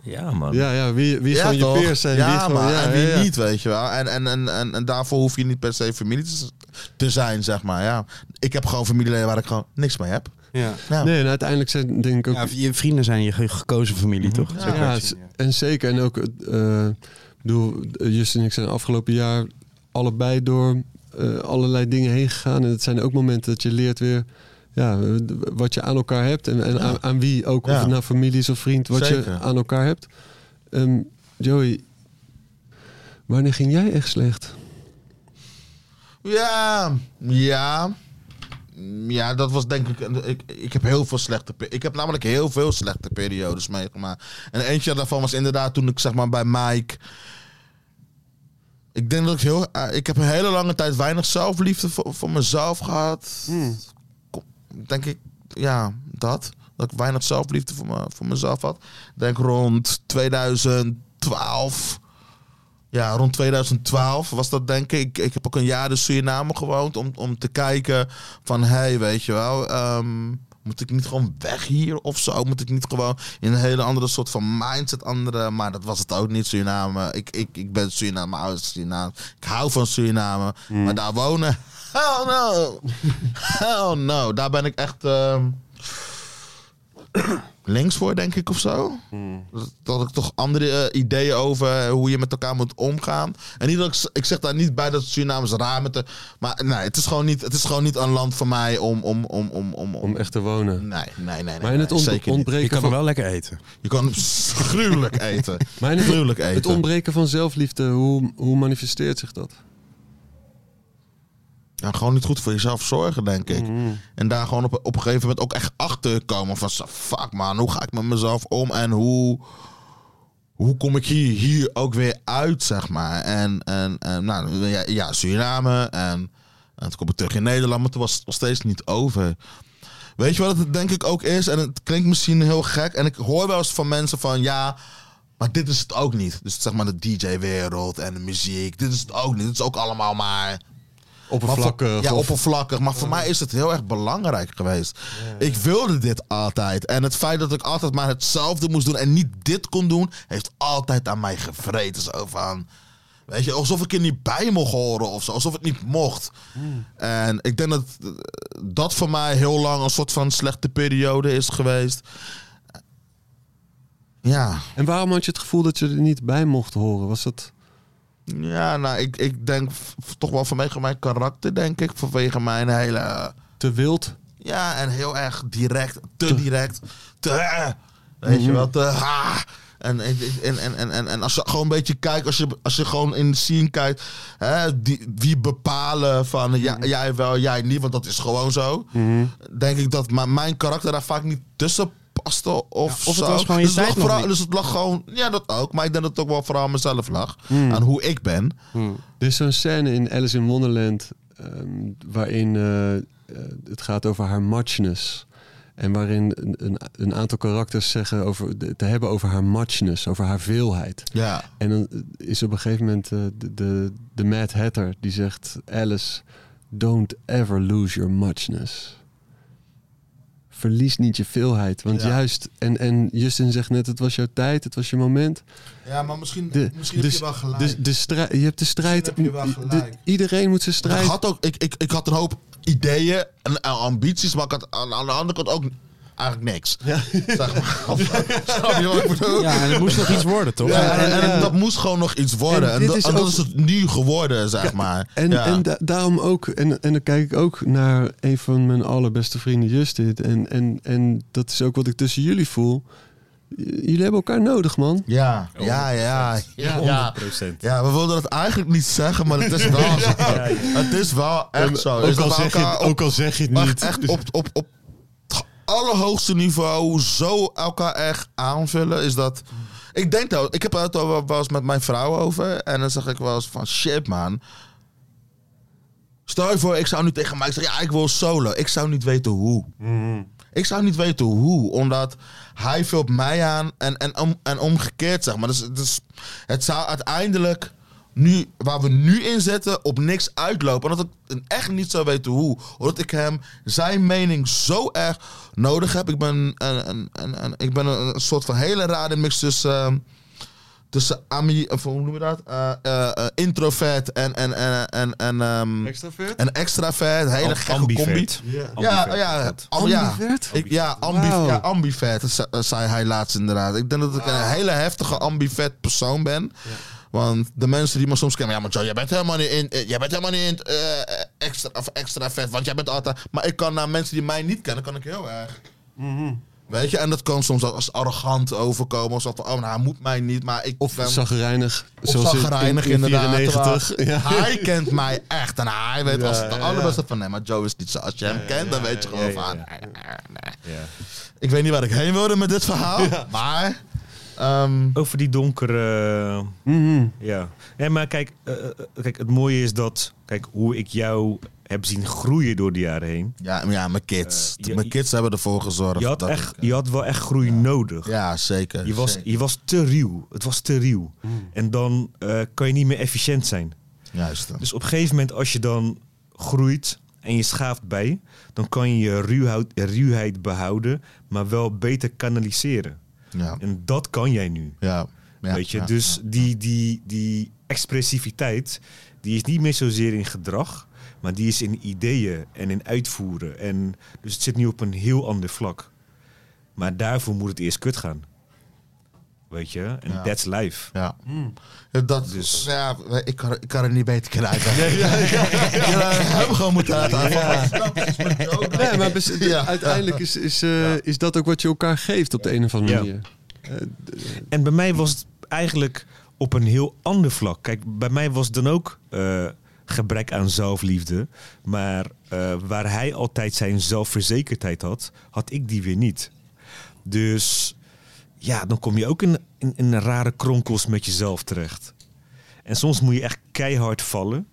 Ja, man. Ja, ja, wie, wie ja, je toch? peers zijn. Ja, wie gewoon, maar ja, en wie ja, ja. niet, weet je wel. En, en, en, en, en daarvoor hoef je niet per se familie te, te zijn, zeg maar. Ja. Ik heb gewoon familieleden waar ik gewoon niks mee heb. Ja. Ja. Nee, en uiteindelijk zijn denk ik ook... Ja, je vrienden zijn je ge- gekozen familie, toch? Zo kan je Ja, en zeker. En ook, eh, ik bedoel, Justin en ik zijn afgelopen jaar allebei door eh, allerlei dingen heen gegaan. En het zijn ook momenten dat je leert weer ja, wat je aan elkaar hebt. En, en aan, aan wie ook, of Ja. het nou familie is of vriend, wat je aan elkaar hebt. Ehm, Joey, wanneer ging jij echt slecht? Ja, ja. Ja, dat was denk ik... Ik, ik heb heel veel slechte... Ik heb namelijk heel veel slechte periodes meegemaakt. En eentje daarvan was inderdaad toen ik zeg maar bij Mike... Ik denk dat ik heel... eh, Ik heb een hele lange tijd weinig zelfliefde voor, voor mezelf gehad. Kom, Denk ik... Ja, dat. Dat ik weinig zelfliefde voor, me, voor mezelf had. Ik denk rond 2012... Ja, rond 2012 was dat denk ik. Ik heb ook een jaar in Suriname gewoond om, om te kijken van... Hé, hey, weet je wel, ehm, moet ik niet gewoon weg hier of zo? Moet ik niet gewoon in een hele andere soort van mindset andere... Maar dat was het ook niet, Suriname. Ik, ik, ik ben Suriname, mijn ouders Suriname. Ik hou van Suriname. Maar daar wonen... *laughs* Hell no! *laughs* Hell no! Daar ben ik echt... ehm, links voor, denk ik, of zo. Dat, dat ik toch andere eh, ideeën over hoe je met elkaar moet omgaan. En niet dat ik, ik zeg daar niet bij dat Suriname is raar met de. Maar nee, het is gewoon niet, het is gewoon niet een land voor mij om. om, om, om, om, Om echt te wonen. Nee, nee, nee. nee Maar in het nee, ont- ontbreken Je kan van... wel lekker eten. Je kan gruwelijk eten. Maar in het, gruwelijk eten. het ontbreken van zelfliefde, hoe, hoe manifesteert zich dat? Ja, gewoon niet goed voor jezelf zorgen, denk ik. En daar gewoon op, op een gegeven moment ook echt achter komen van... Fuck man, hoe ga ik met mezelf om en hoe... Hoe kom ik hier, hier ook weer uit, zeg maar. En, en, en nou, ja, ja, Suriname. En, en toen kom ik terug in Nederland, maar toen was het nog steeds niet over. Weet je wat het denk ik ook is? En het klinkt misschien heel gek. En ik hoor wel eens van mensen van... Ja, maar dit is het ook niet. Dus zeg maar de DJ-wereld en de muziek. Dit is het ook niet. Het is ook allemaal maar... Oppervlakkig. Maar voor- ja, of- oppervlakkig. Maar voor mij is het heel erg belangrijk geweest. Ik wilde dit altijd. En het feit dat ik altijd maar hetzelfde moest doen en niet dit kon doen, heeft altijd aan mij gevreten. Zo van. Weet je, alsof ik er niet bij mocht horen of zo. Alsof het niet mocht. En ik denk dat eh, dat voor mij heel lang een soort van slechte periode is geweest. Ja, En waarom had je het gevoel dat je er niet bij mocht horen? Was dat... ja nou, ik, ik denk toch wel vanwege mijn karakter, denk ik. Vanwege mijn hele... te wild? Ja, en heel erg direct, te direct, te... Weet je wel, te... Ha, en, en, en, en, en, en als je gewoon een beetje kijkt, als je, als je gewoon in de scene kijkt, hè, die, wie bepalen van ja, jij wel, jij niet, want dat is gewoon zo. Denk ik dat maar mijn karakter daar vaak niet tussen paste of of het zo. was gewoon je dus, het tijd nog vooral- dus het lag gewoon, ja dat ook, maar ik denk dat het ook wel vooral aan mezelf lag. Aan hoe ik ben. Er is zo'n scène in Alice in Wonderland ehm, waarin eh, eh, het gaat over haar muchness. En waarin een, een, een aantal karakters zeggen over, de- te hebben over haar muchness, over haar veelheid. Ja. En dan is op een gegeven moment eh, de, de, de Mad Hatter die zegt: Alice, don't ever lose your muchness. Verlies niet je veelheid. Want Ja. juist, en, en Justin zegt net: het was jouw tijd, het was je moment. Ja, maar misschien, De, misschien dus- heb je wel gelijk. Dus de strijd, je hebt de strijd. heb je wel de- iedereen moet zijn ik strijd. had ook, ik, ik, ik had een hoop ideeën en, en ambities, maar ik had aan, aan de andere kant ook eigenlijk niks. *laughs* Zeg maar. *laughs* Snap je wat ik bedoel? Ja, en het moest nog iets worden, toch? Ja, en, en dat moest gewoon nog iets worden. En dat- is en dat ook- is het nu geworden, zeg maar. En, ja. en da- daarom ook, en, en dan kijk ik ook naar een van mijn allerbeste vrienden, Justin. En, en, en dat is ook wat ik tussen jullie voel. Jullie hebben elkaar nodig, man. ja, ja, ja, ja, ja. 100%. Ja, we wilden het eigenlijk niet zeggen, maar het is wel *laughs* zo. Het is wel echt zo. Is Ook dat al, zeg je, op- ook al zeg je het niet. echt op, op, op allerhoogste niveau zo elkaar echt aanvullen, is dat... Ik denk dat, ik heb het er wel eens met mijn vrouw over. En dan zeg ik wel eens van, shit man. Stel je voor, ik zou nu tegen mij zeggen, ja, ik wil solo. Ik zou niet weten hoe. Ik zou niet weten hoe, omdat hij vult mij aan en, en, om, en omgekeerd, zeg maar. Dus, dus het zou uiteindelijk, nu, waar we nu in zitten, op niks uitlopen. Omdat ik echt niet zou weten hoe. Omdat ik hem, zijn mening zo erg nodig heb. Ik ben een, een, een, een- ik ben een, een soort van hele rare mix tussen... ehm, tussen ami, of hoe noem je dat? Eh, eh, eh, introvert en, en, en, en, en, ehm, Extravert? en extravert. Hele Am- gekke combi. ambivert. Ja, ja, am- ja. Ambivert? Ik, ja, ambi, Wauw. ja, ambivert, dat ze- zei hij laatst inderdaad. Ik denk dat ik een hele heftige ambivert persoon ben. Want de mensen die me soms kennen, ja, maar Joe, jij bent helemaal niet in, eh, jij bent helemaal niet in, eh, extra, of extra vet, want jij bent altijd. Maar ik kan naar mensen die mij niet kennen, kan ik heel erg. Weet je, en dat kan soms als arrogant overkomen. Of zo van, oh, nou, hij moet mij niet, maar ik Of ben... zagrijnig. Of zoals in- zagrijnig in, in inderdaad. 94. terwijl Ja. Hij kent mij echt. En hij weet Ja, als het de ja, allerbeste van nee, maar Joe is niet zo. Als je hem kent, dan weet je gewoon ja, van. ja. nee, nee. Ja. Ik weet niet waar ik heen wilde met dit verhaal. Maar. Ehm, Over die donkere... Mhm. Ja. Nee, maar kijk, eh, eh, kijk, het mooie is dat... Kijk, hoe ik jou heb zien groeien door de jaren heen. ja, ja, mijn kids. Eh, je- mijn kids hebben ervoor gezorgd. Je had, dat echt, ik- je had wel echt groei nodig. ja, zeker. Je was, zeker. je was te ruw. Het was te ruw. En dan eh, kan je niet meer efficiënt zijn. Juist. Dus op een gegeven moment, als je dan groeit en je schaaft bij, dan kan je je ruwheid, ruwheid behouden, maar wel beter kanaliseren. Ja. En dat kan jij nu. Ja. ja, weet je, ja, dus. Die, die, die expressiviteit, die is niet meer zozeer in gedrag, maar die is in ideeën en in uitvoeren. En dus het zit nu op een heel ander vlak. Maar daarvoor moet het eerst kut gaan. Weet je, en Ja. that's life. Ja. Dat, Dus- ja, ik kan, ik kan het niet beter krijgen. *laughs* Ja, ja, ja, *laughs* hebben gewoon moeten laten. *laughs* Nee, maar uiteindelijk is, is, eh, is dat ook wat je elkaar geeft op de een of andere Ja. manier. En bij mij was het eigenlijk op een heel ander vlak. Kijk, bij mij was het dan ook eh, gebrek aan zelfliefde. Maar eh, waar hij altijd zijn zelfverzekerdheid had, had ik die weer niet. Dus ja, dan kom je ook in, in, rare kronkels met jezelf terecht. En soms moet je echt keihard vallen.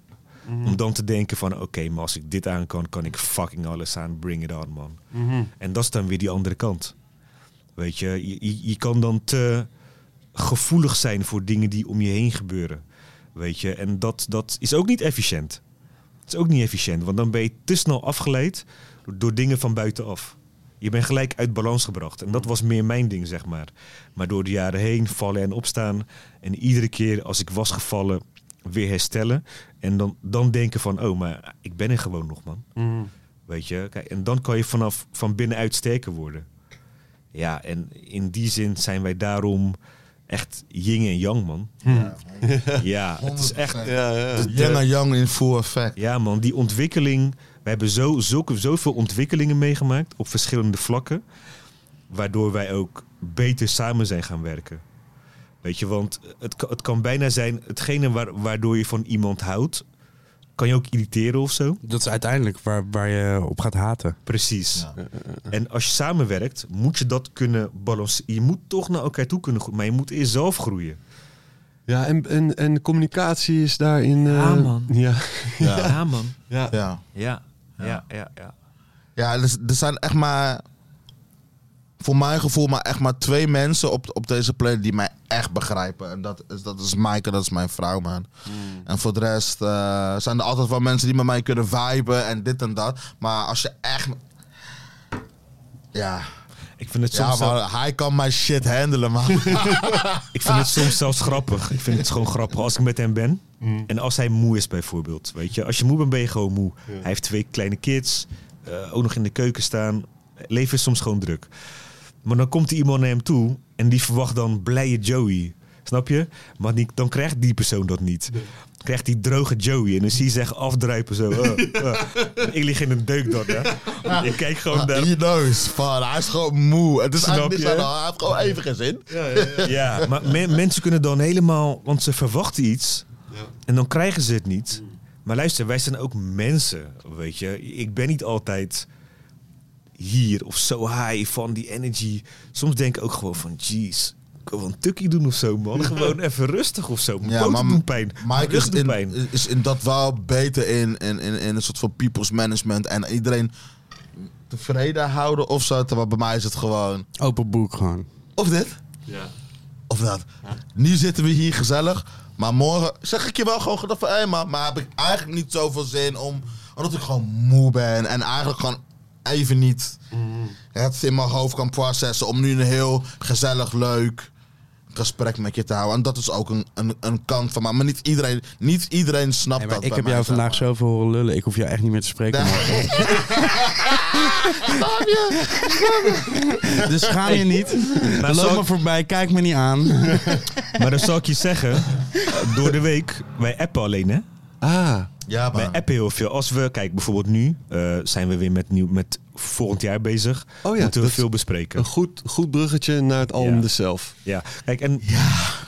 Om dan te denken van, oké, maar als ik dit aan kan, kan ik fucking alles aan. Bring it on, man. En dat is dan weer die andere kant. Weet je, je, je, kan dan te gevoelig zijn voor dingen die om je heen gebeuren. Weet je, en dat, dat is ook niet efficiënt. Het is ook niet efficiënt, want dan ben je te snel afgeleid door dingen van buitenaf. Je bent gelijk uit balans gebracht. En dat was meer mijn ding, zeg maar. Maar door de jaren heen vallen en opstaan. En iedere keer als ik was gevallen, weer herstellen. En dan, dan denken van, oh, maar ik ben er gewoon nog, man. Weet je, kijk, en dan kan je vanaf van binnenuit sterker worden. Ja, en in die zin zijn wij daarom echt yin en yang, man. Ja, het is echt... Yin en Yang in full effect. Ja, man, die ontwikkeling. We hebben zo, zulke, zoveel ontwikkelingen meegemaakt op verschillende vlakken. Waardoor wij ook beter samen zijn gaan werken. Weet je, want het, kan- het kan bijna zijn, hetgene waar, waardoor je van iemand houdt, kan je ook irriteren of zo. Dat is uiteindelijk waar, waar je op gaat haten. Precies. En als je samenwerkt, moet je dat kunnen balanceren. Je moet toch naar elkaar toe kunnen groeien, maar je moet eerst zelf groeien. Ja, en, en, en communicatie is daarin... eh, Ja, man. *laughs* Ja. Ja, man. Ja. Ja. Ja, ja, ja, ja. Er, er zijn echt maar, voor mijn gevoel, maar echt maar twee mensen op, op deze planeet die mij echt begrijpen. En dat is, dat is Maaike, dat is mijn vrouw, man. En voor de rest eh, zijn er altijd wel mensen die met mij kunnen viben en dit en dat. Maar als je echt... Ja, Ik vind het Ja, soms, zelf- maar hij kan mijn shit handelen, man. *laughs* ik vind het soms zelfs grappig. Ik vind het gewoon grappig als ik met hem ben. Mm. En als hij moe is bijvoorbeeld. Weet je, als je moe bent ben je gewoon moe. Hij heeft twee kleine kids. eh, ook nog in de keuken staan. Leven is soms gewoon druk. Maar dan komt er iemand naar hem toe. En die verwacht dan blije Joey. Snap je? Maar die, dan krijgt die persoon dat niet. Dan krijgt die droge Joey. En dan zie je zich afdruipen zo. eh, eh. *laughs* Ik lig in een deuk dan. Hè. Ik kijk gewoon daar. He knows. Van, hij is gewoon moe. Het is Snap eigenlijk niet hij heeft gewoon even geen zin. Ja, *laughs* maar me- mensen kunnen dan helemaal, want ze verwachten iets en dan krijgen ze het niet. Maar luister, wij zijn ook mensen, weet je. Ik ben niet altijd hier of zo high van die energy. Soms denk ik ook gewoon van, jeez, wel een tukkie doen of zo, man. Gewoon even rustig of zo. Mijn Ja, poten maar doen pijn. Mike is in, pijn. is in dat wel beter in, in, in, in een soort van people's management en iedereen tevreden houden of zo. Terwijl bij mij is het gewoon, Open boek gewoon. of dit, Ja. of dat. Nu zitten we hier gezellig, maar morgen zeg ik je wel gewoon dat van, hé man, maar heb ik eigenlijk niet zoveel zin om, omdat ik gewoon moe ben en eigenlijk gewoon even niet het in mijn hoofd kan processen om nu een heel gezellig, leuk gesprek met je te houden. En dat is ook een, een, een kant van mij. Maar niet iedereen, niet iedereen snapt Hey, maar dat ik heb jou vandaag maar. zoveel horen lullen. Ik hoef jou echt niet meer te spreken. Nee. *laughs* Dus schaam je niet. Maar Loop me voorbij, kijk me niet aan. Maar dan zal ik je zeggen, door de week, wij appen alleen hè. Ah, Ja, Wij man. appen heel veel. Als we, kijk, bijvoorbeeld nu eh, zijn we weer met, nieuw, met volgend jaar bezig. Oh ja, Moeten we veel bespreken. een goed, goed bruggetje naar het album Ja. dus zelf. Ja, kijk, en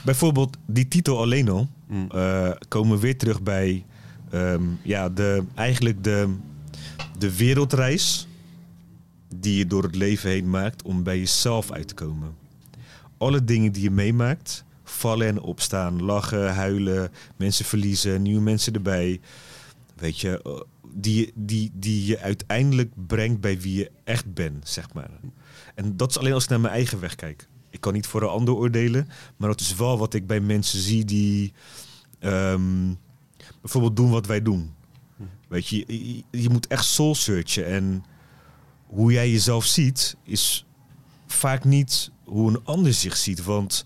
bijvoorbeeld die titel alleen al, eh, komen we weer terug bij ehm, ja, de, eigenlijk de, de wereldreis die je door het leven heen maakt om bij jezelf uit te komen. Alle dingen die je meemaakt, vallen en opstaan, lachen, huilen, mensen verliezen, nieuwe mensen erbij. Weet je, eh, die, die, die je uiteindelijk brengt bij wie je echt bent, zeg maar. En dat is alleen als ik naar mijn eigen weg kijk. Ik kan niet voor een ander oordelen, maar dat is wel wat ik bij mensen zie die ehm, bijvoorbeeld doen wat wij doen. Weet je, je, je moet echt soul searchen. En hoe jij jezelf ziet, is vaak niet hoe een ander zich ziet. Want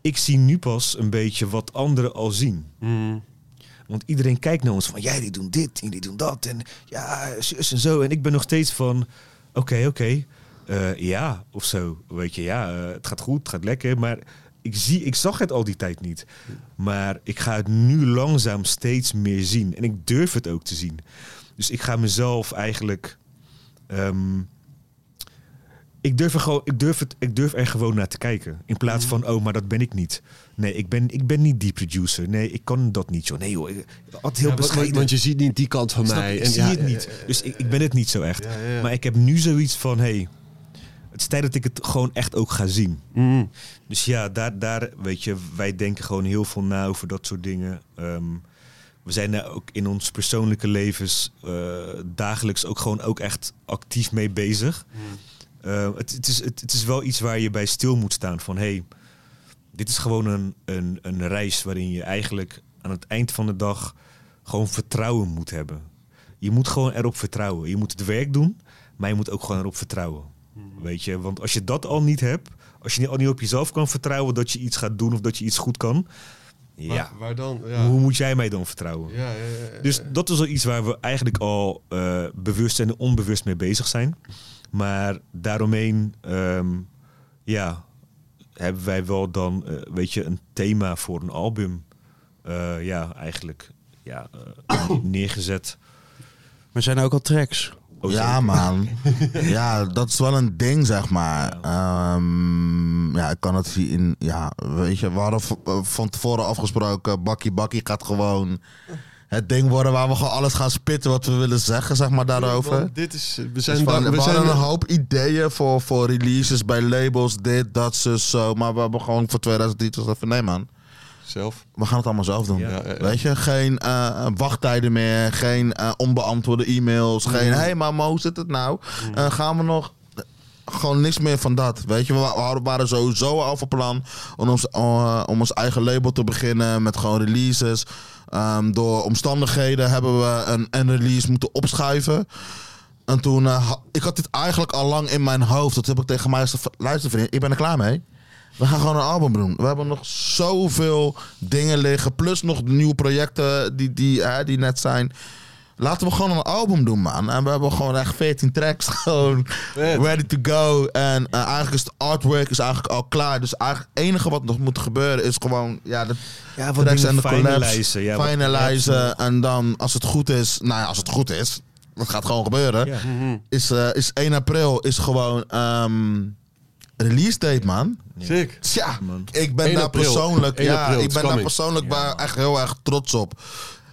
ik zie nu pas een beetje wat anderen al zien. Want iedereen kijkt naar ons van, jij die doen dit die doen dat. En ja, zus en zo. En ik ben nog steeds van, oké, oké. eh, ja, of zo. Weet je, ja, eh, het gaat goed, het gaat lekker. Maar ik, zie, ik zag het al die tijd niet. Maar ik ga het nu langzaam steeds meer zien. En ik durf het ook te zien. Dus ik ga mezelf eigenlijk... ehm, ik durf, er gewoon, ik, durf het, ik durf er gewoon naar te kijken. In plaats van, oh, maar dat ben ik niet. Nee, ik ben, ik ben niet die producer. Nee, ik kan dat niet, joh. Nee, joh. ik- Altijd heel Ja, want, bescheiden. want je ziet niet die kant van Snap mij. Ik En zie ja, het niet. Dus ik, ik ben het niet zo echt. Maar ik heb nu zoiets van, hey, het is tijd dat ik het gewoon echt ook ga zien. Mm. Dus ja, daar, daar, weet je, wij denken gewoon heel veel na over dat soort dingen. Ehm, we zijn daar ook in ons persoonlijke levens eh, dagelijks ook gewoon ook echt actief mee bezig. Eh, het, het, is, het, het is wel iets waar je bij stil moet staan van, hey, dit is gewoon een, een, een reis waarin je eigenlijk aan het eind van de dag gewoon vertrouwen moet hebben. Je moet gewoon erop vertrouwen. Je moet het werk doen, maar je moet ook gewoon erop vertrouwen. Weet je, want als je dat al niet hebt, als je al niet op jezelf kan vertrouwen dat je iets gaat doen of dat je iets goed kan, ja, Waar, waar dan? Ja. hoe moet jij mij dan vertrouwen? Ja, ja, ja, ja. Dus dat is al iets waar we eigenlijk al eh, bewust en onbewust mee bezig zijn. Maar daaromheen, ehm, ja, hebben wij wel dan, eh, weet je, een thema voor een album. eh, ja, eigenlijk ja, eh, *clears throat* neergezet. Maar zijn er ook al tracks? Oh, ja, man. *laughs* ja, dat is wel een ding, zeg maar. Ehm, ja, ik kan het zien. Ja, weet je, we hadden van tevoren afgesproken. Bakkie Bakkie gaat gewoon het ding worden waar we gewoon alles gaan spitten wat we willen zeggen, zeg maar, daarover. Dit is, we Dus zijn, we, daar- we we zijn hadden een hoop ideeën voor, voor releases bij labels, dit, dat, zo, zo. Maar we hebben gewoon voor 2023 even, nee man. zelf. We gaan het allemaal zelf doen. Ja. Weet je, geen eh, wachttijden meer, geen eh, onbeantwoorde e-mails, geen hé, hey, maar Mo, hoe zit het nou? Eh, gaan we nog... Gewoon niks meer van dat. Weet je, we waren sowieso al van plan om ons, eh, om ons eigen label te beginnen met gewoon releases. Ehm, door omstandigheden hebben we een, een release moeten opschuiven. En toen, ha- ik had dit eigenlijk al lang in mijn hoofd. Dat heb ik tegen mij gezegd, luister vriend, ik ben er klaar mee. We gaan gewoon een album doen. We hebben nog zoveel dingen liggen. Plus nog nieuwe projecten die, die, die net zijn. Laten we gewoon een album doen, man. En we hebben gewoon echt 14 tracks *laughs* gewoon ready to go. En eh, eigenlijk is het artwork is eigenlijk al klaar. Dus eigenlijk het enige wat nog moet gebeuren is gewoon... Ja, de Ja, wat tracks en de collabs. finalizen. Ja, wat- finalizen. En dan, als het goed is... Nou ja, als het goed is... Dat gaat gewoon gebeuren. Ja. Is, eh, is 1 april is gewoon ehm, release date, man. Sick. Tja, ik ben 1 daar persoonlijk, 1 ja, ik ben daar persoonlijk bij echt heel erg trots op.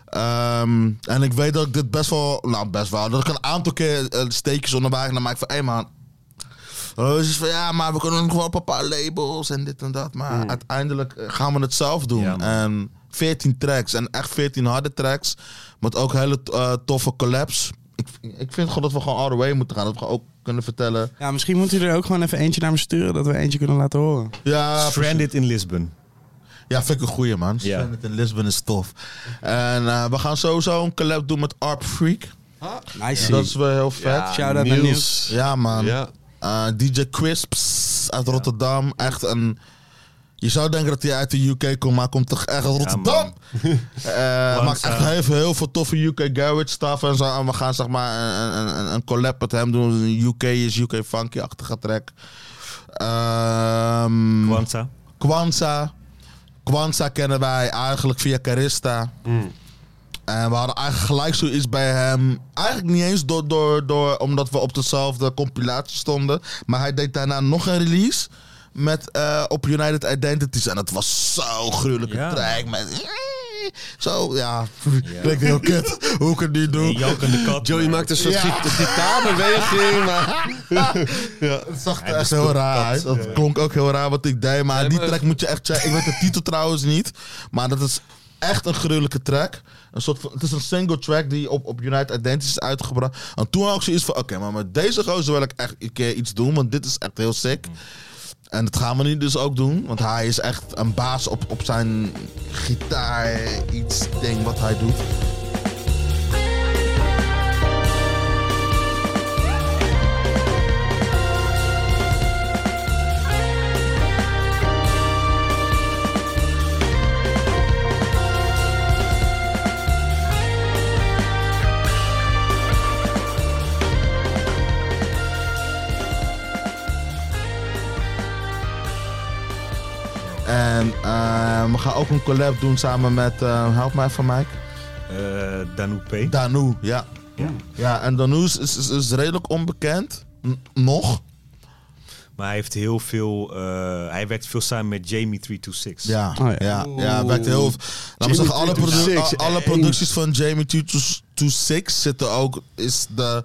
Ehm, en ik weet dat ik dit best wel, nou best wel, dat ik een aantal keer eh, steekjes onderweg en dan maak ik van, hé man. Oh, dus van ja, maar we kunnen nog wel op een paar labels en dit en dat. Maar uiteindelijk eh, gaan we het zelf doen. Ja, man. en 14 tracks en echt 14 harde tracks. Met ook hele eh, toffe collabs. Ik, ik vind gewoon dat we gewoon all the way moeten gaan. Dat we ook kunnen vertellen. Ja, misschien moet u er ook gewoon even eentje naar me sturen, dat we eentje kunnen laten horen. Ja, Stranded in Lisbon. Ja, vind ik een goeie man. Ja. Stranded in Lisbon is tof. En eh, we gaan sowieso een collab doen met Arp Freak. Nice. Dat is wel heel vet. Shout-out naar Niels. Ja man. Ja. Eh, DJ Crisps uit Rotterdam. Echt een... Je zou denken dat hij uit de UK komt, maar hij komt toch echt uit Rotterdam. *laughs* Eh maakt echt heel, veel- heel veel toffe UK garage stuff en zo. En we gaan zeg maar een, een, een, een collab met hem doen. Een UK is UK funky-achtige track. Ehm Kwanzaa. Kwanzaa. Kwanzaa kennen wij eigenlijk via Carista. En we hadden eigenlijk gelijk zoiets bij hem. Eigenlijk niet eens door, door, door, omdat we op dezelfde compilatie stonden. Maar hij deed daarna nog een release. Met, eh, op United Identities. En het was zo gruwelijke Ja. track. Met, zo, *laughs* ja. Klinkt heel kut hoe ik het niet doe. Jalk en de kat. Joey maakt een soort Ja. git- gitaarbeweging, maar... *laughs* Het zag er echt heel raar uit. Dat klonk ook heel raar wat ik deed. Maar die track moet je echt checken. Ik weet de titel trouwens niet. Maar dat is echt een gruwelijke track. Een soort van, het is een single track die op, op United Identities is uitgebracht. En toen had ik zoiets van... Oké, maar met deze gozer wil ik echt een keer iets doen. Want dit is echt heel sick. En dat gaan we nu dus ook doen. Want hij is echt een baas op, op zijn gitaar. Iets ding wat hij doet. En eh, we gaan ook een collab doen samen met... eh, help mij even, Mike. Eh Danoupe. Danu, ja. Ja, en Danu is, is, is- is redelijk onbekend. N- nog. Maar hij heeft heel veel. eh, hij werkt veel samen met Jamie 326. Ja, Oh, ja. ja. ja, werkt heel... Laten we Jamie zeggen, alle, produ- 326, alle producties van Jamie 226 zitten ook... Is de,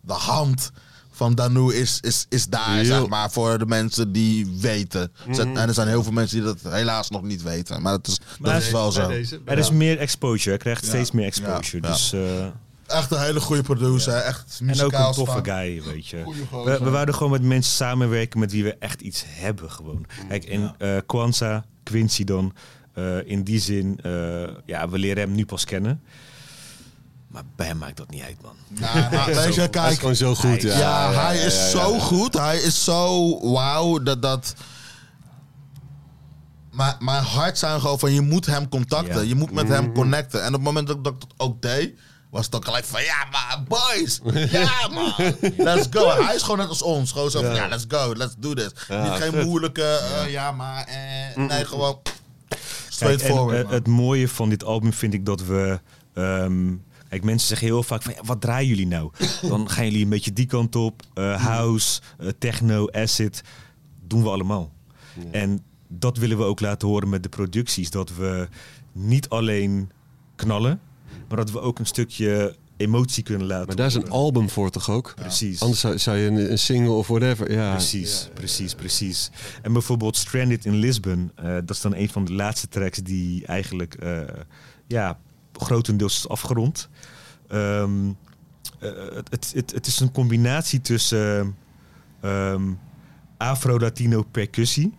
de hand van Danu is, is, is daar, Heel. zeg maar, voor de mensen die weten. Zet- En er zijn heel veel mensen die dat helaas nog niet weten. Maar dat is, dat is wel zo. Er is meer exposure. Hij krijgt steeds meer exposure. Ja, ja. Dus, eh, Echt een hele goede producer. Echt en ook een toffe guy, weet je. We, we wouden gewoon met mensen samenwerken met wie we echt iets hebben gewoon. Kijk, en eh Kwanzaa, Quincy dan, eh, in die zin, eh, ja, we leren hem nu pas kennen. Maar bij hem maakt dat niet uit, man. Weet je, Hij is kijk, gewoon zo goed, ja. Ja, Ja, hij is ja, ja, zo ja. goed. Hij is zo wauw dat dat. Maar mijn hart zijn gewoon van je moet hem contacten. Ja. Je moet met Mhm. hem connecten. En op het moment dat, dat ik dat ook deed, was het ook gelijk van ja, maar boys. *laughs* Ja, man. Let's go. Hij is gewoon net als ons. Gewoon zo van ja, let's go. Let's do this. Ja, Niet geen moeilijke, eh, ja, maar eh, nee, gewoon Kijk, straight forward. eh, man. het mooie van dit album vind ik dat we. ehm, kijk, mensen zeggen heel vaak van ja, wat draaien jullie nou? Dan gaan jullie een beetje die kant op. eh, house, eh, techno, acid. Doen we allemaal. En dat willen we ook laten horen met de producties. Dat we niet alleen knallen, maar dat we ook een stukje emotie kunnen laten Maar daar is een album voor toch ook? Precies. Anders zou, zou je een, een single of whatever... Ja, Precies, precies, precies. En bijvoorbeeld Stranded in Lisbon, eh, dat is dan een van de laatste tracks die eigenlijk ja, grotendeels afgerond. Ehm, eh, het, het, het, het is een combinatie tussen ehm, Afro-Latino percussie,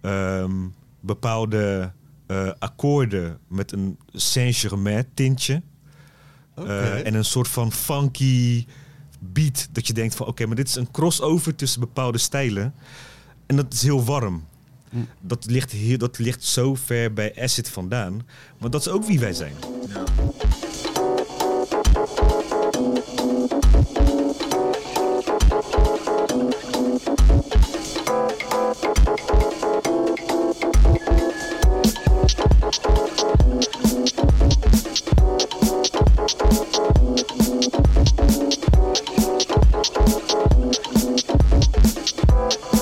ehm, bepaalde eh, akkoorden met een Saint-Germain tintje. Eh, en een soort van funky beat dat je denkt van oké, maar dit is een crossover tussen bepaalde stijlen. En dat is heel warm. Dat, ligt heel, dat ligt zo ver bij Acid vandaan. Want dat is ook wie wij zijn. Jongens,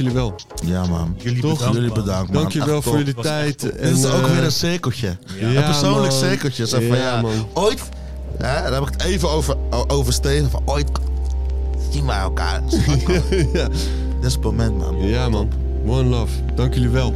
jullie wel. Ja, man. Jullie Toch? bedankt, Jullie bedankt, man. Dank je wel Echt voor jullie tijd. Dit is ook eh, weer een cirkeltje. ja, een persoonlijk man. cirkeltje. Van, Ja, ja, man. ooit, hè, daar heb ik het even over, o- over Steven. Van, ooit zien wij elkaar. *laughs* ja. Dit is het moment, man. ja, man. One love. Dank jullie wel.